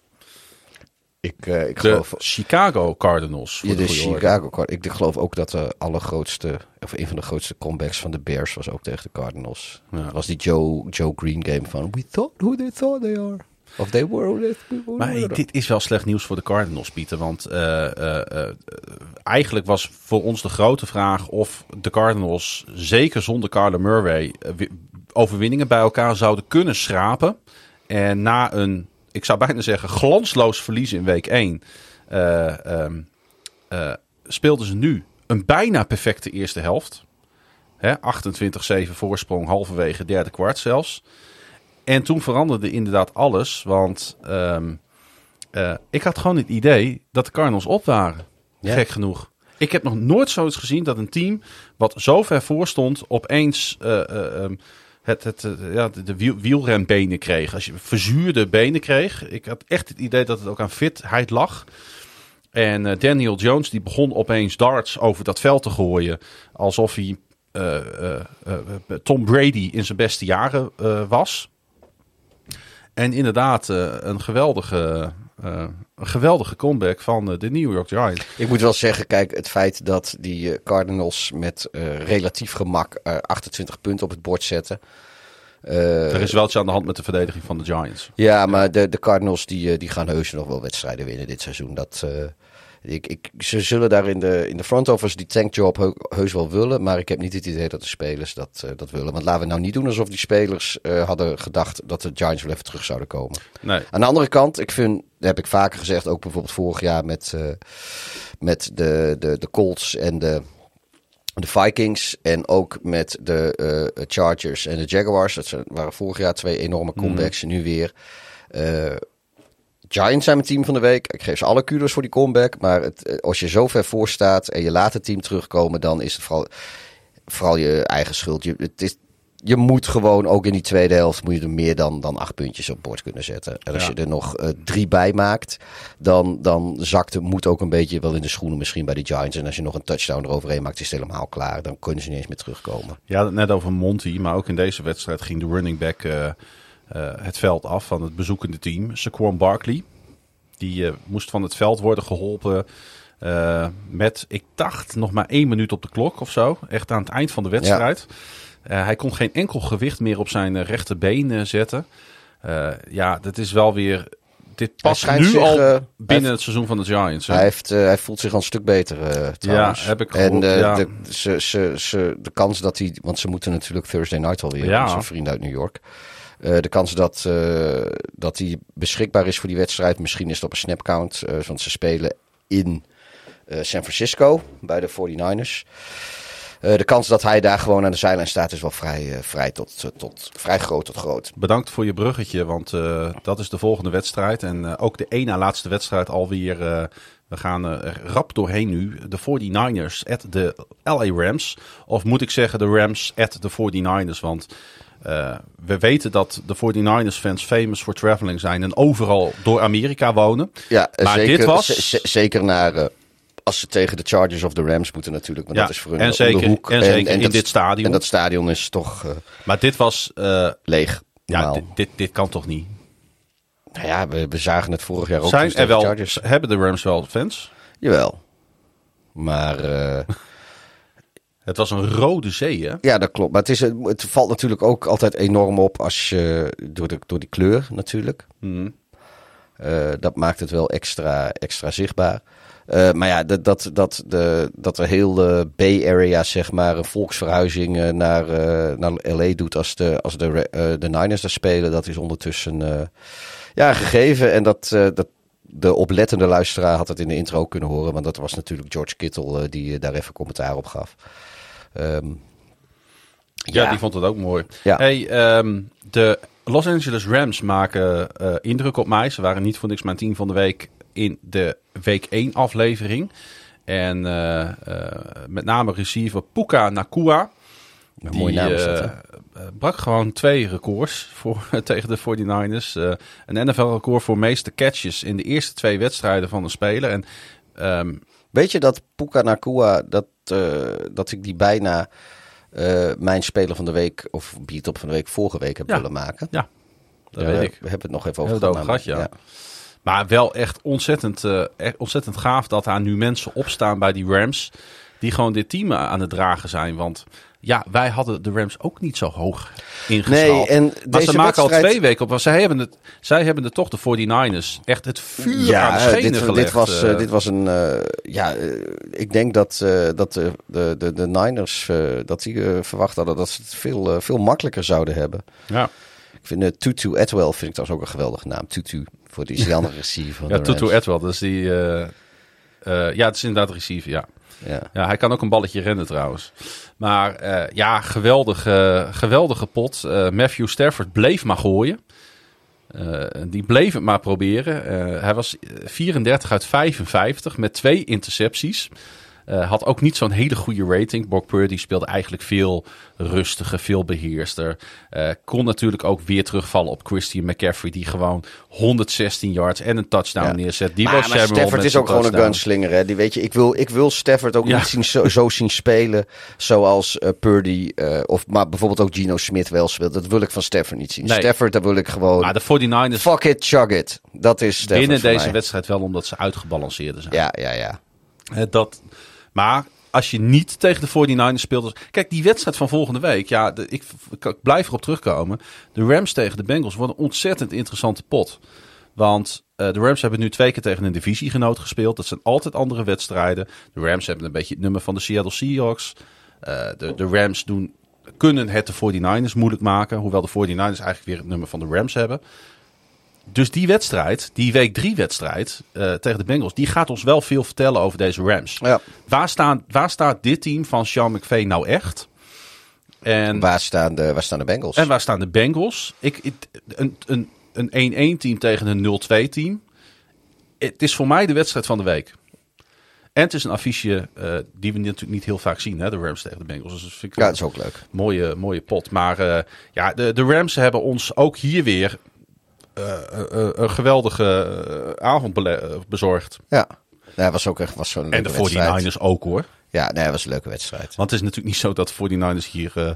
Ik, eh, ik De geloof... Chicago Cardinals. Ja, de. Chicago Card- Ik geloof ook dat de allergrootste, of een van de grootste comebacks van de Bears was ook tegen de Cardinals. Ja. Dat was die Joe, Joe Green game van We thought who they thought they are. Of they were Maar dit is wel slecht nieuws voor de Cardinals, Pieter. Want eh, eh, eh, eigenlijk was voor ons de grote vraag of de Cardinals, zeker zonder Carla Murray, wi- overwinningen bij elkaar zouden kunnen schrapen. En na een, ik zou bijna zeggen, glansloos verlies in week 1, eh, ehm, eh, speelden ze nu een bijna perfecte eerste helft. Hè, 28-7 voorsprong, halverwege derde kwart zelfs. En toen veranderde inderdaad alles, want ehm, eh, ik had gewoon het idee dat de Cardinals op waren. Ja. Gek genoeg. Ik heb nog nooit zoiets gezien dat een team wat zo ver voor stond opeens eh, eh, ehm, het, het, ja, de, wiel, wielrenbenen kreeg. Als je verzuurde benen kreeg. Ik had echt het idee dat het ook aan fitheid lag. En Daniel Jones die begon opeens darts over dat veld te gooien. Alsof hij Tom Brady in zijn beste jaren was. En inderdaad, eh, een, geweldige, eh, een geweldige comeback van eh, de New York Giants. Ik moet wel zeggen, kijk, het feit dat die Cardinals met relatief gemak eh, 28 punten op het bord zetten. Er is wel iets aan de hand met de verdediging van de Giants. Ja, maar de, de Cardinals die, die gaan heus nog wel wedstrijden winnen dit seizoen. Dat, ik, ik, ze zullen daar in de, in de front office die tankjob heu- heus wel willen. Maar ik heb niet het idee dat de spelers dat, eh, dat willen. Want laten we nou niet doen alsof die spelers eh, hadden gedacht dat de Giants wel even terug zouden komen. Nee. Aan de andere kant, ik vind, dat heb ik vaker gezegd, ook bijvoorbeeld vorig jaar met, eh, met de, de, de Colts en de, de Vikings. En ook met de Chargers en de Jaguars. Dat waren vorig jaar twee enorme comebacks. En nu weer. Giants zijn mijn team van de week. Ik geef ze alle kudos voor die comeback. Maar het, eh, als je zo ver voor staat en je laat het team terugkomen, dan is het vooral, vooral je eigen schuld. Je, het is, je moet gewoon ook in die tweede helft moet je er meer dan, dan acht puntjes op bord kunnen zetten. En als Ja. je er nog eh, drie bij maakt, dan, dan zakt het moed ook een beetje wel in de schoenen misschien bij de Giants. En als je nog een touchdown eroverheen maakt, is het helemaal klaar. Dan kunnen ze niet eens meer terugkomen. Het net over Monty, maar ook in deze wedstrijd ging de running back eh, het veld af van het bezoekende team. Saquon Barkley. Die eh, moest van het veld worden geholpen eh, met, ik dacht, nog maar één minuut op de klok of zo. Echt aan het eind van de wedstrijd. Eh, hij kon geen enkel gewicht meer op zijn eh, rechterbeen eh, zetten. Eh, ja, dat is wel weer... Dit past nu zich, al eh, binnen het seizoen van de Giants. hè? Hij, heeft, eh, hij voelt zich al een stuk beter eh trouwens. heb ik En gehoord, eh, ja. de, ze, ze, ze, de kans dat hij... Want ze moeten natuurlijk Thursday night alweer. Ja. Onze vrienden uit New York. Eh, de kans dat, eh, dat hij beschikbaar is voor die wedstrijd. Misschien is het op een snapcount. eh want ze spelen in San Francisco bij de 49ers. Eh, de kans dat hij daar gewoon aan de zijlijn staat is wel vrij, vrij, tot, tot, vrij groot tot groot. Bedankt voor je bruggetje, want dat is de volgende wedstrijd. En ook de één na laatste wedstrijd alweer. we gaan er rap doorheen nu. De 49ers at de LA Rams. Of moet ik zeggen de Rams at de 49ers. Want eh, we weten dat de 49ers fans famous for traveling zijn. En overal door Amerika wonen. Ja, Maar zeker, dit was- zeker naar... eh, als ze tegen de Chargers of de Rams moeten natuurlijk. Ja, dat is voor hun en om de zeker- hoek. en zeker in dat- dit stadion. En dat stadion is toch eh, Maar dit was... leeg. ja, dit, dit, dit kan toch niet? Nou ja, we, we zagen het vorig jaar ook. Zijn ze er wel, Chargers. hebben de Rams wel fans? Jawel. Maar Het was een rode zee, hè? ja, dat klopt. Maar het, is, het valt natuurlijk ook altijd enorm op als je, door, de, door die kleur natuurlijk. Mhm. Eh, dat maakt het wel extra, extra zichtbaar. Eh, maar ja, dat, dat, dat, de, dat de hele Bay Area, zeg maar, een volksverhuizing eh, naar, naar LA doet als de, als de, de Niners daar spelen, dat is ondertussen ja, gegeven. En dat, dat de oplettende luisteraar had het in de intro kunnen horen, want dat was natuurlijk George Kittle die daar even commentaar op gaf. Ehm, Ja, die vond het ook mooi. Ja. Hey, ehm, de Los Angeles Rams maken eh, indruk op mij. Ze waren niet voor niks mijn team van de week in de week 1 aflevering. En eh, eh, met name receiver Puka Nakua. Een Die mooie naam is dat, hè? brak gewoon twee records voor, tegen de 49ers. Eh, een NFL-record voor meeste catches in de eerste twee wedstrijden van een speler. En ehm, Weet je dat Puka Nakua, dat, eh, dat ik die bijna eh, mijn speler van de week, of beat-up van de week vorige week heb Ja. willen maken? ja, dat weet we- ik. We hebben het nog even over over gehad, gehad, ja. Maar wel echt ontzettend, eh, echt ontzettend gaaf dat daar nu mensen opstaan bij die Rams. Die gewoon dit team aan het dragen zijn. Want ja, wij hadden de Rams ook niet zo hoog ingeschaald. Nee, en maar deze ze maken al twee weken op. Want zij hebben, het, zij hebben het toch, de 49ers, echt het vuur aan de Ja, schenen dit, gelegd. dit, was, eh. eh, dit was een. eh, ja, ik denk dat, dat de, de, de, de Niners. dat die verwacht hadden dat ze het veel, veel makkelijker zouden hebben. ja, Ik vind Tutu Atwell vind ik trouwens ook een geweldige naam. Tutu. Voor die is die andere receiver. ja de Tutu. Atwell. Dus die, eh, eh, ja, het is inderdaad receiver, ja. Ja. Ja, hij kan ook een balletje rennen trouwens. Maar eh, ja, geweldige, geweldige pot. Eh, Matthew Stafford bleef maar gooien. Eh, die bleef het maar proberen. Hij was 34 uit 55 met twee intercepties. Eh, had ook niet zo'n hele goede rating. Brock Purdy speelde eigenlijk veel rustiger, veel beheerster. Eh, kon natuurlijk ook weer terugvallen op Christian McCaffrey... die gewoon 116 yards en een touchdown Ja. neerzet. Die Maar, was maar Stafford is zijn ook gewoon een gunslinger. Hè? Die weet je, ik wil, ik wil Stafford ook Ja. niet zien, zo, zo zien spelen. Zoals eh, Purdy. eh, of maar bijvoorbeeld ook Gino Smith wel speelt. Dat wil ik van Stafford niet zien. Nee. Stafford, daar wil ik gewoon. Maar de 49ers Fuck it, chug it. Dat is Stafford winnen voor deze mij. wedstrijd wel omdat ze uitgebalanceerder zijn. Ja, ja, ja. Hè, dat, maar als je niet tegen de 49ers speelt... Kijk, die wedstrijd van volgende week... Ja, ik blijf erop terugkomen. De Rams tegen de Bengals wordt een ontzettend interessante pot. Want eh, de Rams hebben nu twee keer tegen een divisiegenoot gespeeld. Dat zijn altijd andere wedstrijden. De Rams hebben een beetje het nummer van de Seattle Seahawks. Eh, de, de Rams doen, kunnen het de 49ers moeilijk maken. Hoewel de 49ers eigenlijk weer het nummer van de Rams hebben. Dus die wedstrijd, die week drie wedstrijd eh, tegen de Bengals, die gaat ons wel veel vertellen over deze Rams. ja. Waar, staan, waar staat dit team van Sean McVay nou echt? En, Waar, staan de, waar staan de Bengals? en waar staan de Bengals? Ik, ik- een een, een 1-1 team tegen een 0-2 team. Het is voor mij de wedstrijd van de week. En het is een affiche eh, die we natuurlijk niet heel vaak zien, hè, de Rams tegen de Bengals. Dus dat vind ik ja, dat is ook leuk. mooie, mooie pot. Maar eh, ja, de, de Rams hebben ons ook hier weer een geweldige eh, avond eh, bezorgd. Ja. Ja, was ook echt was zo'n En de wedstrijd. 49ers ook hoor. Ja, nee, het was een leuke wedstrijd. Want het is natuurlijk niet zo dat de 49ers hier, eh,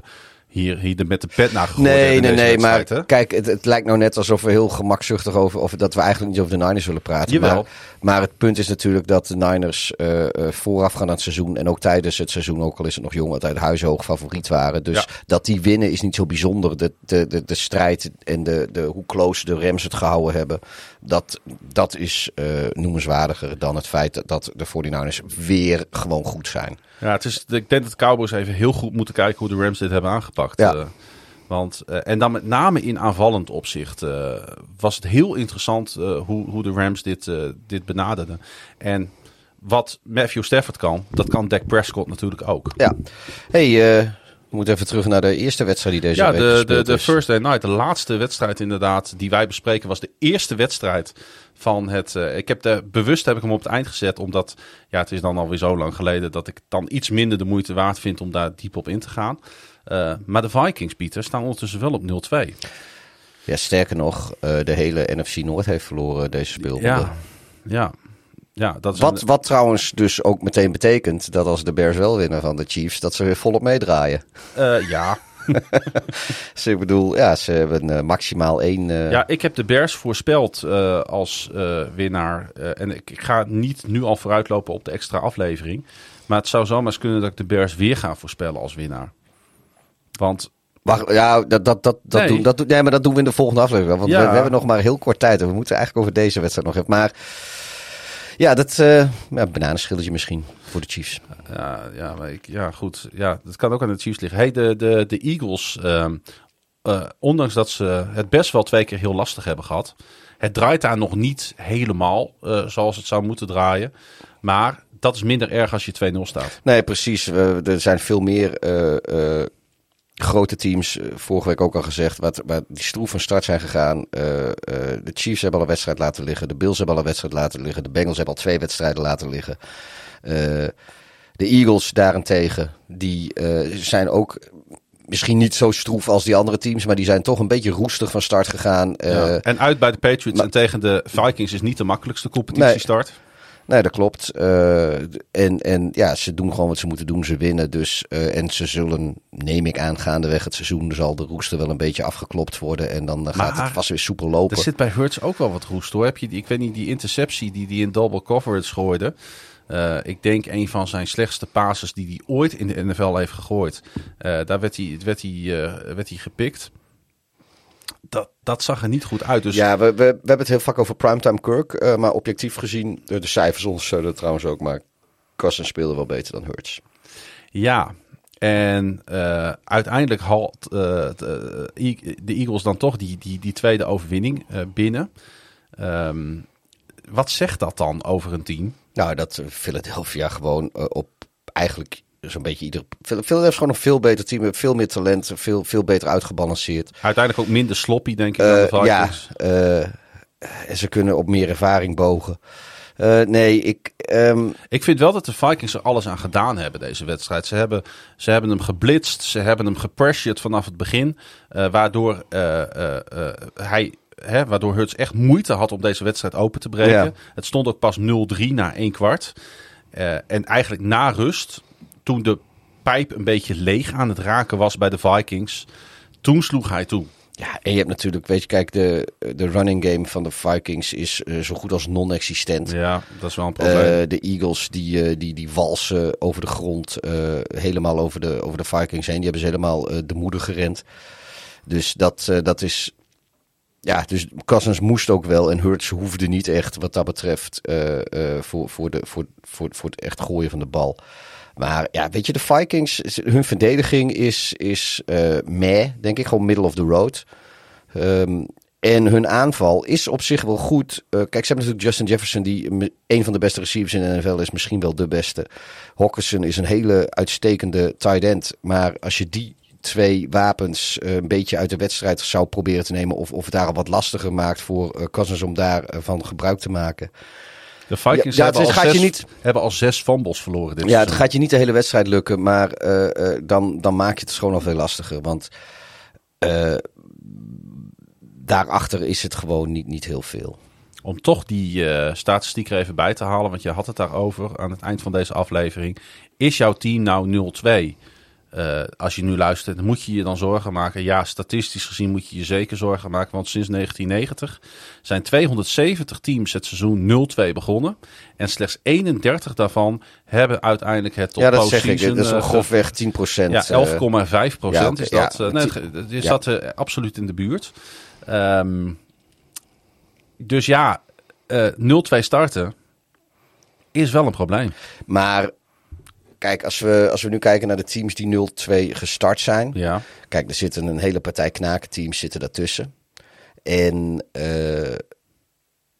hier, hier met de pet naar gegooid Nee, nee, nee. Maar hè? kijk, het, het lijkt nou net alsof we heel gemakzuchtig over... Of dat we eigenlijk niet over de Niners willen praten. Jawel. Maar, maar het punt is natuurlijk dat de Niners eh eh voorafgaand aan het seizoen... en ook tijdens het seizoen, ook al is het nog jong... altijd huishoog favoriet waren. Dus Ja. dat die winnen is niet zo bijzonder. De, de, de, de strijd en de, de, hoe close de Rams het gehouden hebben... dat, dat is eh, noemenswaardiger dan het feit dat, de 49ers weer gewoon goed zijn. Ja, het is, ik denk dat de Cowboys even heel goed moeten kijken hoe de Rams dit hebben aangepakt. Ja. Eh, want, eh, en dan met name in aanvallend opzicht was het heel interessant hoe, hoe de Rams dit, dit benaderden. En wat Matthew Stafford kan, dat kan Dak Prescott natuurlijk ook. Ja. hey, we moeten even terug naar de eerste wedstrijd die deze Ja, week de, de, de Day Night, de laatste wedstrijd inderdaad die wij bespreken, was de eerste wedstrijd van het... eh, ik heb de, bewust heb ik hem op het eind gezet, omdat ja, het is dan alweer zo lang geleden dat ik dan iets minder de moeite waard vind om daar diep op in te gaan. Eh, maar de Vikings, Pieter, staan ondertussen wel op 0-2. Ja, sterker nog, eh, de hele NFC Noord heeft verloren deze speelronde. Ja, ja, ja. Dat is Wat, een- wat trouwens dus ook meteen betekent dat als de Bears wel winnen van de Chiefs, dat ze weer volop meedraaien. eh, ja. Dus ik bedoel, ja, ze hebben eh, maximaal één... eh, ja, ik heb de Bears voorspeld als winnaar. En ik, ik ga niet nu al vooruitlopen op de extra aflevering. Maar het zou zomaar eens kunnen dat ik de Bears weer ga voorspellen als winnaar. Want Wacht, ja, dat, dat, dat, dat, Nee. doen, dat, nee, maar dat doen we in de volgende aflevering. Want Ja. we, we hebben nog maar heel kort tijd. En we moeten eigenlijk over deze wedstrijd nog even. Maar ja, dat eh ja, bananenschilletje misschien voor de Chiefs. Ja, ja, maar ik, ja, goed. Ja, dat kan ook aan de Chiefs liggen. Hey, de, de, de Eagles, ehm, eh, ondanks dat ze het best wel twee keer heel lastig hebben gehad, het draait daar nog niet helemaal eh, zoals het zou moeten draaien. Maar dat is minder erg als je 2-0 staat. Nee, precies. Er zijn veel meer grote teams, eh, vorige week ook al gezegd, wat, waar die stroef van start zijn gegaan. Eh, eh, de Chiefs hebben al een wedstrijd laten liggen. De Bills hebben al een wedstrijd laten liggen. De Bengals hebben al twee wedstrijden laten liggen. De Eagles daarentegen, die zijn ook misschien niet zo stroef als die andere teams, maar die zijn toch een beetje roestig van start gegaan. Ja. En uit bij de Patriots maar- en tegen de Vikings is niet de makkelijkste competitiestart. Nee, dat klopt. Eh, en, en ja, ze doen gewoon wat ze moeten doen. Ze winnen dus. eh, en ze zullen, neem ik aan, gaandeweg het seizoen zal de roester wel een beetje afgeklopt worden. En dan eh, gaat het vast weer soepel lopen. Er zit bij Hurts ook wel wat roest hoor. Heb je die, ik weet niet, die interceptie die hij in double coverage gooide. Eh, ik denk een van zijn slechtste passes die hij ooit in de NFL heeft gegooid. Daar werd hij, werd, hij, werd hij gepikt. Dat, dat zag er niet goed uit. Dus Ja, we, we, we hebben het heel vaak over primetime Kirk. eh, maar objectief gezien, de, de cijfers ondersteunen het trouwens ook. Maar Cousins speelde wel beter dan Hurts. Ja, en eh, uiteindelijk haalt eh, de, Eagles dan toch die, die, die tweede overwinning eh, binnen. Ehm, wat zegt dat dan over een team? Nou, dat eh, Philadelphia gewoon eh, op eigenlijk zo'n beetje ieder... Philadelphia is gewoon een veel beter team. Veel meer talent, veel, veel beter uitgebalanceerd. Uiteindelijk ook minder sloppy, denk ik, dan de Eh, ja, Vikings. eh, en ze kunnen op meer ervaring bogen. Eh, nee, ik... ehm, Ik vind wel dat de Vikings er alles aan gedaan hebben deze wedstrijd. Ze hebben, ze hebben hem geblitst, ze hebben hem gepressured vanaf het begin. waardoor, eh, hij, hè, waardoor Hurts echt moeite had om deze wedstrijd open te breken. Ja. Het stond ook pas 0-3 na één kwart. En eigenlijk na rust, toen de pijp een beetje leeg aan het raken was bij de Vikings, toen sloeg hij toe. ja, en je hebt natuurlijk, weet je, kijk, de, de running game van de Vikings is eh, zo goed als non-existent. Ja, dat is wel een probleem. Eh, de Eagles die, eh, die, die walsen over de grond, helemaal over de, over de Vikings heen. Die hebben ze helemaal de moeder gerend. Dus dat, dat is. Ja, dus Cousins moest ook wel en Hurts hoefde niet echt wat dat betreft voor, voor, de, voor, voor, voor het echt gooien van de bal. Maar ja, weet je, de Vikings, hun verdediging is, is eh meh, denk ik, gewoon middle of the road. Ehm, en hun aanval is op zich wel goed. Eh, kijk, ze hebben natuurlijk Justin Jefferson, die een van de beste receivers in de NFL is, misschien wel de beste. Hawkinson is een hele uitstekende tight end. Maar als je die twee wapens eh, een beetje uit de wedstrijd zou proberen te nemen, of, of het daar wat lastiger maakt voor Cousins om daarvan van gebruik te maken. De Vikings ja, hebben, al gaat je zes, niet- hebben al zes fumbles verloren dit Ja, het gaat je niet de hele wedstrijd lukken, maar eh, eh, dan, dan maak je het gewoon al veel lastiger. Want eh, daarachter is het gewoon niet, niet heel veel. Om toch die statistiek er even bij te halen, want je had het daarover aan het eind van deze aflevering. Is jouw team nou 0-2? Eh, als je nu luistert, moet je je dan zorgen maken? Ja, statistisch gezien moet je je zeker zorgen maken, want sinds 1990 zijn 270 teams het seizoen 0-2 begonnen. En slechts 31 daarvan hebben uiteindelijk het tot ja, dat zeg ik. Dat is eh, een grofweg 10% Ja, 11,5 procent ja, is dat. ja, eh, nee, je ja. zat eh, absoluut in de buurt. Ehm, dus ja, eh 0-2 starten is wel een probleem. Maar kijk, als we, als we nu kijken naar de teams die 0-2 gestart zijn. Ja. Kijk, er zitten een hele partij knakenteams zitten daartussen. En eh,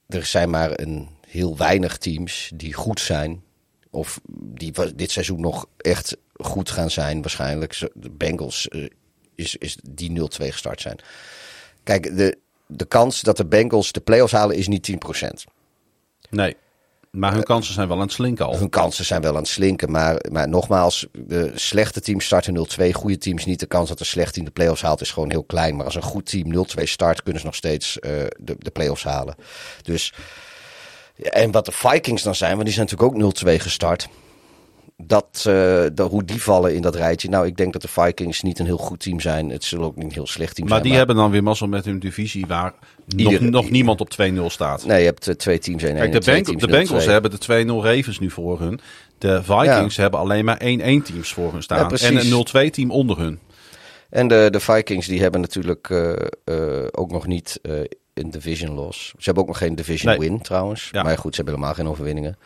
er zijn maar een heel weinig teams die goed zijn. Of die dit seizoen nog echt goed gaan zijn waarschijnlijk. De Bengals eh, is, is die 0-2 gestart zijn. Kijk, de, de kans dat de Bengals de playoffs halen is niet 10%. Nee. Maar hun kansen zijn wel aan het slinken al. Hun kansen zijn wel aan het slinken. Maar, maar nogmaals, de slechte teams starten 0-2. Goede teams niet. De kans dat een slecht team de play-offs haalt is gewoon heel klein. Maar als een goed team 0-2 start, kunnen ze nog steeds eh, de, de play-offs halen. Dus, en wat de Vikings dan zijn, want die zijn natuurlijk ook 0-2 gestart. Dat, eh, dat, hoe die vallen in dat rijtje. Nou, ik denk dat de Vikings niet een heel goed team zijn. Het zullen ook niet een heel slecht team Maar zijn. die hebben dan weer mazzel met hun divisie waar nog, Ieder- nog niemand op 2-0 staat. Nee, je hebt eh, twee teams. één Kijk, en de, teams Bengals 0-2. hebben de 2-0 Ravens nu voor hun. De Vikings hebben alleen maar 1-1 teams voor hun staan. en een 0-2 team onder hun. En de, de Vikings die hebben natuurlijk eh, ook nog niet een division loss. Ze hebben ook nog geen division Nee. win trouwens. Ja. Maar goed, ze hebben helemaal geen overwinningen.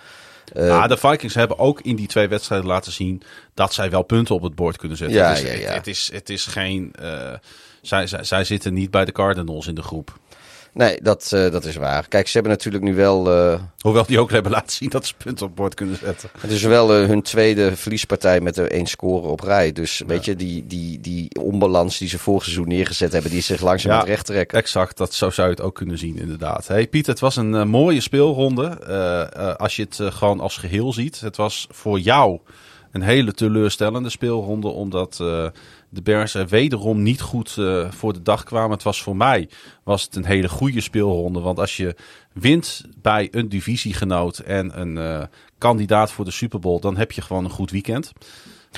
Ja, de Vikings hebben ook in die twee wedstrijden laten zien dat zij wel punten op het bord kunnen zetten. Ja, het, is, ja, het- ja. Het, is, het is geen. eh, zij, zij, zij zitten niet bij de Cardinals in de groep. Nee, dat, eh, dat is waar. Kijk, ze hebben natuurlijk nu wel... eh, Hoewel die ook hebben laten zien dat ze punten op bord kunnen zetten. het is wel eh, hun tweede verliespartij met de één score op rij. Dus weet je, die, die, die onbalans die ze vorig seizoen neergezet hebben... die zich langzaam het recht trekken. Exact, dat, zo zou je het ook kunnen zien inderdaad. Hey Piet, het was een mooie speelronde. Als je het gewoon als geheel ziet. Het was voor jou een hele teleurstellende speelronde. Omdat de Bears er wederom niet goed uh, voor de dag kwamen. Het was voor mij was het een hele goede speelronde. Want als je wint bij een divisiegenoot en een uh, kandidaat voor de Super Bowl, dan heb je gewoon een goed weekend.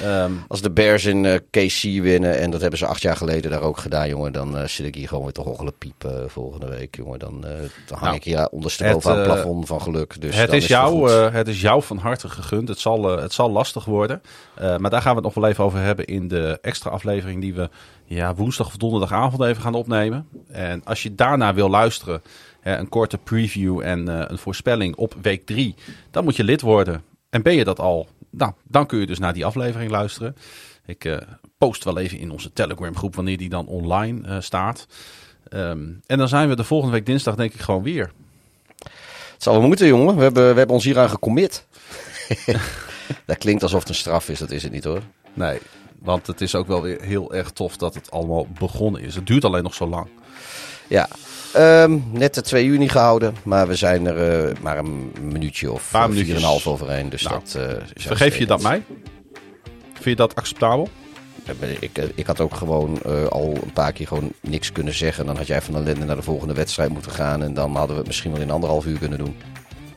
Um, Als de Bears in uh, KC winnen, en dat hebben ze acht jaar geleden daar ook gedaan, jongen, dan uh, zit ik hier gewoon weer toch ongeluk piepen uh, volgende week, jongen. Dan, dan hang nou, ik hier ondersteboven aan het plafond van geluk. Dus het, is is jou, het is jou van harte gegund. Het zal, het zal lastig worden. maar daar gaan we het nog wel even over hebben in de extra aflevering die we ja, woensdag of donderdagavond even gaan opnemen. En als je daarna wil luisteren, een korte preview en een voorspelling op week 3, dan moet je lid worden. En ben je dat al, nou, dan kun je dus naar die aflevering luisteren. Ik uh, post wel even in onze Telegram groep wanneer die dan online uh, staat. Um, en dan zijn we de volgende week dinsdag denk ik gewoon weer. Het zal wel moeten jongen. We hebben, we hebben ons hier aan gecommit. dat klinkt alsof het een straf is. Dat is het niet hoor. Nee, want het is ook wel weer heel erg tof dat het allemaal begonnen is. Het duurt alleen nog zo lang. Ja, Um, net de twee uur niet gehouden, maar we zijn er uh, maar een minuutje of Paar vier en een half overheen. Dus nou, dat, uh, vergeef je dat mij? Vind je dat acceptabel? Ik, ik had ook gewoon uh, al een paar keer gewoon niks kunnen zeggen. Dan had jij van de Lende naar de volgende wedstrijd moeten gaan. En dan hadden we het misschien wel in anderhalf uur kunnen doen.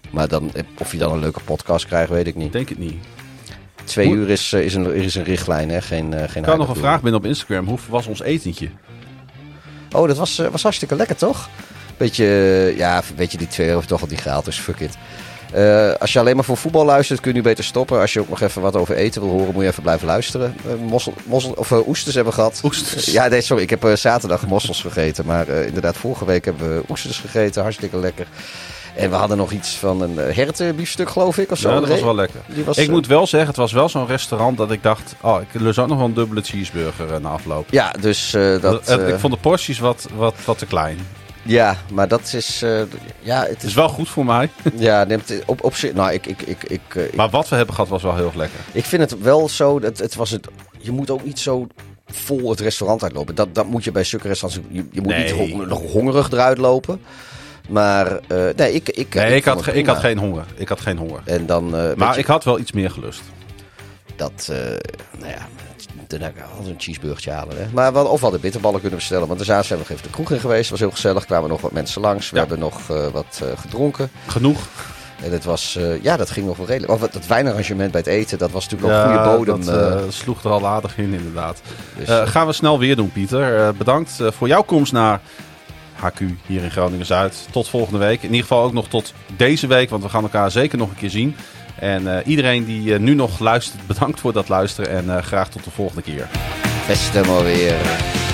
Maar dan, of je dan een leuke podcast krijgt, weet ik niet. Denk het niet. Twee uur is, is, een, is een richtlijn, hè? Geen, geen ik kan nog een vraag binnen op Instagram. Hoe was ons etentje? Oh, dat was, was hartstikke lekker, toch? Beetje, uh, ja, weet je, die twee euro toch al die gratis, fuck it. Uh, als je alleen maar voor voetbal luistert, kun je beter stoppen. Als je ook nog even wat over eten wil horen, moet je even blijven luisteren. Uh, mossel, mossel, of oesters hebben we gehad. Oesters? ja, nee, sorry. Ik heb zaterdag mossels gegeten. Maar inderdaad, vorige week hebben we oesters gegeten. Hartstikke lekker. En we hadden nog iets van een hertenbiefstuk, geloof ik, of zo. Ja, dat was wel lekker. Was, ik moet wel zeggen, het was wel zo'n restaurant dat ik dacht... Oh, ik lust ook nog wel een dubbele cheeseburger na afloop. Ja, dus uh, dat... ik vond de porties wat, wat, wat te klein. Ja, maar dat is... Uh, ja, het is, is wel goed voor mij. ja, neemt op, op zich... Nou, ik, ik, ik, ik, maar wat we hebben gehad was wel heel erg lekker. Ik vind het wel zo... Dat het was het, je moet ook niet zo vol het restaurant uitlopen. Dat, dat moet je bij zulke restaurants... Je, je moet nee. niet nog hongerig eruit lopen. Maar uh, nee, ik, ik, nee, ik, ik, had, ik had geen honger. Ik had geen honger. En dan, uh, maar ik had wel iets meer gelust. Dat, uh, nou ja, ik een cheeseburgertje halen. Hè. Maar wel, of we hadden bitterballen kunnen bestellen. Want daarna zijn we nog even de kroeg in geweest. Het was heel gezellig. kwamen nog wat mensen langs. We ja. hebben nog wat gedronken. Genoeg. En het was, ja, dat ging nog wel redelijk. Of het wijnarrangement bij het eten, dat was natuurlijk wel ja, goede bodem. Dat sloeg er al aardig in, inderdaad. Dus, gaan we snel weer doen, Pieter. bedankt voor jouw komst naar HQ hier in Groningen-Zuid. Tot volgende week. In ieder geval ook nog tot deze week, want we gaan elkaar zeker nog een keer zien. En uh, iedereen die uh, nu nog luistert, bedankt voor dat luisteren en uh, graag tot de volgende keer. Beste maar weer.